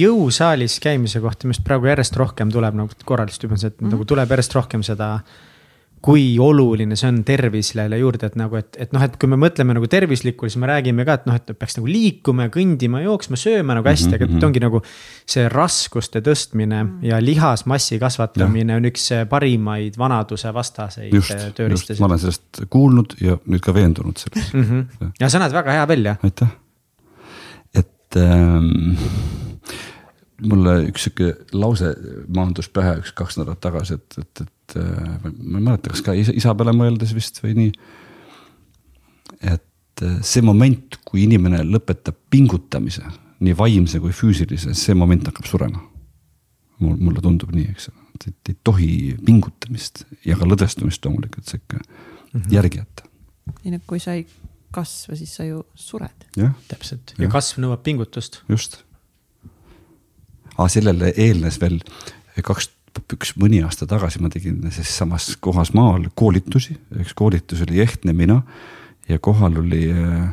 jõusaalis käimise kohta, mis praegu järjest rohkem tuleb nagu juba, et mm -hmm. nagu tuleb järjest rohkem seda kui oluline see on tervisele juurde, et nagu, et, et noh, et kui me mõtleme nagu tervislikule, siis me räägime ka, et noh, et peaks nagu liikuma ja kõndima, jooksma, sööma nagu hästi mm, -hmm. aga et mhm. ongi nagu. see raskuste tõstmine ja lihasmassi kasvatamine ja. on üks parimaid vanaduse vastaseid tööriistasid. ma olen sellest kuulnud ja nüüd ka veendunud selles mm. -hmm. ja sa näed väga hea välja. aitäh, et ähm, mulle üks sihuke lause maandus pähe üks-kaks nädalat tagasi, et, et, et äh, ma ei mäleta, kas ka isa, isa peale mõeldes vist või nii. et äh, see moment, kui inimene lõpetab pingutamise, nii vaimse kui füüsilise, see moment hakkab surema. mul, mulle tundub nii, eks ole, et, et ei tohi pingutamist ja ka lõdvestumist loomulikult sihuke mm -hmm. järgi jätta. ei no kui sa ei kasva, siis sa ju sured. täpselt ja, ja kasv nõuab pingutust. just aga sellele eelnes veel kaks, üks mõni aasta tagasi ma tegin siis samas kohas maal koolitusi, üks koolitus oli Ehtne mina ja kohal oli äh,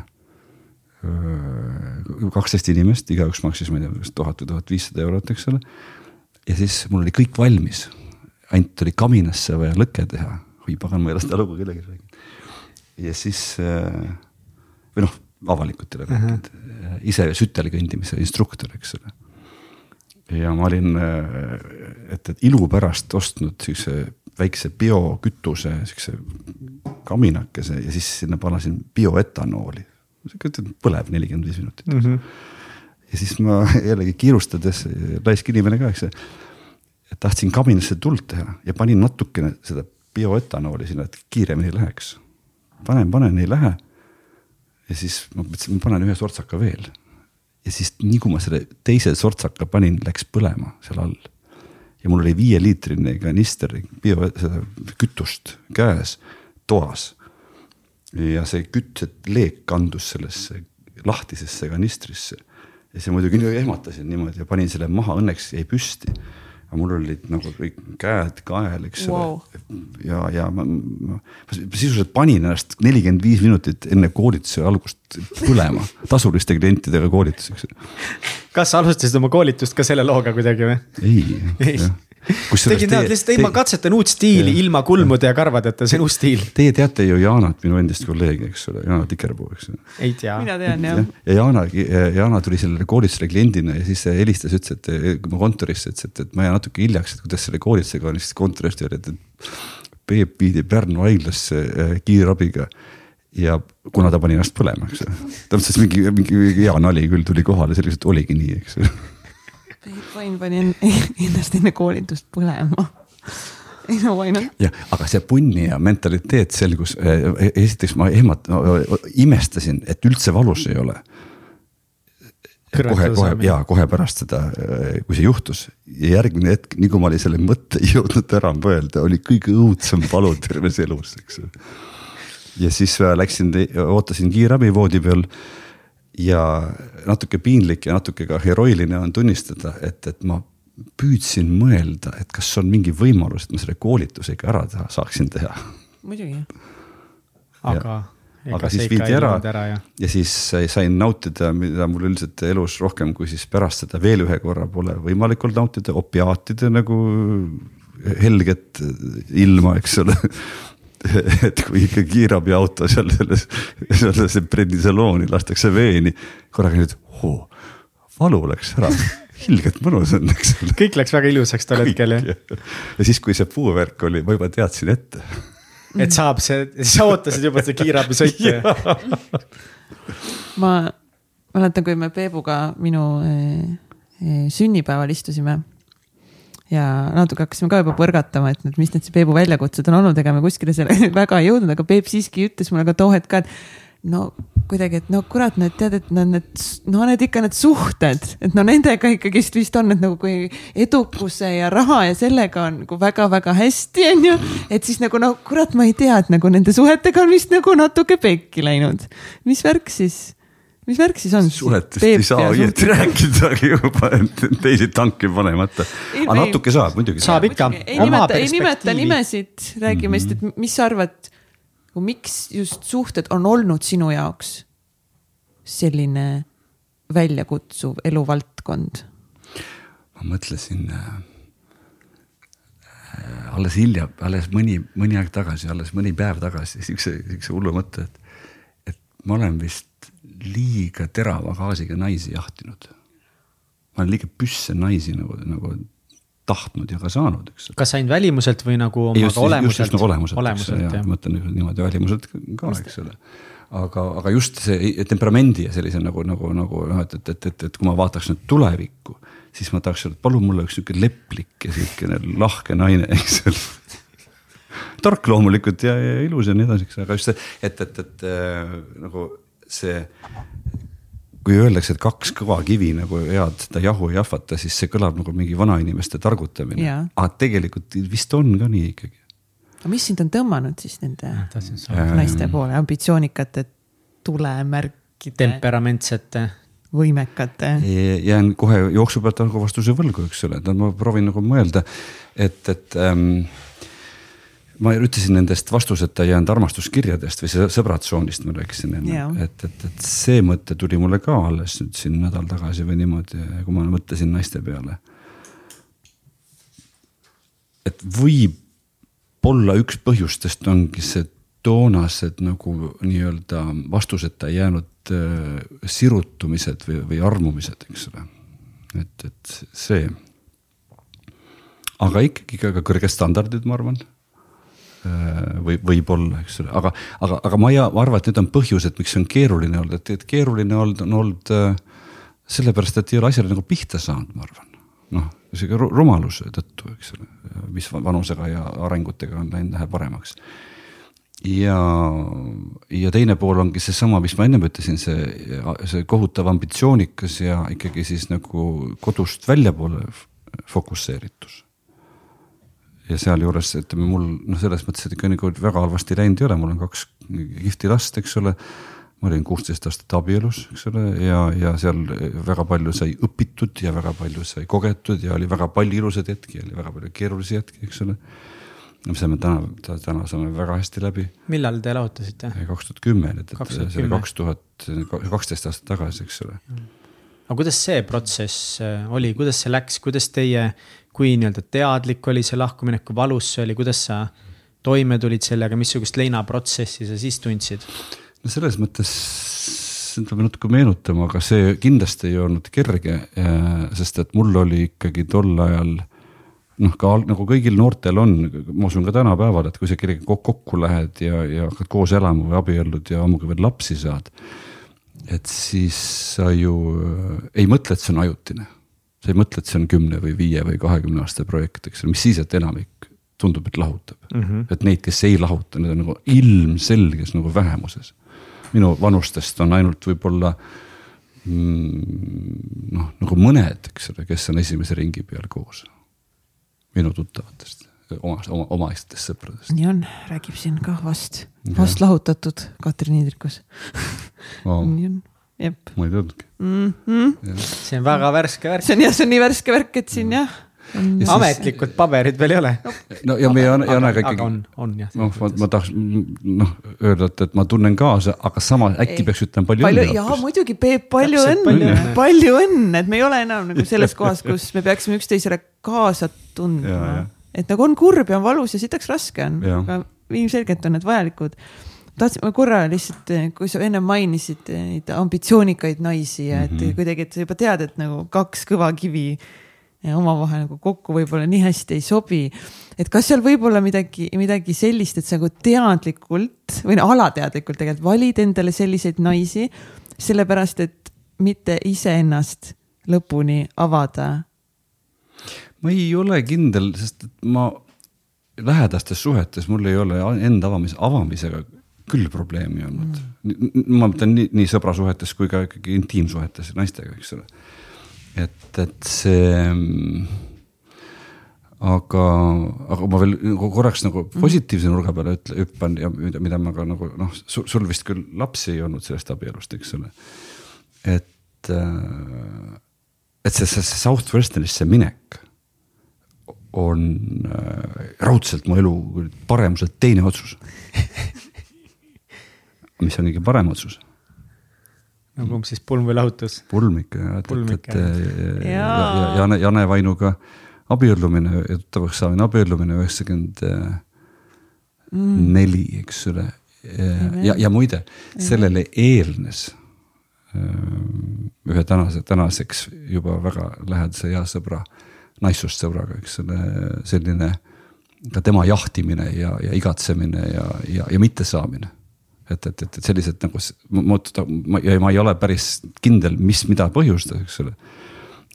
äh, kaksteist inimest, igaüks maksis, ma ei tea, kas tuhat või tuhat viissada eurot, eks ole. ja siis mul oli kõik valmis, ainult oli kaminasse vaja lõke teha, oi pagan, ma ei ole seda lugu kellelegi rääkinud. ja siis äh, või noh, avalikult ei ole rääkinud -huh. ise süteli kõndimise instruktor, eks ole ja ma olin, et, et ilu pärast ostnud siukse väikse biokütuse, siukse kaminakese ja siis sinna panesin bioetanooli. põleb nelikümmend viis minutit mm. -hmm. ja siis ma [LAUGHS] jällegi kiirustades, laisk inimene ka, eks. tahtsin kaminasse tuld teha ja panin natukene seda bioetanooli sinna, et kiiremini läheks. panen, panen, ei lähe. ja siis ma mõtlesin, ma panen ühe sortsaka veel. Ja siis nii kui ma selle teise sortsaka panin, läks põlema seal all. Ja mul oli viieliitrine kanister bio, seda kütust käes toas. ja see kütteleek kandus sellesse lahtisesse kanistrisse. Ja see muidugi ehmatasin niimoodi ja panin selle maha, õnneks jäi püsti aga mul olid nagu kõik käed kael, eks wow. ole. ja, ja ma, ma, ma sisuliselt panin ennast nelikümmend viis minutit enne koolituse algust põlema, tasuliste klientidega koolituseks. Kas sa alustasid oma koolitust ka selle looga kuidagi või? ei, ei tegin tead lihtsalt, ei ma katsetan uut stiili ja, ilma kulmude ja karvadeta, see on uus stiil. Teie teate ju Jaanat, minu endist kolleegi, eks ole, Jaana Tikerpuu, eks ole. ei tea. mina tean jah ja.. ja Jaana, Jaana tuli sellele koolitusele kliendina ja siis helistas, ütles, et kui ma kontorisse ütles, et, et ma jään natuke hiljaks, et kuidas selle koolitusega on, siis kontorist öeldi, et Peep viidi Pärnu haiglasse äh, kiirabiga ja kuna ta pani ennast põlema, eks ole. ta mõtles mingi, mingi hea nali küll tuli kohale, see lihtsalt oligi nii, eks ole Vain pani ennast enne koolitust põlema ei no why not. jah, aga see punnija mentaliteet selgus, eh, esiteks ma ehmat- no,, imestasin, et üldse valus ei ole. kohe, kohe ja kohe pärast seda, eh, kui see juhtus ja järgmine hetk, nii kui ma olin selle mõtte [LAUGHS] jõudnud ära mõelda, oli kõige õudsem valu terves elus, eks. Ja siis läksin, ootasin kiirabi voodi peal ja natuke piinlik ja natuke ka heroiline on tunnistada, et, et ma püüdsin mõelda, et kas on mingi võimalus, et ma selle koolituse ikka ära teha, saaksin teha. muidugi. aga. aga siis viidi ära, ära ja. ja siis sain nautida, mida mul üldiselt elus rohkem kui siis pärast seda veel ühe korra pole võimalik olnud nautida, opiaatide nagu helget ilma, eks ole [LAUGHS] [LAUGHS] et kui ikka kiirabiauto seal selles, sellesse prednisalooni lastakse veeni, korraga nüüd, valu läks ära ilgelt mõnus on, eks ole. kõik läks väga ilusaks tol hetkel jah. ja siis, kui see puuvärk oli, ma juba teadsin ette. et saab see, sa ootasid juba seda kiirabisõitu [LAUGHS] ma mäletan, kui me Peebuga minu eh, eh, sünnipäeval istusime ja natuke hakkasime ka juba põrgatama, et mis need Peebu väljakutsed on olnud, ega me kuskile selle [LAUGHS] väga ei jõudnud, aga Peep siiski ütles mulle ka too hetk ka, et no kuidagi, et no kurat, need tead, et no need, no need ikka need suhted, et no nendega ikkagist vist on, et nagu kui edukuse ja raha ja sellega on nagu väga-väga hästi, on ju. et siis nagu no kurat, ma ei tea, et nagu nende suhetega on vist nagu natuke pekki läinud. mis värk siis? Mis värk siis on? suhetest ei saa õieti rääkidagi juba, et teisi tanki panemata. aga natuke saab muidugi. saab ikka. ei nimeta, ei nimeta nimesid, räägime lihtsalt mm -hmm., et mis sa arvad, miks just suhted on olnud sinu jaoks selline väljakutsuv eluvaldkond? ma mõtlesin äh, alles hilja, alles mõni, mõni aeg tagasi, alles mõni päev tagasi siukse, siukse hullu mõtte, et, et ma olen vist liiga terava gaasiga naisi jahtinud. ma olen liiga püsse naisi nagu, nagu tahtnud ja ka saanud, eks. kas ainult välimuselt või nagu Ei, just, olemuselt? just nagu olemuselt, olemuselt, eks, jah, ma mõtlen niimoodi välimuselt ka, eks ole aga, aga just see temperamendi ja sellise nagu, nagu, nagu noh, et, et, et, et, et kui ma vaataks nüüd tulevikku, siis ma tahaks et palun mulle üks sihuke leplik ja sihukene lahke naine, [LAUGHS] eks ole tark loomulikult ja, ja ilus ja nii edasi, eks, aga just see, et, et, et äh, nagu see, kui öeldakse, et kaks kõva kivi nagu head seda jahu ei ahvata, siis see kõlab nagu mingi vanainimeste targutamine. aga tegelikult vist on ka nii ikkagi. aga mis sind on tõmmanud siis nende ja, naiste poole, ambitsioonikate tulemärkide? temperamentsete võimekate. jään kohe jooksu pealt nagu vastuse võlgu, eks ole, et ma proovin nagu mõelda, et, et ähm, ma ütlesin nendest vastuseta jäänud armastuskirjadest või sõbratsoonist ma rääkisin enne, et, et, et see mõte tuli mulle ka alles nüüd siin nädal tagasi või niimoodi, kui ma mõtlesin naiste peale. et võib-olla üks põhjustest ongi see toonased nagu nii-öelda vastuseta jäänud äh, sirutumised või, või armumised, eks ole. et, et see. aga ikkagi ka kõrged standardid, ma arvan või võib-olla, eks ole, aga, aga, aga ma ei arva, et need on põhjused, miks see on keeruline olnud, et, et keeruline olnud, on olnud äh, sellepärast, et ei ole asjale nagu pihta saanud, ma arvan. noh, isegi rumaluse tõttu, eks ole, mis vanusega ja arengutega on läinud vähe paremaks. ja, ja teine pool ongi seesama, mis ma ennem ütlesin, see, see kohutav ambitsioonikas ja ikkagi siis nagu kodust väljapoole fokusseeritus ja sealjuures ütleme mul noh, selles mõttes, et ikka nagu väga halvasti läinud ei ole, mul on kaks kihvti last, eks ole. ma olin kuusteist aastat abielus, eks ole, ja, ja seal väga palju sai õpitud ja väga palju sai kogetud ja oli väga palju ilusaid hetki, oli väga palju keerulisi hetki, eks ole. me saime täna, täna saame väga hästi läbi. millal te lahutasite? kaks tuhat kümme, et, et see oli kaks tuhat, kaksteist aastat tagasi, eks ole aga kuidas see protsess äh, oli, kuidas see läks, kuidas teie kui nii-öelda teadlik oli see lahkumineku valus see oli, kuidas sa toime tulid sellega, missugust leinaprotsessi sa siis tundsid? no selles mõttes peab natuke meenutama, aga see kindlasti ei olnud kerge, äh, sest et mul oli ikkagi tol ajal noh, ka nagu kõigil noortel on, ma usun ka tänapäeval, et kui sa kellegagi kokku lähed ja, ja hakkad koos elama või abiellud ja ammugi veel lapsi saad. et siis sa ju äh, ei mõtle, et see on ajutine sa ei mõtle, et see on kümne või viie või kahekümne aasta projekt, eks ole, mis siis, et enamik tundub, et lahutab mm. -hmm. et neid, kes ei lahuta, need on nagu ilmselges nagu vähemuses. minu vanustest on ainult võib-olla mm, noh, nagu mõned, eks ole, kes on esimese ringi peal koos. minu tuttavatest, oma, oma, omaaegsetest sõpradest. nii on, räägib siin ka vast, vast lahutatud Katrin Niidrikus oh. nii on ma ei teadnudki mm. -hmm. see on väga värske värk. see on jah, see on nii värske värk, et siin jah. Ja ametlikult paberit veel ei ole. no ja meie Janega ikkagi. on, on jah. noh, ma, ma tahaks noh öelda, et, et ma tunnen kaasa, aga samas äkki ei. peaks ütlema palju, palju õnne. jaa, muidugi Peep, palju õnne, palju õnne, et me ei ole enam nagu selles [LAUGHS] kohas, kus me peaksime üksteisele kaasa tundma. et nagu on kurb ja on valus ja sitaks raske on, aga ilmselgelt on need vajalikud tahtsin, ma korra lihtsalt, kui sa enne mainisid neid ambitsioonikaid naisi ja et mm -hmm. kuidagi, et sa juba tead, et nagu kaks kõva kivi omavahel nagu kokku võib-olla nii hästi ei sobi. et kas seal võib olla midagi, midagi sellist, et sa nagu teadlikult või alateadlikult tegelikult valid endale selliseid naisi, sellepärast et mitte iseennast lõpuni avada? ma ei ole kindel, sest ma lähedastes suhetes mul ei ole enda avamise, avamisega küll probleemi olnud mm.. ma mõtlen nii, nii sõbrasuhetes kui ka ikkagi intiimsuhetes naistega, eks ole. et, et see aga, aga ma veel korraks nagu mm. positiivse nurga peale ütle, hüppan ja mida, mida ma ka nagu noh, sul vist küll lapsi ei olnud sellest abielust, eks ole. et, äh, et see, see Southwesternisse minek on äh, raudselt mu elu paremuselt teine otsus [LAUGHS] mis on kõige parem otsus. no kumb siis, pulm või lahutus? pulm ikka jah, et, et, et ja, ja, ja Jane, Jane Vainuga abiellumine tuttavaks saamine, abiellumine üheksakümmend neli, eks ole. ja, ja muide, sellele eelnes ühe tänase, tänaseks juba väga lähedase hea sõbra, naissoost sõbraga, eks ole, selline ka tema jahtimine ja, ja igatsemine ja, ja, ja mittesaamine et, et, et, sellised nagu muutuda, ma, ja ma ei ole päris kindel, mis, mida põhjustas, eks ole.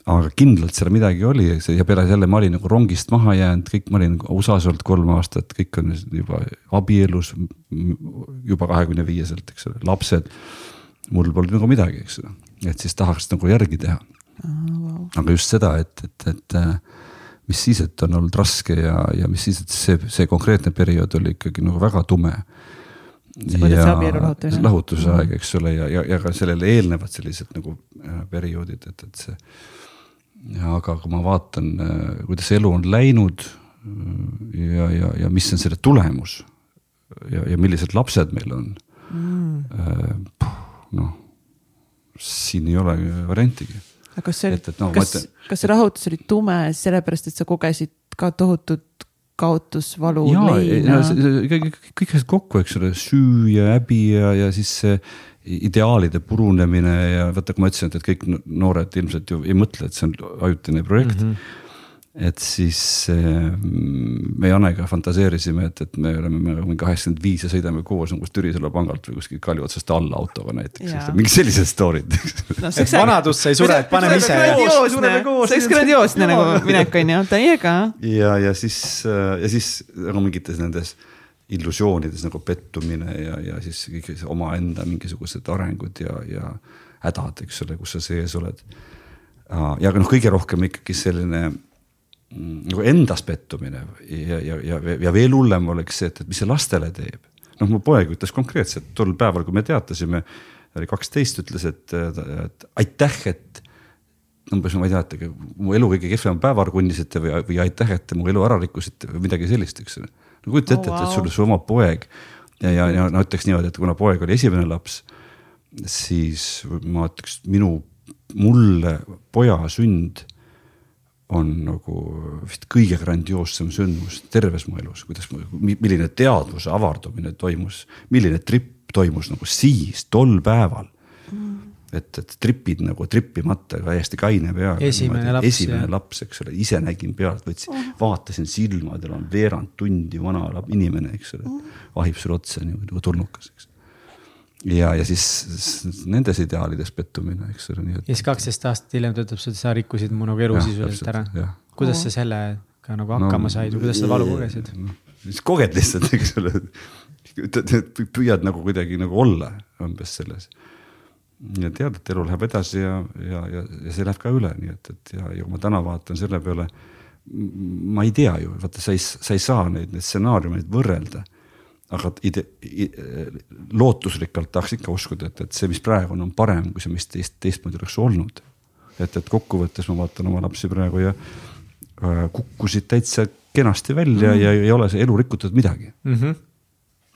aga kindlalt seal midagi oli ja peale selle ma olin nagu rongist maha jäänud, kõik, ma olin USA-s olnud kolm aastat, kõik on juba abielus juba kahekümne viieselt, eks ole, lapsed. mul polnud nagu midagi, eks ole, et siis tahaks nagu järgi teha oh,. Wow. aga just seda, et, et, et mis siis, et on olnud raske ja, ja mis siis, et see, see konkreetne periood oli ikkagi nagu väga tume kuidas see abielu lahutamine? lahutuse aeg, eks ole, ja, ja, ja ka sellele eelnevad sellised nagu äh, perioodid, et, et see. aga kui ma vaatan, äh, kuidas elu on läinud äh, ja, ja, ja mis on selle tulemus ja, ja millised lapsed meil on mm.. noh, siin ei ole variantigi. aga kas see no, kas, kas see rahutus oli tume sellepärast, et sa kogesid ka tohutut kaotusvalu, leina. kõik, kõik asjad kokku, eks ole, süü ja häbi ja, ja siis see ideaalide purunemine ja vaata, kui ma ütlesin, et kõik noored ilmselt ju ei mõtle, et see on ajutine projekt mm. -hmm et siis me Janega fantaseerisime, et, et me oleme mingi kaheksakümmend viis ja sõidame koos nagu Türisalu pangalt või kuskilt Kalju otsast alla autoga näiteks, mingid sellised story'd no,. et vanadust sa ei sure, et paneme ise. see oleks grandioosne nagu minek on ju, täiega. ja, ja siis, ja siis nagu mingites nendes illusioonides nagu pettumine ja, ja siis kõik omaenda mingisugused arengud ja, ja hädad, eks ole, kus sa sees oled. ja noh, kõige rohkem ikkagi selline nagu endas pettumine ja, ja, ja, ja veel hullem oleks see, et, et mis see lastele teeb. noh, mu poeg ütles konkreetselt tol päeval, kui me teatasime, ta oli kaksteist, ütles, et, et aitäh, et umbes ma ei tea, et mu elu kõige kehvem päev argunnisite või, või aitäh, et mu elu ära rikkusite või midagi sellist, eks ole. no kujuta ette oh,, wow. et, et sul su oma poeg ja, ja, ja no ütleks niimoodi, et kuna poeg oli esimene laps, siis ma ütleks minu, mulle poja sünd on nagu vist kõige grandioossem sündmus terves mu elus, kuidas, milline teadvuse avardumine toimus, milline trip toimus nagu siis, tol päeval mm. et, et tripid nagu tripimata täiesti kaine peaga. esimene laps. esimene laps, eks ole, ise nägin pealt, võtsin oh., vaatasin silmadel on veerand tundi vana inimene, eks ole oh., vahib sulle otsa niimoodi nagu tulnukas, eks ja, ja siis nendes ideaalides pettumine, eks ole, nii et. ja siis kaksteist aastat hiljem ta ütleb sulle, et sa rikkusid mu nagu elu sisuliselt ära. kuidas sa sellega nagu hakkama no, said või kuidas sa valu kogesid no,? siis koged lihtsalt, eks ole. püüad nagu kuidagi nagu olla umbes selles. ja tead, et elu läheb edasi ja, ja, ja, ja see läheb ka üle, nii et, et ja, ja kui ma täna vaatan selle peale. ma ei tea ju, vaata, sa ei, sa ei saa neid, neid stsenaariumeid võrrelda aga ide-, lootusrikkalt tahaks ikka uskuda, et, et see, mis praegu on, on parem kui see, mis teist, teistmoodi oleks olnud. et, et kokkuvõttes ma vaatan oma lapsi praegu ja äh, kukkusid täitsa kenasti välja mm -hmm. ja ei ole see elu rikutud midagi mm. -hmm.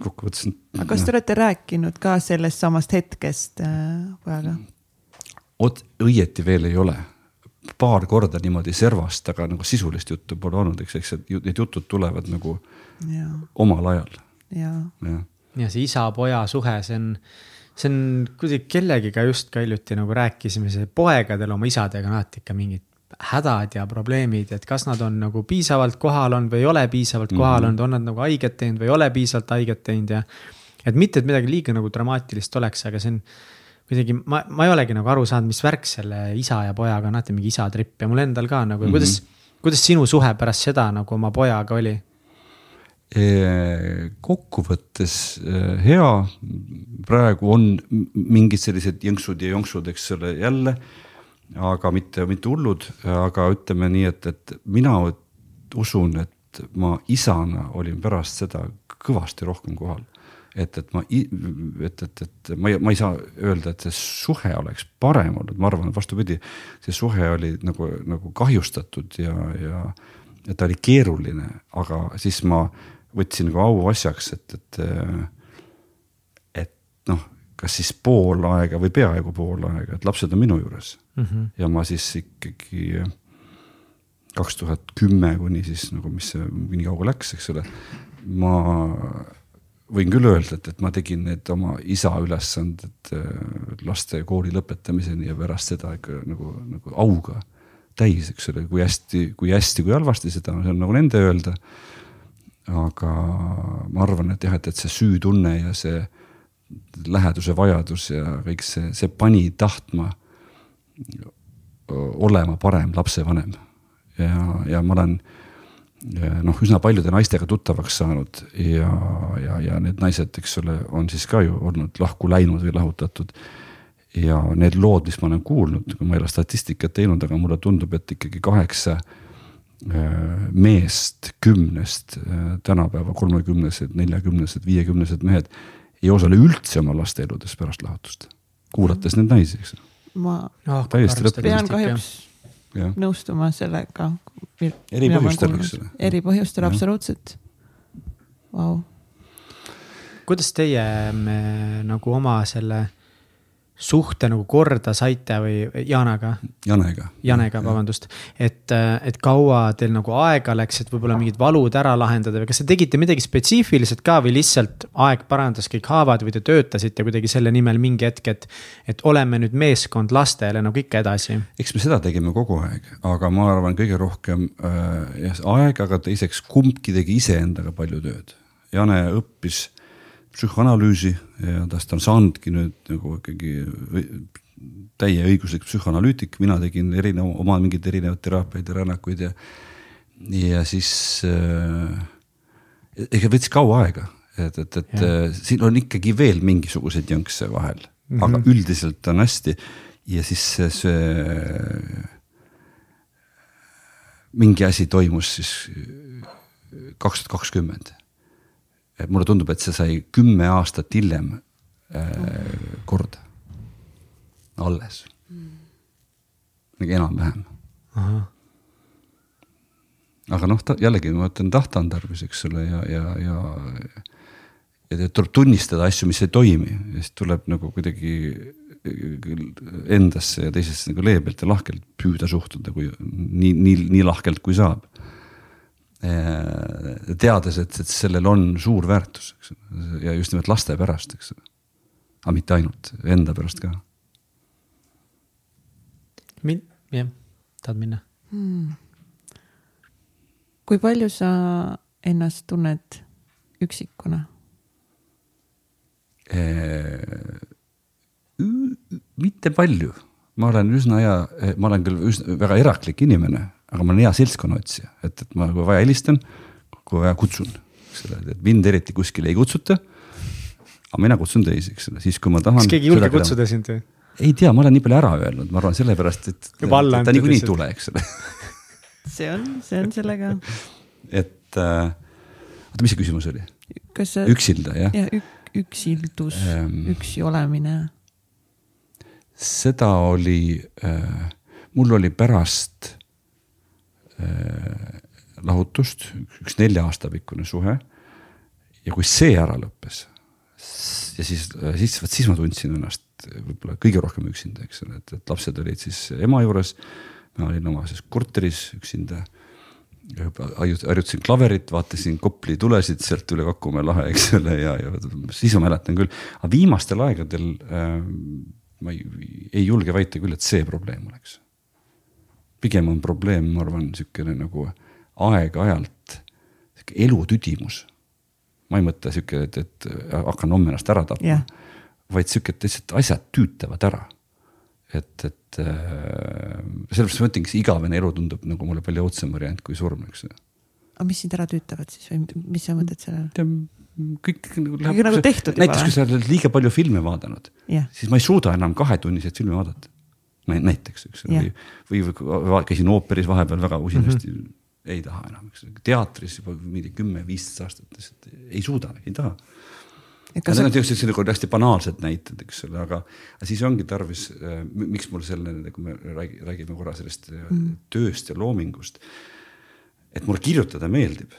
kokkuvõttes. aga kas te olete rääkinud ka sellest samast hetkest äh, pojaga? vot õieti veel ei ole paar korda niimoodi servast, aga nagu sisulist juttu pole olnud, eks, eks need jutud tulevad nagu ja. omal ajal ja. ja, ja see isa-poja suhe, see on, see on kuidagi kellegiga just ka hiljuti nagu rääkisime, see poegadel oma isadega on alati ikka mingid hädad ja probleemid, et kas nad on nagu piisavalt kohal olnud või ei ole piisavalt kohal mm -hmm. olnud, on nad nagu haiget teinud või ei ole piisavalt haiget teinud ja. et mitte, et midagi liiga nagu dramaatilist oleks, aga see on kuidagi, ma, ma ei olegi nagu aru saanud, mis värk selle isa ja pojaga on, alati mingi isa tripp ja mul endal ka nagu mm, -hmm. kuidas, kuidas sinu suhe pärast seda nagu oma pojaga oli? Kokkuvõttes hea, praegu on mingid sellised jõnksud ja jonksud, eks ole, jälle. aga mitte, mitte hullud, aga ütleme nii, et, et mina usun, et ma isana olin pärast seda kõvasti rohkem kohal. et, et ma, et, et, et ma ei, ma ei saa öelda, et see suhe oleks parem olnud, ma arvan, vastupidi, see suhe oli nagu, nagu kahjustatud ja, ja, ja ta oli keeruline, aga siis ma võtsin nagu auasjaks, et, et, et noh, kas siis pool aega või peaaegu pool aega, et lapsed on minu juures mm. -hmm. ja ma siis ikkagi kaks tuhat kümme kuni siis nagu, mis see nii kaua läks, eks ole. ma võin küll öelda, et, et ma tegin need oma isa ülesanded laste kooli lõpetamiseni ja pärast seda ikka nagu, nagu auga täis, eks ole, kui hästi, kui hästi, kui halvasti, seda see on nagu nende öelda aga ma arvan, et jah, et, et see süütunne ja see läheduse vajadus ja kõik see, see pani tahtma olema parem lapsevanem. ja, ja ma olen noh, üsna paljude naistega tuttavaks saanud ja, ja, ja need naised, eks ole, on siis ka ju olnud lahku läinud või lahutatud. ja need lood, mis ma olen kuulnud, ma ei ole statistikat teinud, aga mulle tundub, et ikkagi kaheksa meest kümnest, äh, tänapäeva kolmekümnesed, neljakümnesed, viiekümnesed mehed ei osale üldse oma laste eludes pärast lahutust, kuulates neid naisi, eks. ma oh, Täiesti lõpp- pean kahjuks jah, nõustuma sellega. Eri põhjustel, eks ole. eri põhjustel absoluutselt wow.. kuidas teie me, nagu oma selle suhte nagu korda saite või Janaga, Janega. Janega, vabandust. et, et kaua teil nagu aega läks, et võib-olla mingid valud ära lahendada või kas te tegite midagi spetsiifiliselt ka või lihtsalt aeg parandas kõik haavad või te töötasite kuidagi selle nimel mingi hetk, et. et oleme nüüd meeskond lastele nagu ikka edasi. eks me seda tegime kogu aeg, aga ma arvan, kõige rohkem äh, jah, aega, aga teiseks kumbki tegi iseendaga palju tööd. Jane õppis psühhoanalüüsi ja tast on saanudki nüüd nagu ikkagi õi- täieõiguslik psühhoanalüütik, mina tegin erineva, oma mingeid erinevaid teraapiaid ja rännakuid ja ja siis äh, ega võttis kaua aega, et, et, et Jah. äh, siin on ikkagi veel mingisuguseid jõnkse vahel mm, -hmm. aga üldiselt on hästi ja siis see, see mingi asi toimus siis kaks tuhat kakskümmend. Mulle tundub, et see sai kümme aastat hiljem äh, korda, alles, nagu enam-vähem. Aga noh, jällegi ma ütlen, tahta on tarvis, eks ole, ja, ja, ja. ja tuleb tunnistada asju, mis ei toimi. Ja siis tuleb nagu kuidagi endasse ja teisesse nagu leebelt ja lahkelt püüda suhtuda, kui nii, nii, nii lahkelt kui saab. teades, et, et sellel on suur väärtus, eks ole, ja just nimelt laste pärast, eks ole. aga mitte ainult, enda pärast ka. min-, jah, tahad minna? kui palju sa ennast tunned üksikuna? mitte palju, ma olen üsna hea, ma olen küll üsna väga eraklik inimene, aga ma olen hea seltskonnaotsija, et, et ma, kui vaja, helistan, kui vaja, kutsun, eks ole, et mind eriti kuskile ei kutsuta. aga mina kutsun teisi, eks ole, siis kui ma tahan. kas keegi ei julge kutsuda sind või? ei tea, ma olen nii palju ära öelnud, ma arvan sellepärast, et. Juba alla ta antud niikuinii ei tule, eks ole, [LAUGHS] see on, see on sellega, [LAUGHS] et äh, oota, mis see küsimus oli? kas sa. üksilda jah ja.? jah, üksildus Ehm., üksi olemine. seda oli äh,, mul oli pärast lahutust üks nelja aasta pikkune suhe. ja kui see ära lõppes ja siis, siis, vot siis ma tundsin ennast võib-olla kõige rohkem üksinda, eks ole, et, et lapsed olid siis ema juures. ma olin oma siis korteris üksinda. harjutasin klaverit, vaatasin Kopli tulesid sealt üle Kakumäe lahe, eks ole, ja, ja siis ma mäletan küll, aga viimastel aegadel äh, ma ei, ei julge väita küll, et see probleem oleks. Pigem on probleem, ma arvan, niisugune nagu aeg-ajalt sihuke elutüdimus. ma ei mõtle sihuke, et, et hakkan homme ennast ära tapma Jah. vaid sihuke, et lihtsalt asjad tüütavad ära. et, et äh, sellepärast ma ütlengi, see igavene elu tundub nagu mulle palju õudsem variant kui surm, eks ju. aga mis sind ära tüütavad siis või mis sa mõtled sellele? kõik nagu Kõik nagu tehtud juba näiteks kui sa oled liiga palju filme vaadanud jah, siis ma ei suuda enam kahetunniseid filme vaadata. näiteks, eks ole, või, või käisin ooperis vahepeal väga usinasti mm, -hmm. ei taha enam, eks ole, teatris juba mingi kümme-viisteist aastat lihtsalt ei suuda, ei taha. need on sellised nagu hästi banaalsed näited, eks ole, aga siis ongi tarvis, miks mul selle, kui me räägi- räägime korra sellest mm. tööst ja loomingust. et mulle kirjutada meeldib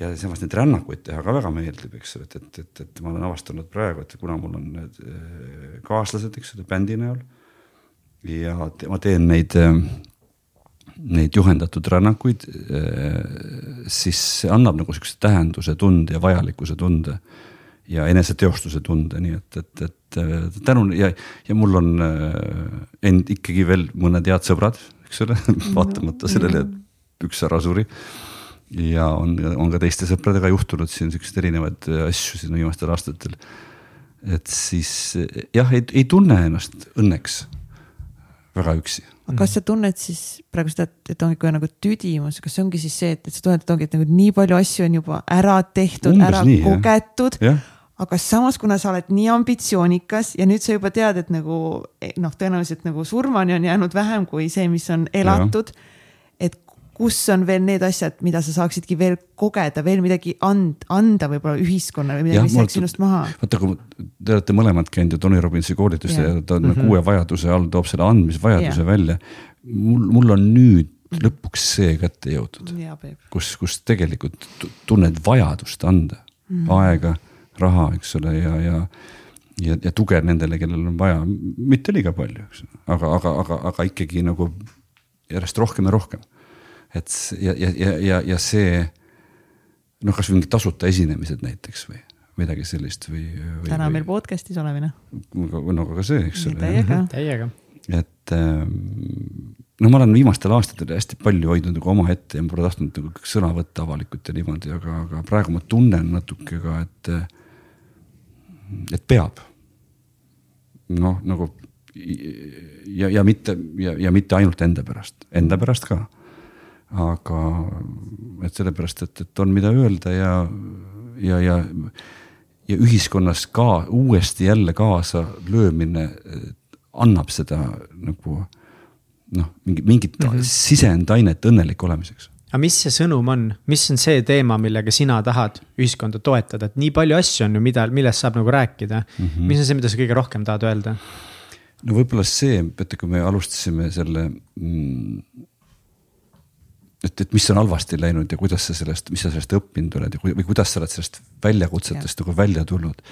ja samas neid rännakuid teha ka väga meeldib, eks ole, et, et, et, et ma olen avastanud praegu, et kuna mul on need äh, kaaslased, eks ole, bändi näol ja ma teen neid, neid juhendatud rännakuid, siis see annab nagu siukse tähenduse tunde ja vajalikkuse tunde ja eneseteostuse tunde, nii et, et, et äh, tänu ja, ja mul on äh, end ikkagi veel mõned head sõbrad, eks ole, [LAUGHS] vaatamata sellele, et üks ära suri. ja on, on ka teiste sõpradega juhtunud siin siukseid erinevaid äh, asju siin viimastel aastatel. et siis äh, jah, ei, ei tunne ennast õnneks väga üksi aga kas sa tunned siis praegu seda, et ongi kohe nagu tüdimus, kas see ongi siis see, et, sa tunned, et ongi, et nagu nii palju asju on juba ära tehtud, ära nii, kogetud. aga samas, kuna sa oled nii ambitsioonikas ja nüüd sa juba tead, et nagu noh, tõenäoliselt nagu surmani on jäänud vähem kui see, mis on elatud. et kus on veel need asjad, mida sa saaksidki veel kogeda, veel midagi and, anda võib-olla ühiskonnale või midagi, mis jääks sinust maha? vaata, kui te olete mõlemad käinud ju Tony Robbinsi koolitustel ja ta mm -hmm. kuue vajaduse all toob selle andmisvajaduse ja. välja. mul, mul on nüüd lõpuks see kätte jõudnud, kus, kus tegelikult tunned vajadust anda mm -hmm. aega, raha, eks ole, ja, ja ja, ja tuge nendele, kellel on vaja, mitte liiga palju, eks, aga, aga, aga, aga ikkagi nagu järjest rohkem ja rohkem. Et ja, ja, ja, ja, ja see noh, kasvõi mingid tasuta esinemised näiteks või midagi sellist või, või. täna või, meil podcast'is olemine. no aga see, eks ole. täiega. [LAUGHS] täiega. et ähm, no ma olen viimastel aastatel hästi palju hoidnud nagu omaette ja ma pole tahtnud nagu sõna võtta avalikult ja niimoodi, aga, aga praegu ma tunnen natuke ka, et et peab. noh, nagu ja, ja mitte ja, ja mitte ainult enda pärast, enda pärast ka. Aga et sellepärast, et, et on, mida öelda ja, ja, ja, ja ühiskonnas ka uuesti jälle kaasa löömine annab seda nagu noh, mingi mingit mm -hmm. sisendainet õnnelik olemiseks aga mis see sõnum on, mis on see teema, millega sina tahad ühiskonda toetada, et nii palju asju on ju, mida, millest saab nagu rääkida mm. -hmm. mis on see, mida sa kõige rohkem tahad öelda? no võib-olla see, et kui me alustasime selle mm, et, et mis on halvasti läinud ja kuidas sa sellest, mis sa sellest õppinud oled ja või kuidas sa oled sellest väljakutsetest nagu välja tulnud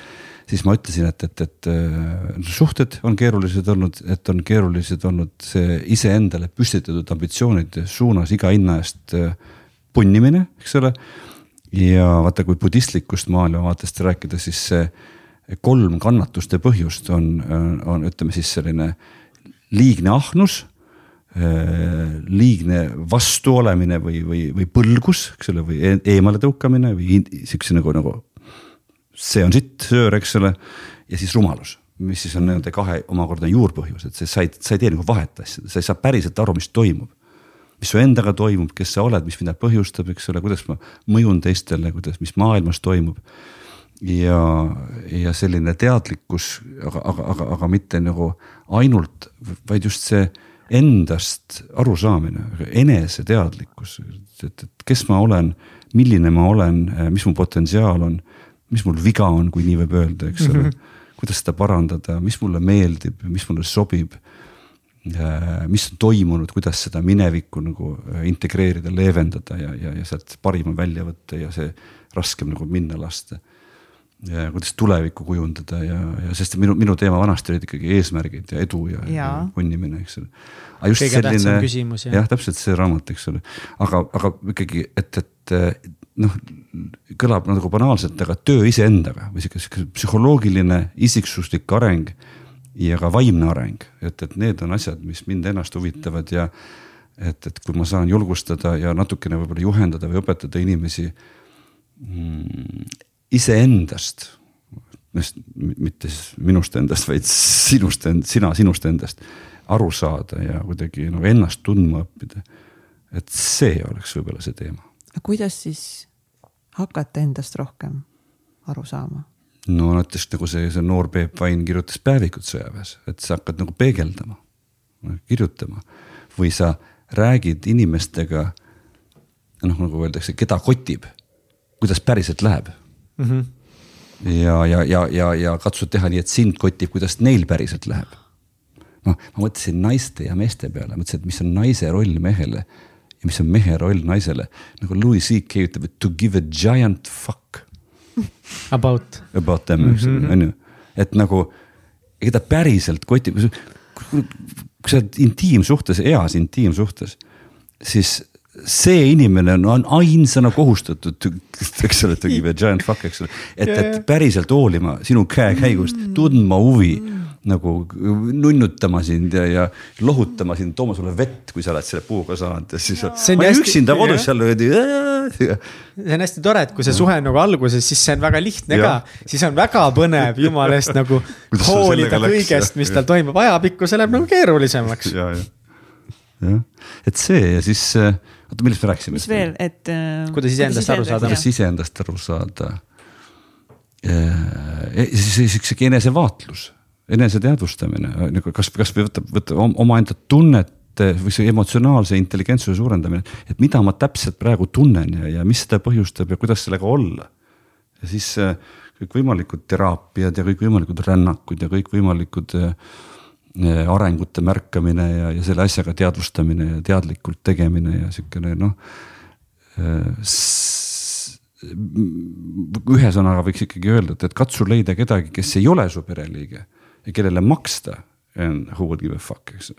siis ma ütlesin, et, et, et äh, suhted on keerulised olnud, et on keerulised olnud see iseendale püstitatud ambitsioonide suunas iga hinna eest äh, punnimine, eks ole. ja vaata, kui budistlikust maailmavaatest rääkida, siis see kolm kannatuste põhjust on, on ütleme siis selline liigne ahnus liigne vastuolemine või, või, või põlgus, eks ole, või e-, eemale tõukamine või siukse nagu, nagu see on sitt, söör, eks ole. ja siis rumalus, mis siis on nende kahe omakorda juurpõhjus, et sa ei, sa ei tee nagu vahet asjades, sa ei saa päriselt aru, mis toimub. mis su endaga toimub, kes sa oled, mis mida põhjustab, eks ole, kuidas ma mõjun teistele, kuidas, mis maailmas toimub. ja, ja selline teadlikkus, aga, aga, aga, aga mitte nagu ainult, vaid just see endast arusaamine, eneseteadlikkus, et, et kes ma olen, milline ma olen, mis mu potentsiaal on mis mul viga on, kui nii võib öelda, eks ole mm. -hmm. kuidas seda parandada, mis mulle meeldib, mis mulle sobib. Mis on toimunud, kuidas seda minevikku nagu äh, integreerida, leevendada ja, ja, ja sealt parima välja võtta ja see raskem nagu minna lasta. Ja kuidas tulevikku kujundada ja, ja sest minu, minu teema vanasti olid ikkagi eesmärgid ja edu ja, ja. punnimine, eks ole. aga just Kõige selline, jah ja,, täpselt see raamat, eks ole, aga, aga ikkagi, et, et noh, kõlab nagu banaalselt, aga töö iseendaga või sihuke, sihuke psühholoogiline isiksuslik areng ja ka vaimne areng, et, et need on asjad, mis mind ennast huvitavad ja et, et kui ma saan julgustada ja natukene võib-olla juhendada või õpetada inimesi mm, iseendast, mitte minust endast, vaid sinust end-, sina sinust endast aru saada ja kuidagi nagu ennast tundma õppida. et see oleks võib-olla see teema kuidas siis hakata endast rohkem aru saama? no näiteks nagu see, see noor Peep Vain kirjutas päevikut sõjaväes, et sa hakkad nagu peegeldama, kirjutama või sa räägid inimestega. noh, nagu öeldakse, keda kotib, kuidas päriselt läheb mm. -hmm. ja, ja, ja, ja, ja katsud teha nii, et sind kotib, kuidas neil päriselt läheb. noh, ma mõtlesin naiste ja meeste peale, mõtlesin, et mis on naise roll mehele ja mis on mehe roll naisele. nagu Louis CK ütleb, et to give a giant fuck. [LAUGHS] About. About them, eks ole, mhm. on ju. et nagu, ega ta päriselt kotib, kui sa oled intiimsuhtes, eas intiimsuhtes, siis see inimene on, on ainsana kohustatud, eks ole, to give a giant fuck, eks ole. et, et päriselt hoolima sinu käekäigust, tundma huvi nagu nunnutama sind ja, ja lohutama sind, tooma sulle vett, kui sa oled selle puuga saanud. Ja siis. ma olin üksinda kodus seal öeldi. see on hästi tore, et kui see suhe on nagu alguses, siis see on väga lihtne ja. ka, siis on väga põnev [LAUGHS] jumala eest nagu hoolida kõigest, mis tal toimub, ajapikku see läheb nagu keerulisemaks. ja, ja, jah, et see ja siis, äh, oota, millest me rääkisime? mis veel, et äh,. kuidas iseendast aru saada. kuidas iseendast aru saada. siis sihuke enesevaatlus eneseteadvustamine, nagu kas, kasvõi võtta, võtta omaenda tunnet või see emotsionaalse intelligentsuse suurendamine, et mida ma täpselt praegu tunnen ja, ja mis seda põhjustab ja kuidas sellega olla. ja siis äh, kõikvõimalikud teraapiad ja kõikvõimalikud rännakud ja kõikvõimalikud äh, arengute märkamine ja, ja selle asjaga teadvustamine ja teadlikult tegemine ja sihukene noh ühesõnaga võiks ikkagi öelda, et, et katsu leida kedagi, kes ei ole su pereliige ja kellele maksta and who would give a fuck, eks.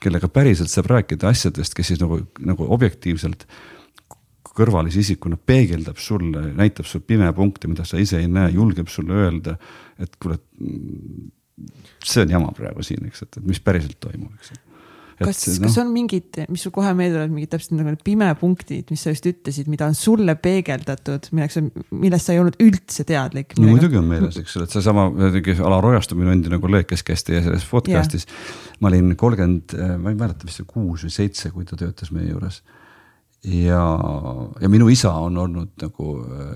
Kellega päriselt saab rääkida asjadest, kes siis nagu, nagu objektiivselt kõrvalise isikuna peegeldab sulle, näitab sulle pimepunkte, mida sa ise ei näe, julgeb sulle öelda, et kuule, see on jama praegu siin, eks, et, et mis päriselt toimub, eks kas, no. kas on mingid, mis sul kohe meelde tulevad, mingid täpselt nagu need pimepunktid, mis sa just ütlesid, mida on sulle peegeldatud, milleks millest sa ei olnud üldse teadlik? no muidugi on meeles, eks ole, et seesama Alar Ojastu, minu endine kolleeg, kes käis teie selles podcast'is ma olin kolmkümmend, ma ei mäleta, vist kuus või seitse, kui ta töötas meie juures ja, ja minu isa on olnud nagu äh,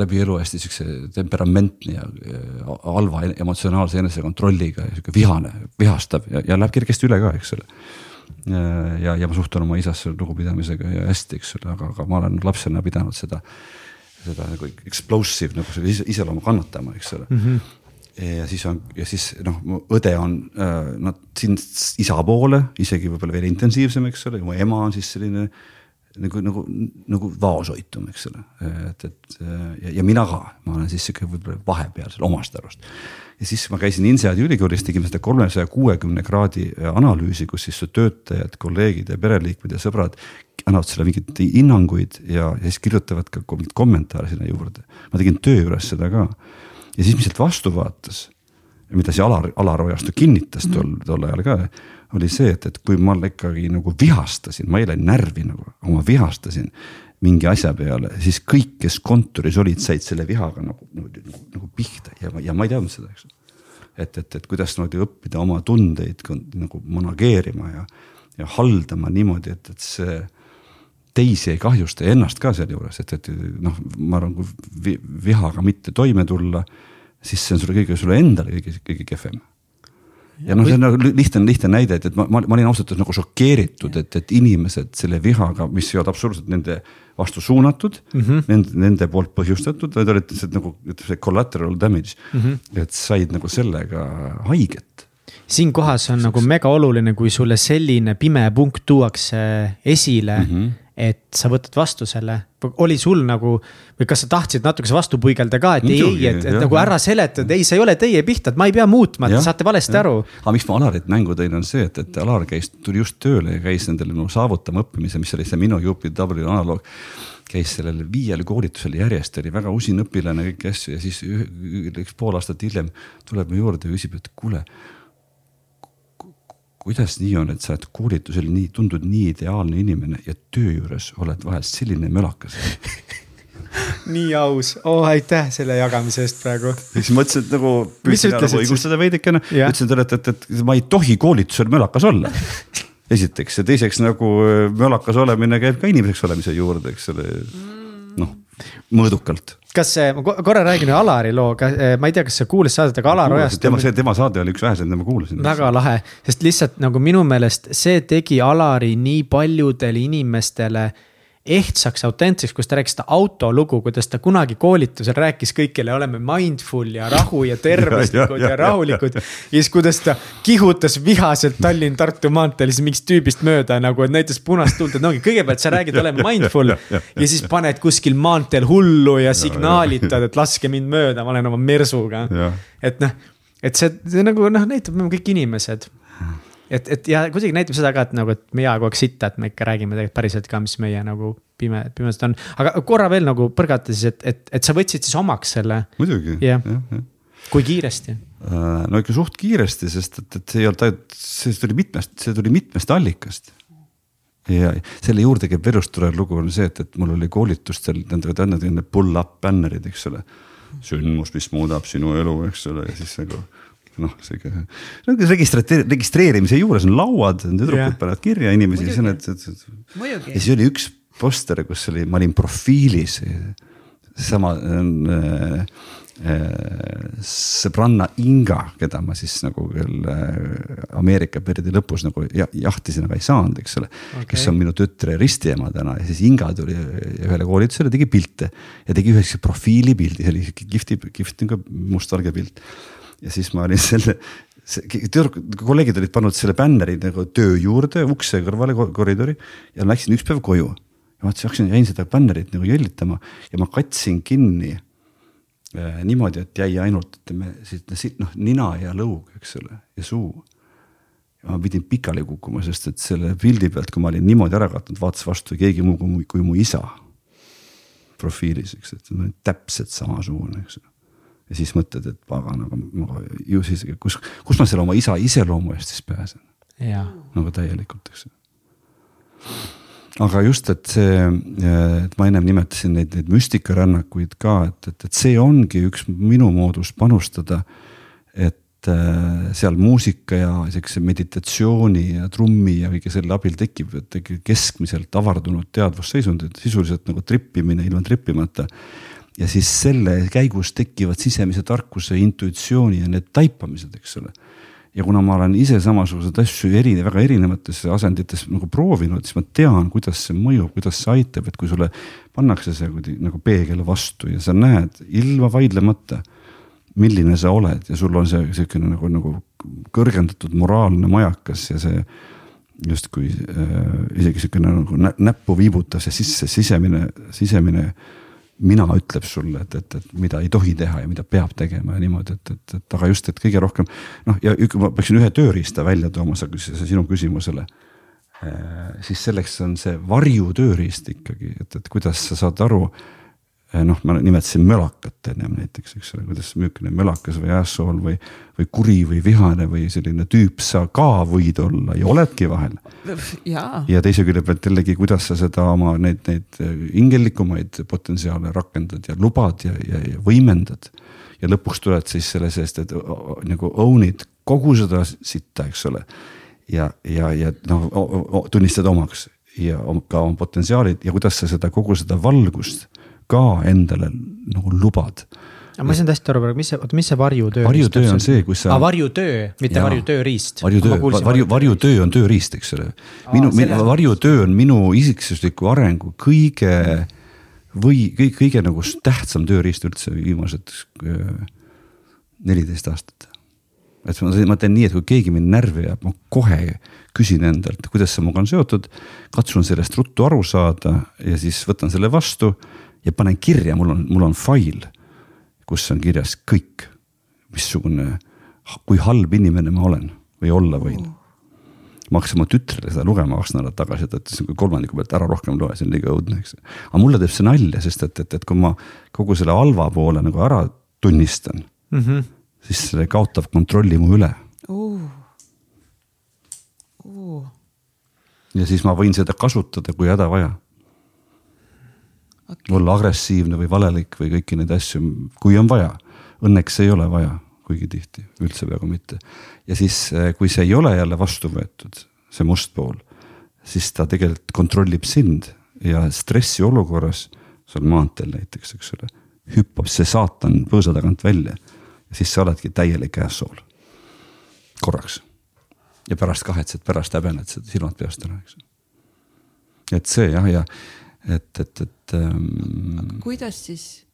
läbi elu hästi siukse temperamentni ja äh, halva emotsionaalse enesekontrolliga ja sihuke vihane, vihastav ja, ja läheb kergesti üle ka, eks ole. ja, ja ma suhtun oma isasse lugupidamisega ja hästi, eks ole, aga, aga ma olen lapsena pidanud seda, seda nagu explosive nagu selle iseloomu kannatama, eks ole mm. -hmm ja siis on ja siis noh, mu õde on äh, noh siin isa poole isegi võib-olla veel intensiivsem, eks ole, mu ema on siis selline äh, nagu, nagu, nagu vaoshoitum, eks ole, et, et ja, ja mina ka, ma olen siis sihuke võib-olla vahepealsel omast arust. ja siis ma käisin INSEAD-i ülikoolis, tegime seda kolmesaja kuuekümne kraadi analüüsi, kus siis su töötajad, kolleegid ja pereliikmed ja sõbrad annavad sulle mingeid hinnanguid ja, ja siis kirjutavad ka mingeid kommentaare sinna juurde. ma tegin töö juures seda ka ja siis, mis sealt vastu vaatas, mida see Alar, Alar Ojastu kinnitas tol, tol ajal ka oli see, et, et kui ma ikkagi nagu vihastasin, ma ei läinud närvi nagu, aga ma vihastasin mingi asja peale, siis kõik, kes kontoris olid, said selle vihaga nagu, nagu, nagu, nagu pihta ja, ja ma ei teadnud seda, eks. et, et, et kuidas niimoodi õppida oma tundeid nagu manageerima ja, ja haldama niimoodi, et, et see teisi ei kahjusta ja ennast ka sealjuures, et, et noh, ma arvan, kui vihaga mitte toime tulla, siis see on sulle kõige, sulle endale kõige, kõige kehvem. Ja noh, see on nagu lihtne, lihtne näide, et, et ma, ma, ma olin ausalt öeldes nagu šokeeritud, et, et inimesed selle vihaga, mis ei olnud absoluutselt nende vastu suunatud mm, -hmm. nende, nende poolt põhjustatud, vaid olid lihtsalt nagu see collateral damage. Mm, -hmm. et said nagu sellega haiget. Siinkohas on nagu mega oluline, kui sulle selline pime punkt tuuakse esile mm, -hmm et sa võtad vastu selle, oli sul nagu või kas sa tahtsid natukese vastu puigelda ka, et ei, ei, et, et jah, nagu ära seleta, et ei, see ei ole teie pihta, et ma ei pea muutma, te saate valesti ja. aru. aga miks ma Alarit mängu tõin, on see, et, et Alar käis, tuli just tööle ja käis nendele no saavutama õppimise, mis oli see minu UPW analoog käis sellel viiel koolitusel järjest, oli väga usin õpilane, kõiki asju ja siis üks pool aastat hiljem tuleb mu juurde ja küsib, et kuule kuidas nii on, et sa oled koolitusel nii, tundud nii ideaalne inimene ja töö juures oled vahest selline mölakas? [LAUGHS] Nii aus. Oh,, aitäh selle jagamise eest praegu. siis mõtlesin, et nagu püüdsin nagu õigustada veidikene, ütlesin talle, et, et, et ma ei tohi koolitusel mölakas olla. [LAUGHS] Esiteks. Ja teiseks nagu äh, mölakas olemine käib ka inimeseks olemise juurde, eks ole. noh, mõõdukalt kas ma korra räägin ühe Alari looga, eh, ma ei tea, kas sa kuulasid saadet, aga Alar Ojast. tema, see tema saade oli üks väheseid, mida ma kuulasin. väga lahe, sest lihtsalt nagu minu meelest see tegi Alari nii paljudele inimestele ehtsaks, autentseks, kus ta rääkis seda autolugu, kuidas ta kunagi koolitusel rääkis kõigile, oleme mindful ja rahu ja [LAUGHS] tervislikud ja, ja, ja, ja rahulikud. ja siis, kuidas ta kihutas vihaselt Tallinn-Tartu maanteel siis mingist tüübist mööda nagu, et näitas punast tuld, et no kõigepealt sa räägid, oleme [LAUGHS] mindful. ja siis paned kuskil maanteel hullu ja signaalitad, et laske mind mööda, ma olen oma mersuga. et noh, et see, see nagu noh, näitab, me oleme kõik inimesed et, et ja kuidagi näitab seda ka, et nagu, et me ei aja kogu aeg sitta, et me ikka räägime tegelikult päriselt ka, mis meie nagu pime, pimedused on. aga korra veel nagu põrgata siis, et, et, et sa võtsid siis omaks selle. muidugi yeah., jah, jah. kui kiiresti? Äh, no ikka suht kiiresti, sest et, et see ei olnud ainult, see tuli mitmest, see tuli mitmest allikast ja selle juurde käib verust tulev lugu on see, et, et mul oli koolitustel nende, nende pull-up bännerid, eks ole. sündmus, mis muudab sinu elu, eks ole, ja siis nagu noh, sihuke no, registreeri-, registreerimise juures on lauad, tüdrukud panevad kirja inimesi, siis on need. ja siis oli üks poster, kus oli, ma olin profiilis. sama äh, äh, sõbranna Inga, keda ma siis nagu küll äh, Ameerika perioodi lõpus nagu jahtisin, aga ei saanud, eks ole okay.. kes on minu tütre ristiema täna ja siis Inga tuli ühele koolitusele, tegi pilte ja tegi ühe siukse profiilipildi, see oli sihuke kihvti, kihvt nagu mustvalge pilt. Ja siis ma olin selle, kolleegid olid pannud selle bänneri nagu töö juurde ukse kõrvale koridori ja läksin üks päev koju. ja vaatasin, hakkasin, jäin seda bännerit nagu jõllitama ja ma katsin kinni äh, niimoodi, et jäi ainult ütleme siit noh nina ja lõug, eks ole, ja suu. ma pidin pikali kukkuma, sest et selle pildi pealt, kui ma olin niimoodi ära katnud, vaatas vastu keegi muu kui mu, kui mu isa profiilis, eks, et täpselt samasugune, eks ja siis mõtled, et pagan, aga ma ju siis, kus, kus ma selle oma isa iseloomu eest siis pääsen. nagu täielikult, eks. aga just, et see, et ma ennem nimetasin neid, neid müstikarännakuid ka, et, et, et see ongi üks minu moodus panustada. et äh, seal muusika ja siukse meditatsiooni ja trummi ja kõige selle abil tekib keskmiselt avardunud teadvusseisundid, sisuliselt nagu trippimine ilma trippimata ja siis selle käigus tekivad sisemise tarkuse, intuitsiooni ja need taipamised, eks ole. ja kuna ma olen ise samasuguseid asju eri, väga erinevates asendites nagu proovinud, siis ma tean, kuidas see mõjub, kuidas see aitab, et kui sulle pannakse see kuidagi nagu peegel vastu ja sa näed ilma vaidlemata, milline sa oled ja sul on see sihukene nagu, nagu kõrgendatud moraalne majakas ja see justkui äh, isegi sihukene nagu näppu viibutav see sisse sisemine, sisemine mina ütleb sulle, et, et, et mida ei tohi teha ja mida peab tegema ja niimoodi, et, et, et aga just, et kõige rohkem noh, ja ma peaksin ühe tööriista välja tooma, sa küsisid sinu küsimusele. Äh, siis selleks on see varjutööriist ikkagi, et, et kuidas sa saad aru noh, ma nimetasin mölakat ennem näiteks, eks ole, kuidas niisugune mölakas või asshole või, või kuri või vihane või selline tüüp sa ka võid olla ja oledki vahel. ja teise külje pealt jällegi, kuidas sa seda oma neid, neid hingellikumaid potentsiaale rakendad ja lubad ja, ja, ja võimendad. ja lõpuks tuled siis selle seest, et nagu own'id kogu seda sitta, eks ole. ja, ja, ja noh, tunnistad omaks ja ka oma potentsiaalid ja kuidas sa seda kogu seda valgust ka endale nagu lubad aga ma ei saanud hästi aru praegu, mis see, oota, mis see varjutöö? varjutöö on see, kus sa. aa, varjutöö, mitte varjutööriist. varjutöö, varju, varjutöö on tööriist, eks ole. minu, varjutöö on minu isiksusliku arengu kõige või kõige, kõige nagu tähtsam tööriist üldse viimased äh, neliteist aastat. et ma, ma teen nii, et kui keegi mind närvi jääb, ma kohe küsin endalt, kuidas see minuga on seotud. katsun sellest ruttu aru saada ja siis võtan selle vastu ja panen kirja, mul on, mul on fail, kus on kirjas kõik, missugune, kui halb inimene ma olen või olla võin ma hakkasin oma tütrele seda lugema kaks nädalat tagasi, ta ütles kolmandiku pealt ära rohkem loe, see on liiga õudne, eks. aga mulle teeb see nalja, sest et, et, et kui ma kogu selle halva poole nagu ära tunnistan mm, -hmm. siis see kaotab kontrolli mu üle uh.. Uh. ja siis ma võin seda kasutada, kui hädavaja okay.. olla agressiivne või valelik või kõiki neid asju, kui on vaja. Õnneks ei ole vaja, kuigi tihti, üldse peaaegu mitte. ja siis, eh, kui see ei ole jälle vastu võetud, see must pool, siis ta tegelikult kontrollib sind ja stressiolukorras, seal maanteel näiteks, eks ole, hüppab see saatan põõsa tagant välja. ja siis sa oledki täielik asshole, korraks. ja pärast kahetsed, pärast häbened silmad peast ära, eks. et see jah, ja, ja et, et, et ähm.... kuidas siis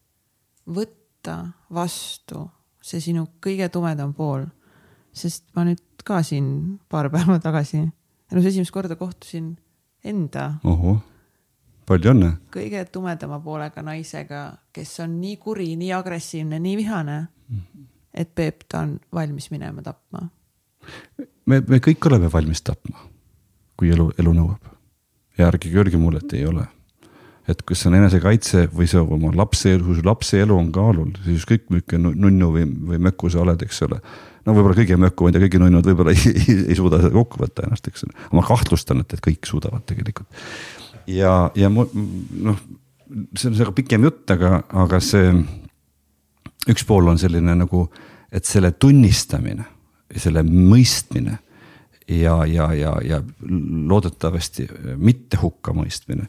võtta vastu see sinu kõige tumedam pool? sest ma nüüd ka siin paar päeva tagasi elus esimest korda kohtusin enda. ohoh, palju õnne. kõige tumedama poolega naisega, kes on nii kuri, nii agressiivne, nii vihane mm, -hmm. et Peep, ta on valmis minema tapma. me, me kõik oleme valmis tapma, kui elu, elu nõuab. ja ärge öelge mulle, et ei ole et kas see on enesekaitse või see oma lapse kui su lapse elu on kaalul, siis ükskõik milline nunnu või, või möku sa oled, eks ole. no võib-olla kõige möku, ma ei tea, kõige nunnud võib-olla [LAUGHS] ei, ei, ei suuda kokku võtta ennast, eks ole, ma kahtlustan, et, et kõik suudavad tegelikult. ja, ja noh, see on väga pikem jutt, aga, aga see üks pool on selline nagu, et selle tunnistamine, selle mõistmine ja, ja, ja, ja loodetavasti mitte hukkamõistmine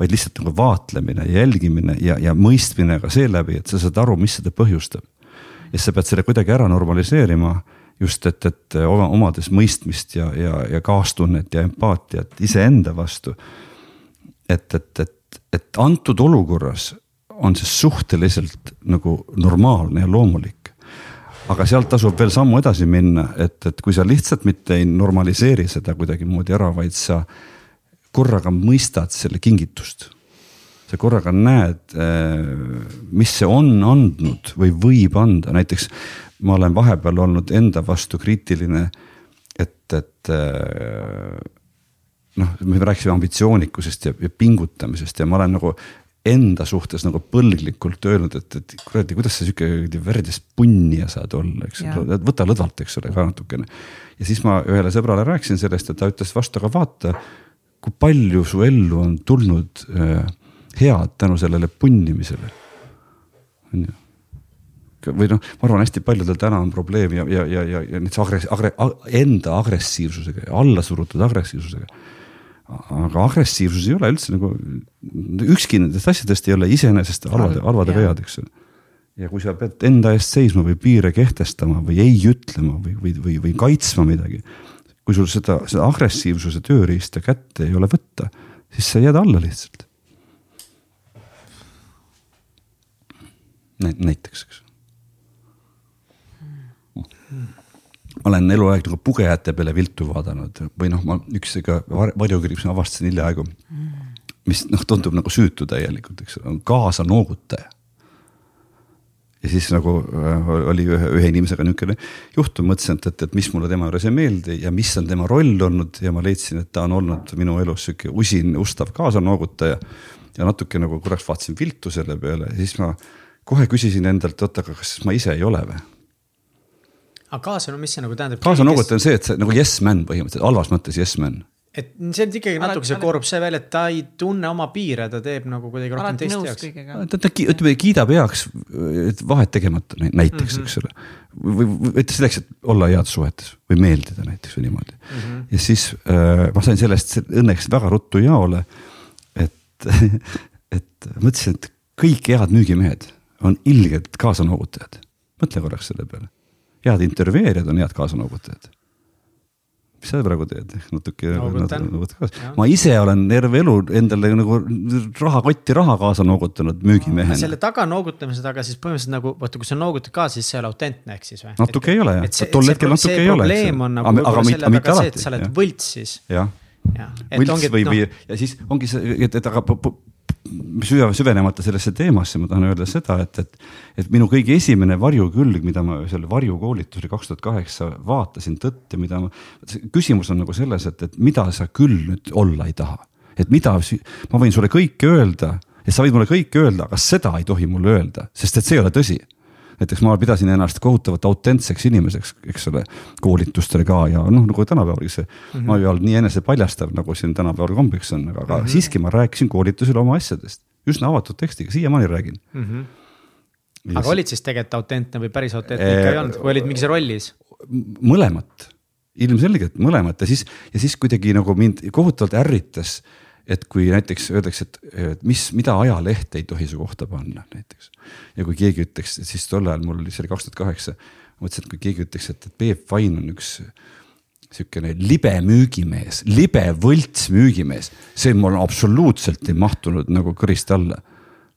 vaid lihtsalt nagu vaatlemine jälgimine ja, ja mõistmine ka seeläbi, et sa saad aru, mis seda põhjustab. ja sa pead selle kuidagi ära normaliseerima just, et, et oma, omades mõistmist ja, ja, ja kaastunnet ja empaatiat iseenda vastu. et, et, et, et antud olukorras on see suhteliselt nagu normaalne ja loomulik. aga sealt tasub veel sammu edasi minna, et, et kui sa lihtsalt mitte ei normaliseeri seda kuidagimoodi ära, vaid sa korraga mõistad selle kingitust. Sa korraga näed, mis see on andnud või võib anda, näiteks ma olen vahepeal olnud enda vastu kriitiline, et, et noh, me rääkisime ambitsioonikusest ja, ja pingutamisest ja ma olen nagu enda suhtes nagu põlglikult öelnud, et, et kuradi, kuidas sa sihuke värdjast punnija saad olla, eks. Ole, võta lõdvalt, eks ole, ka natukene. ja siis ma ühele sõbrale rääkisin sellest ja ta ütles vastu, aga vaata, kui palju su ellu on tulnud äh, head tänu sellele punnimisele. on ju või noh, ma arvan, hästi paljudel täna on probleem ja, ja, ja, ja, ja näiteks agress-, agre-, enda agressiivsusega, allasurutud agressiivsusega. aga agressiivsus ei ole üldse nagu, ükski nendest asjadest ei ole iseenesest halvade, halvade vead, eks ole. ja kui sa pead enda eest seisma või piire kehtestama või ei ütlema või, või, või, või kaitsma midagi. Kui sul seda, seda agressiivsuse tööriista kätte ei ole võtta, siis sa jääd alla lihtsalt näiteks, eks ma olen eluaeg nagu pugejate peale viltu vaadanud või noh, ma üks varjukriips avastasin hiljaaegu. mis noh, tundub nagu süütu täielikult, eks ole, on kaasanoogutaja. Ja siis nagu äh, oli ühe, ühe inimesega niisugune juhtum, mõtlesin, et, et, et mis mulle tema juures ei meeldi ja mis on tema roll olnud ja ma leidsin, et ta on olnud minu elus sihuke usin, ustav kaasanoogutaja. ja natuke nagu korraks vaatasin viltu selle peale ja siis ma kohe küsisin endalt, oota, aga kas ma ise ei ole või? aga kaasanu, mis see nagu tähendab? kaasanuugutaja on see, et see nagu yes man põhimõtteliselt, halvas mõttes yes man et see on ikkagi natuke, see koorub see välja, et ta ei tunne oma piire, ta teeb nagu kuidagi rohkem teiste jaoks. ta, ta ütleme, kiidab heaks, et vahet tegemata näiteks mm, -hmm. eks ole. või, või selleks, et olla head suhetes või meeldida näiteks või niimoodi mm. -hmm. ja siis äh, ma sain sellest õnneks väga ruttu jaole, et [LAUGHS] et mõtlesin, et kõik head müügimehed on ilged kaasanoogutajad. mõtle korraks selle peale. head intervjueerijad on head kaasanoogutajad. Mis sa praegu teed, natuke nooguta kaasa. ma ise olen terve elu endale nagu rahakotti raha kaasa noogutanud müügimehena. selle taga noogutamise taga siis põhimõtteliselt nagu, vaata, kui sa noogutad ka, siis see ei ole autentne, ehk siis või? natuke et, ei ole jah, tol hetkel natuke ei ole. probleem on nagu aga, selle taga see, et sa oled võlts siis. jah, võlts või, või no. ja siis ongi see, et, et aga süve, süvenemata sellesse teemasse, ma tahan öelda seda, et, et, et minu kõige esimene varjukülg, mida ma selle varjukoolitusel kaks tuhat kaheksa vaatasin tõtt ja mida ma, küsimus on nagu selles, et, et mida sa küll nüüd olla ei taha. et mida, ma võin sulle kõike öelda ja sa võid mulle kõike öelda, aga seda ei tohi mulle öelda, sest et see ei ole tõsi näiteks ma pidasin ennast kohutavalt autentseks inimeseks, eks ole, koolitustel ka ja noh, nagu tänapäeval see mm -hmm. ma ei olnud nii enesepaljastav, nagu siin tänapäeval kombeks on, aga, mm -hmm. siiski ma rääkisin koolitusel oma asjadest üsna avatud tekstiga, siiamaani räägin mm. -hmm. Aga olid siis tegelikult autentne või päris autentne ikka ei olnud, või olid mingis rollis? mõlemat, ilmselgelt mõlemat ja siis, ja siis kuidagi nagu mind kohutavalt ärritas et kui näiteks öeldakse, et mis, mida ajaleht ei tohi su kohta panna näiteks. ja kui keegi ütleks, siis tol ajal mul see oli kaks tuhat kaheksa, mõtlesin, et kui keegi ütleks, et, et Peep Vain on üks sihukene libe müügimees, libe võlts müügimees, see mul absoluutselt ei mahtunud nagu kõrist alla.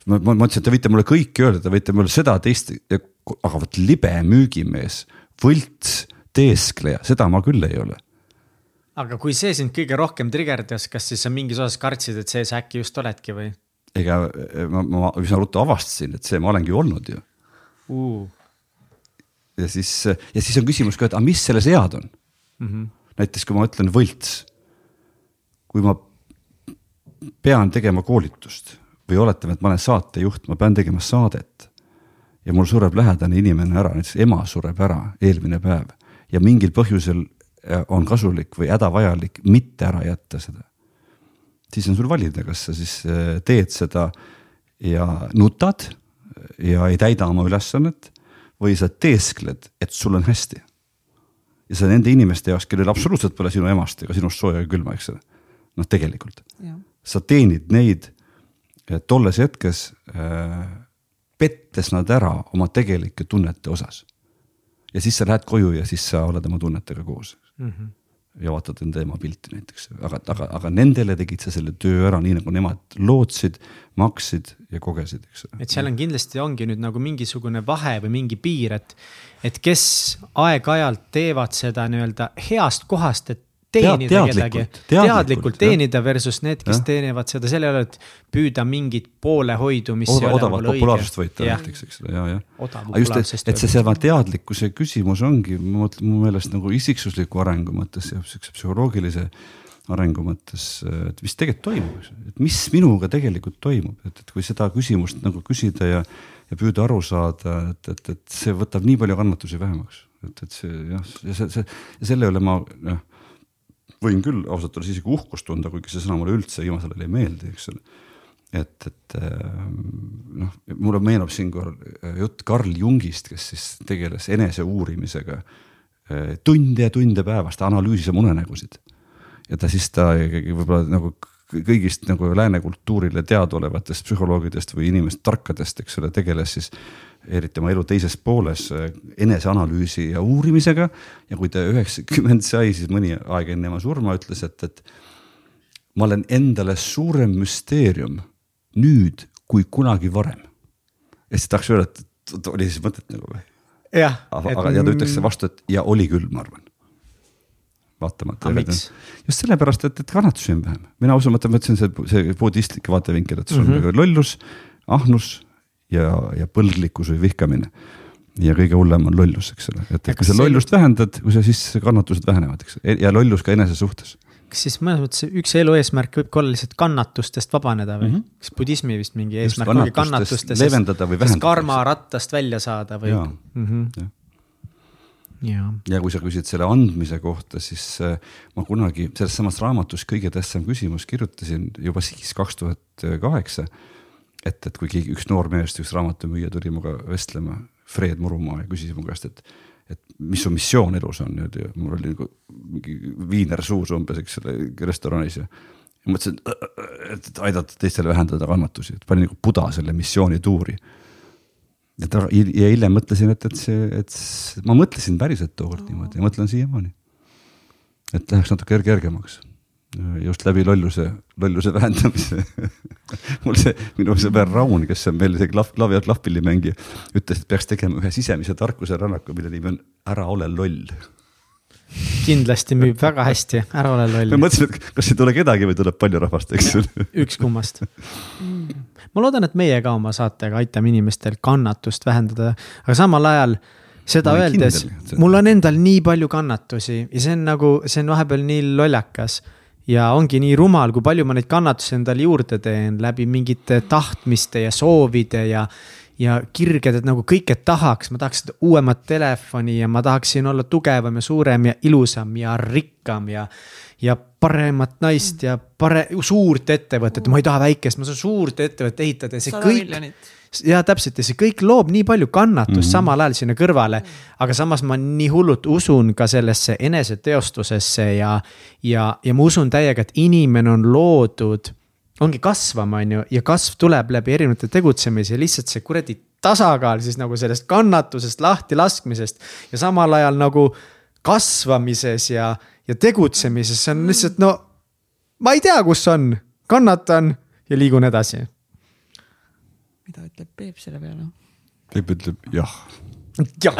ma, ma mõtlesin, et te võite mulle kõike öelda, te võite mulle seda, teist, aga vot libe müügimees, võlts, teeskleja, seda ma küll ei ole aga kui see sind kõige rohkem trigerdas, kas siis sa mingis osas kartsid, et see sa äkki just oledki või? ega ma, ma üsna ruttu avastasin, et see ma olengi olnud ju uh.. ja siis, ja siis on küsimus ka, et aga mis selles head on mm? -hmm. näiteks kui ma ütlen võlts. kui ma pean tegema koolitust või oletame, et ma olen saatejuht, ma pean tegema saadet ja mul sureb lähedane inimene ära, näiteks ema sureb ära eelmine päev ja mingil põhjusel on kasulik või hädavajalik mitte ära jätta seda. siis on sul valida, kas sa siis äh, teed seda ja nutad ja ei täida oma ülesannet või sa teeskled, et sul on hästi. ja see nende inimeste jaoks, kellel absoluutselt pole sinu emast ega sinust sooja ega külma, eks ole. noh, tegelikult ja. sa teenid neid tolles hetkes äh, pettes nad ära oma tegelike tunnete osas. ja siis sa lähed koju ja siis sa oled oma tunnetega koos mm. -hmm ja vaatad enda ema pilti näiteks, aga, aga, aga nendele tegid sa selle töö ära, nii nagu nemad lootsid, maksid ja kogesid, eks ole. et seal on kindlasti ongi nüüd nagu mingisugune vahe või mingi piir, et, et kes aeg-ajalt teevad seda nii-öelda heast kohast, et teenida Tead, kedagi, teadlikult, teadlikult teenida versus need, kes ja. teenivad seda selle all, et püüda mingit poolehoidu, mis Oda, odavat populaarsust võita näiteks, eks ole, ja, ja. aga just, et, et see sama teadlikkuse küsimus ongi, mu meelest nagu isiksusliku arengu mõttes ja siukse psühholoogilise arengu mõttes, et mis tegelikult toimub, et mis minuga tegelikult toimub, et, et kui seda küsimust nagu küsida ja, ja püüda aru saada, et, et, et see võtab nii palju kannatusi vähemaks, et, et see jah, ja see, see ja selle üle ma noh võin küll ausalt öeldes isegi uhkust tunda, kuigi see sõna mulle üldse viimasel ajal ei meeldi, eks ole. et, et noh, mulle meenub siinkohal jutt Carl Jungist, kes siis tegeles eneseuurimisega tunde ja tunde päevas, ta analüüsis oma unenägusid. ja ta siis ta võib-olla nagu kõigist nagu lääne kultuurile teadaolevatest psühholoogidest või inimest tarkadest, eks ole, tegeles siis eriti oma elu teises pooles äh, eneseanalüüsi ja uurimisega. ja kui ta üheksakümmend sai, siis mõni aeg enne ema surma ütles, et, et ma olen endale suurem müsteerium nüüd kui kunagi varem. ja siis tahaks öelda, et oli siis mõtet nagu või? aga, aga ja ta ütleks vastu, et ja oli küll, ma arvan vaatamata. just sellepärast, et, et kannatusi on vähem, mina usun, ma ütlesin, see, see budistlik vaatevinkel, et sul on mm -hmm. lollus, ahnus ja, ja põlglikkus või vihkamine. ja kõige hullem on lollus, eks ole, et kui sa lollust vähendad, kui sa siis kannatused vähenevad, eks ja lollus ka enese suhtes kas siis mõnes mõttes üks elu eesmärk võib ka olla lihtsalt kannatustest vabaneda või mm? -hmm. kas budismi vist mingi eesmärk ongi kannatustest leevendada või vähendada. karmarattast välja saada või? Mm -hmm. Ja. ja kui sa küsid selle andmise kohta, siis äh, ma kunagi selles samas raamatus Kõige tähtsam küsimus kirjutasin juba siis, kaks tuhat kaheksa et, et kui keegi, üks noor mees, üks raamatumüüja tuli minuga vestlema, Fred Murumaa ja küsis mu käest, et, et mis su missioon elus on nüüd ja mul oli nagu mingi viiner suus umbes, eks ole, restoranis ja. mõtlesin, et, aidata teistele vähendada kannatusi, et panin nagu Buda selle missiooni tuuri. ja ta ja hiljem mõtlesin, et, et see, et ma mõtlesin päriselt tookord niimoodi ja mõtlen siiamaani. et läheks natuke kergemaks just läbi lolluse, lolluse vähendamise [LAUGHS] mul see minu sõber Raun, kes on meil see klav, klavi- ja klahvpillimängija, ütles, et peaks tegema ühe sisemise tarkuse rännaku, mille nimi on Ära ole loll. kindlasti müüb väga hästi, ära ole loll. ma mõtlesin, et kas ei tule kedagi või tuleb palju rahvast, eks ju. üks kummast [LAUGHS] ma loodan, et meie ka oma saatega aitame inimestel kannatust vähendada, aga samal ajal seda öeldes, mul on endal nii palju kannatusi ja see on nagu, see on vahepeal nii lollakas ja ongi nii rumal, kui palju ma neid kannatusi endale juurde teen läbi mingite tahtmiste ja soovide ja. ja kirged, et nagu kõike tahaks, ma tahaks uuemat telefoni ja ma tahaksin olla tugevam ja suurem ja ilusam ja rikkam ja. Ja paremat naist ja pare-, suurt ettevõtet, ma ei taha väikest, ma saan suurt ettevõtet ehitada ja see kõik. ja täpselt ja see kõik loob nii palju kannatust mm -hmm. samal ajal sinna kõrvale. aga samas ma nii hullult usun ka sellesse eneseteostusesse ja, ja, ja ma usun täiega, et inimene on loodud, ongi kasvama, on ju, ja kasv tuleb läbi erinevate tegutsemise ja lihtsalt see kuradi tasakaal siis nagu sellest kannatusest lahti laskmisest ja samal ajal nagu kasvamises ja, ja tegutsemises, see on lihtsalt no, ma ei tea, kus on, kannatan ja liigun edasi mida ütleb Peep selle peale? Peep ütleb jah. jah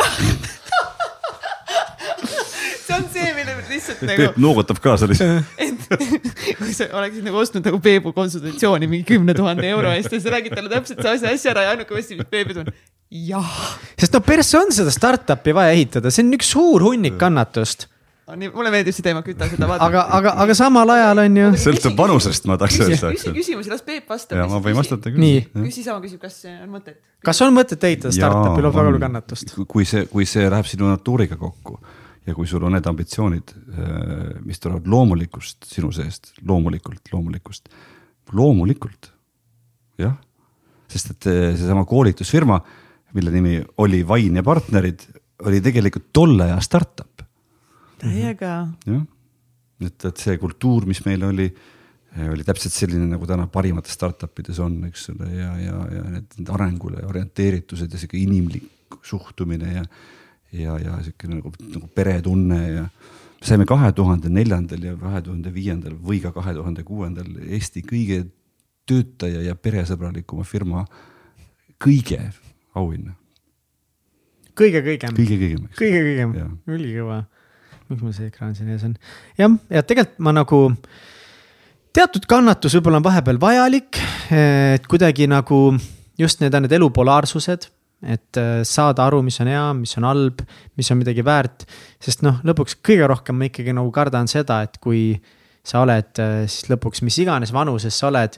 see on see, mille lihtsalt nagu. Peep noogutab kaasa lihtsalt. kui sa oleksid nagu ostnud nagu Peebu konsultatsiooni mingi kümne tuhande euro eest ja sa räägid talle täpselt see asja, asja ära ja ainuke asi, mis Peep ütleb, jah. sest no persse on seda startup'i vaja ehitada, see on üks suur hunnik kannatust nii, mulle meeldib see teema, küta seda vaata. aga, aga, aga samal ajal on ju. sõltub vanusest, ma tahaks öelda. küsi küsimusi, las Peep vastab. ja ma võin vastata küll. nii. küsi sama, küsib, kas on mõtet. kas on mõtet ehitada startup'i, loob väga palju kannatust. kui see, kui see läheb sinu natuuriga kokku ja kui sul on need ambitsioonid, äh, mis tulevad loomulikust sinu seest, loomulikult, loomulikust, loomulikult, jah. sest et äh, seesama koolitusfirma, mille nimi oli Vain ja partnerid, oli tegelikult tolle aja startup täiega. jah, et, et see kultuur, mis meil oli, oli täpselt selline, nagu täna parimates startup ides on, eks ole, ja, ja, ja need, need arengule orienteeritused ja sihuke inimlik suhtumine ja. ja, ja sihuke nagu, nagu peretunne ja saime kahe tuhande neljandal ja kahe tuhande viiendal või ka kahe tuhande kuuendal Eesti kõige töötaja ja peresõbralikuma firma kõige auhinna. kõige kõigem. kõige kõigem. kõige kõigem, ülikõva. Miks mul see ekraan siin ees on? jah, ja tegelikult ma nagu teatud kannatus võib-olla on vahepeal vajalik, et kuidagi nagu just need on need elu polaarsused, et äh, saada aru, mis on hea, mis on halb, mis on midagi väärt. sest noh, lõpuks kõige rohkem ma ikkagi nagu kardan seda, et kui sa oled äh, siis lõpuks mis iganes vanuses sa oled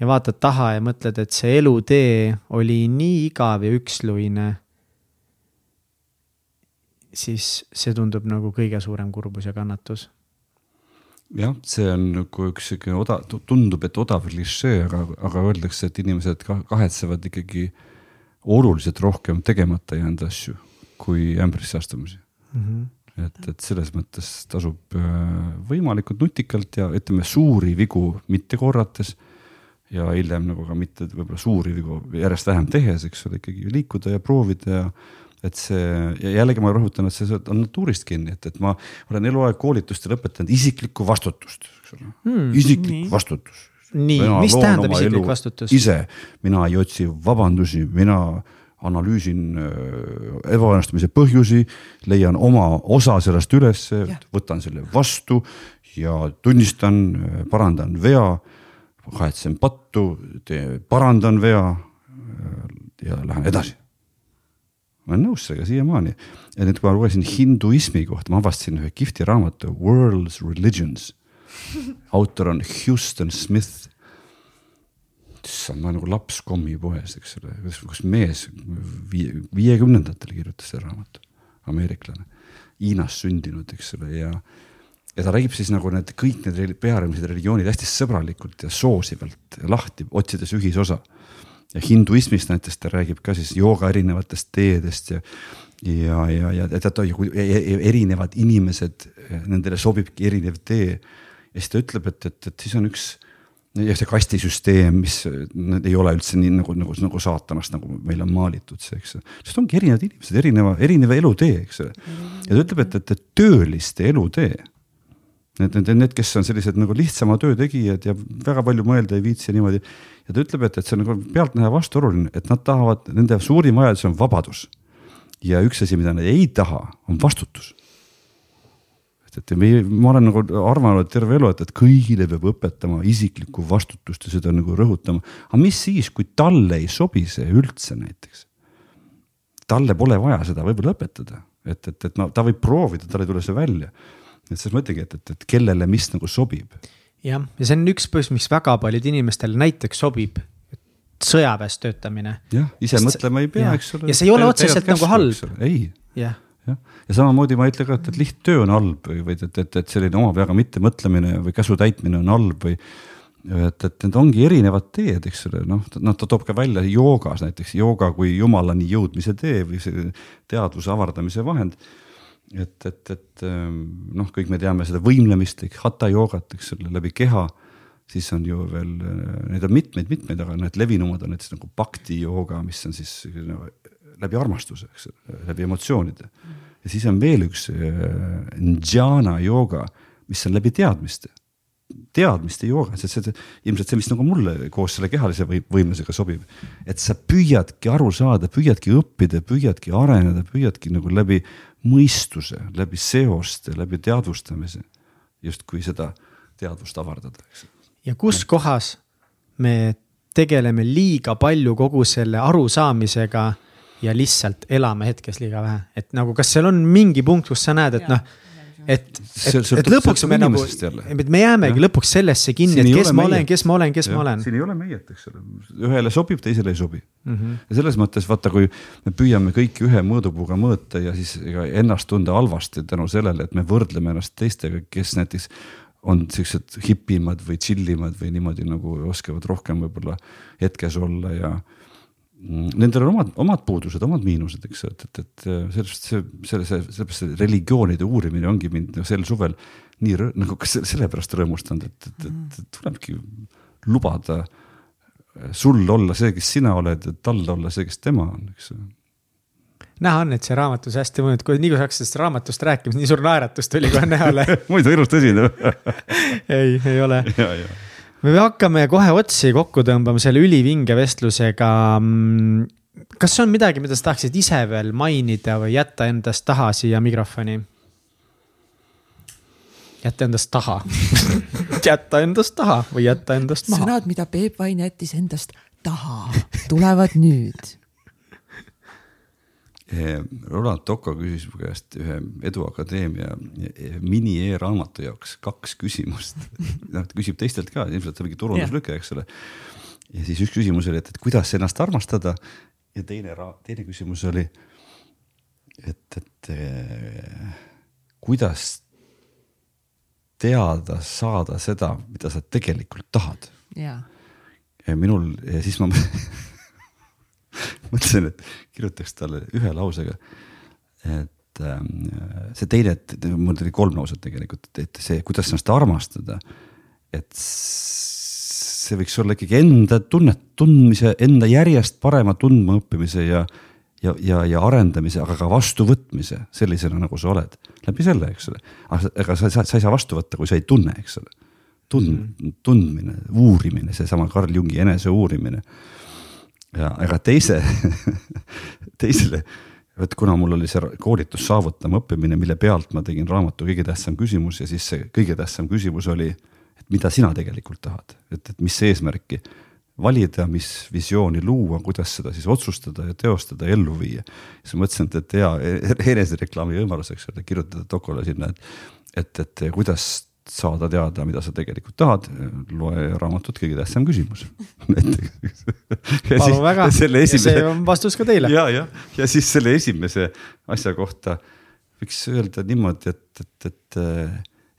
ja vaatad taha ja mõtled, et see elutee oli nii igav ja üksluine. Siis see tundub nagu kõige suurem kurbus ja kannatus jah, see on nagu üks sihuke odav, tundub, et odav klišee, aga, aga öeldakse, et inimesed kahetsevad ikkagi oluliselt rohkem tegemata jäänud asju kui ämbrisse astumisi mm. -hmm. et, et selles mõttes tasub äh, võimalikult nutikalt ja ütleme, suuri vigu mitte korrates ja hiljem nagu ka mitte võib-olla suuri vigu järjest vähem tehes, eks ole, ikkagi liikuda ja proovida ja et see ja jällegi ma rõhutan, et see on natuurist kinni, et, et ma olen eluaeg koolitustel õpetanud isiklikku vastutust, eks ole hmm,, isiklik nii. vastutus. nii, mis tähendab isiklik vastutus? ise, mina ei otsi vabandusi, mina analüüsin äh, ebaõnnestumise põhjusi, leian oma osa sellest ülesse, võtan selle vastu ja tunnistan, parandan vea, kahetsen pattu, parandan vea äh, ja lähen edasi ma olen nõus sellega siiamaani. ja nüüd, kui ma lugesin hinduismi kohta, ma avastasin ühe kihvti raamatu World's Religions. autor on Houston Smith. issand, ma olen nagu laps kommipoes, eks ole, kus, mees viie, viiekümnendatel kirjutas selle raamatu, ameeriklane, Hiinas sündinud, eks ole, ja ja ta räägib siis nagu need kõik need pearealised religioonid hästi sõbralikult ja soosivalt lahti, otsides ühisosa ja hinduismist näiteks ta räägib ka siis jooga erinevatest teedest ja ja, ja, ja tead, e, e, e, erinevad inimesed, nendele sobibki erinev tee. ja siis ta ütleb, et, et, et siis on üks ja see kastisüsteem, mis need ei ole üldse nii nagu, nagu, nagu saatanast, nagu meil on maalitud see, eks. sest ongi erinevad inimesed, erineva, erinev elutee, eks ole. ja ta ütleb, et, et, et tööliste elutee Need, need, need, kes on sellised nagu lihtsama töö tegijad ja väga palju mõelda ei viitsi ja niimoodi. Ja ta ütleb, et, et see on nagu pealtnäha vastuoluline, et nad tahavad, nende suurim vajadus on vabadus. ja üks asi, mida nad ei taha, on vastutus. et, et me, ma olen nagu arvanud terve elu, et, et kõigile peab õpetama isiklikku vastutust ja seda nagu rõhutama. aga mis siis, kui talle ei sobi see üldse näiteks? talle pole vaja seda võib-olla õpetada, et, et, et no ta võib proovida, tal ei tule see välja et siis mõtlengi, et, et, et kellele mis nagu sobib. Jah, ja see on üks põhjus, miks väga paljud inimestel näiteks sobib sõjaväes töötamine. jah, ise Sest, mõtlema ei pea, eks ole. ja see ei ole otseselt nagu halb. ei. jah jah, ja samamoodi ma ei ütle ka, et, et lihttöö on halb või, või et, et, et selline oma peaga mittemõtlemine või käsu täitmine on halb või. et, et need ongi erinevad teed, eks ole, noh, noh ta toob ka välja joogas näiteks jooga kui jumalani jõudmise tee või see teadvuse avardamise vahend et, et, et ähm, noh, kõik me teame seda võimlemist, hatha joogat, eks ole, läbi keha. siis on ju veel, äh, neid on mitmeid-mitmeid, aga need levinumad on näiteks nagu bhakti jooga, mis on siis no, läbi armastuse, eks läbi emotsioonide. ja siis on veel üks äh, njana jooga, mis on läbi teadmiste teadmiste jooga, see, see ilmselt see, mis nagu mulle koos selle kehalise või, võimlusega sobib. et sa püüadki aru saada, püüadki õppida, püüadki areneda, püüadki nagu läbi mõistuse, läbi seoste, läbi teadvustamise justkui seda teadvust avardada, eks. ja kus kohas me tegeleme liiga palju kogu selle arusaamisega ja lihtsalt elame hetkes liiga vähe, et nagu, kas seal on mingi punkt, kus sa näed, et noh et, et, et lõpuks me nagu, et me jäämegi ja. lõpuks sellesse kinni, et kes ma meie. olen, kes ma olen, kes ja. ma olen. siin ei ole meiet, eks ole, ühele sobib, teisele ei sobi mm. -hmm. ja selles mõttes vaata, kui me püüame kõiki ühe mõõdupuuga mõõta ja siis ennast tunda halvasti tänu sellele, et me võrdleme ennast teistega, kes näiteks on siuksed hipimad või chill imad või niimoodi nagu oskavad rohkem võib-olla hetkes olla ja Nendel on omad, omad puudused, omad miinused, eks, et, et, et sellest see, selle, sellepärast see religioonide uurimine ongi mind sel suvel nii rõ- nagu ka selle- sellepärast rõõmustanud, et, et, et, et tulebki lubada sul olla see, kes sina oled ja tal olla see, kes tema on, eks näha on, et see raamatus hästi mõjub, kui nii kui sa hakkasid sellest raamatust rääkima, nii suur naeratus tuli kohe näole. [LAUGHS] Muidu ilus tõsine [LAUGHS] ei, ei ole. [LAUGHS] me hakkame kohe otsi kokku tõmbama selle ülivinge vestlusega. Mm, kas on midagi, mida sa tahaksid ise veel mainida või jätta endast taha siia mikrofoni? jätta endast taha [LAUGHS] jätta endast taha või jätta endast maha. sõnad, mida Peep Vain jättis endast taha, tulevad nüüd Roland Toko küsis mu käest ühe Edu Akadeemia mini e-raamatu jaoks kaks küsimust. [LAUGHS] noh, ta küsib teistelt ka, ilmselt see mingi turunduslüke, eks ole. ja siis üks küsimus oli, et, et kuidas ennast armastada ja teine, teine küsimus oli, et, et eh, kuidas teada saada seda, mida sa tegelikult tahad. ja minul siis ma [LAUGHS] [LAUGHS] mõtlesin, et kirjutaks talle ühe lausega. et ähm, see teine, et mul tuli kolm lauset tegelikult, et see, kuidas ennast armastada. et see võiks olla ikkagi enda tunnet, tundmise, enda järjest parema tundmaõppimise ja, ja, ja, ja arendamise, aga ka vastuvõtmise sellisena, nagu sa oled. läbi selle, eks ole. aga sa, sa, sa ei saa vastu võtta, kui sa ei tunne, eks ole. tund-, tundmine, uurimine, seesama Carl Jungi enese uurimine ja ega teise teisele, vot kuna mul oli see koolitus saavutama õppimine, mille pealt ma tegin raamatu Kõige tähtsam küsimus ja siis see kõige tähtsam küsimus oli, et mida sina tegelikult tahad, et, et mis eesmärki valida, mis visiooni luua, kuidas seda siis otsustada ja teostada ja ellu viia. siis mõtlesin, et, et hea enesereklaami võimaluseks kirjutada Dokole sinna, et, et, et kuidas saada teada, mida sa tegelikult tahad, loe raamatut Kõige tähtsam küsimus. [LAUGHS] Palun väga, esimese... see on vastus ka teile. ja, ja, ja siis selle esimese asja kohta võiks öelda niimoodi, et, et, et,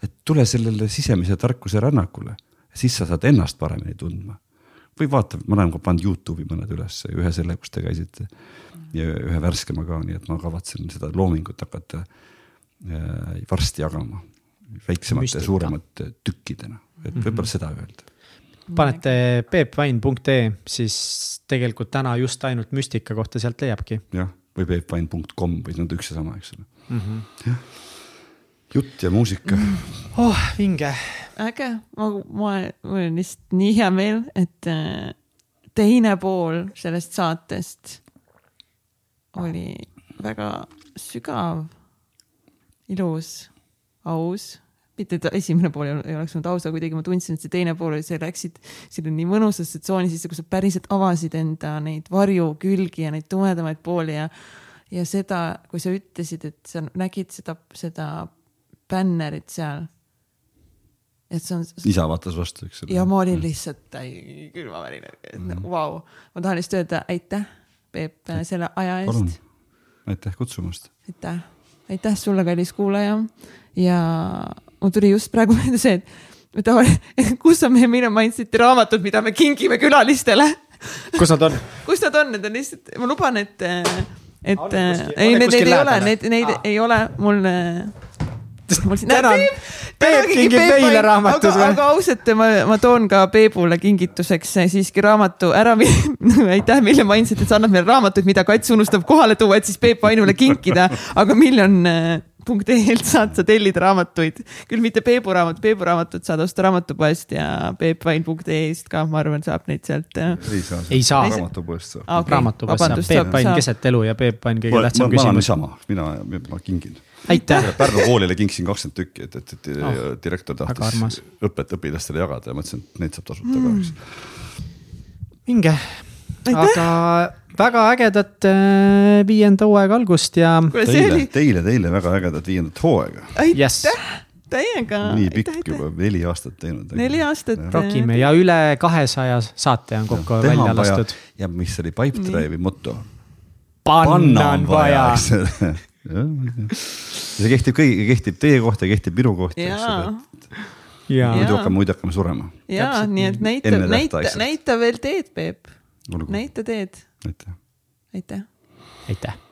et tule sellele sisemise tarkuse rännakule, siis sa saad ennast paremini tundma. või vaata, ma olen ka pannud Youtube'i mõned üles, ühe selle, kus te käisite. Ja ühe värskema ka, nii et ma kavatsen seda loomingut hakata äh, varsti jagama väiksemate ja suuremate tükkidena, et võib-olla mm -hmm. seda öelda panete peepvain.ee, siis tegelikult täna just ainult müstika kohta sealt leiabki. jah, või peepvain.com või need üks ja sama, eks ole mm. -hmm. jutt ja muusika mm.. oh, vinge. äge, ma, ma, mul on lihtsalt nii hea meel, et äh, teine pool sellest saatest oli väga sügav, ilus aus mitte et esimene pool ei oleks olnud aus, aga kuidagi ma tundsin, et see teine pool oli, sa läksid sinna nii mõnusasse tsooni sisse, kus sa päriselt avasid enda neid varjukülgi ja neid tumedamaid pooli ja, ja seda, kui sa ütlesid, et sa nägid seda, seda bännerit seal. et see on. isa vaatas vastu, eks ole. ja ma olin lihtsalt täi külmavärin, et mm. vau, ma tahan lihtsalt öelda aitäh, Peep, selle aja eest. aitäh kutsumast. aitäh, aitäh sulle, kallis kuulaja ja mul tuli just praegu [LAUGHS] meelde see, et tavaliselt, [LAUGHS] kus on meie Mine Mindseti raamatud, mida me kingime külalistele. [LAUGHS] kus nad on? kus nad on, need on lihtsalt, ma luban, et, et ei, neid ei ole, neid, neid ei ole mul tänan, Peep kingib meile raamatud. aga, aga ausalt, ma, ma toon ka Peebule kingituseks siiski raamatu ära aitäh, Miljon Mindset, et sa annad meile raamatuid, mida Kats unustab kohale tuua, et siis Peep Ainule kinkida, aga Miljon Peep.ee-lt saad sa tellida raamatuid, küll mitte Peebu raamat, Peebu raamatut saad osta raamatupoest ja peepvain.ee-st ka, ma arvan, saab neid sealt. Ei saa, ei saa. raamatupoest saab okay.. raamatupoest saab Peep Vain keset elu ja Peep Vain kõige tähtsam küsimus. ma olen niisama, mina, ma kingin. aitäh. Pärnu koolile kingsin kakskümmend tükki, et, et, et oh, direktor tahtis õpet õpilastele jagada ja mõtlesin, et neid saab tasuta mm. ka, eks. vinge, aga väga ägedat äh, viienda hooaega algust ja. Teile oli..., teile, teile väga ägedat viiendat hooaega. aitäh yes., täiega. nii pikk juba, neli aastat teinud. neli aastat. rokime ja üle kahesaja saate on kokku ja, välja lastud. ja mis oli Pipedrive'i moto? panna on vaja [LAUGHS] see kehtib kõigi, kehtib teie kohta, kehtib minu kohta, eks ole. muidu hakkame, muidu hakkame surema. ja, nii et näita, näita, näita veel teed, Peep näita teed, aitäh. aitäh. aitäh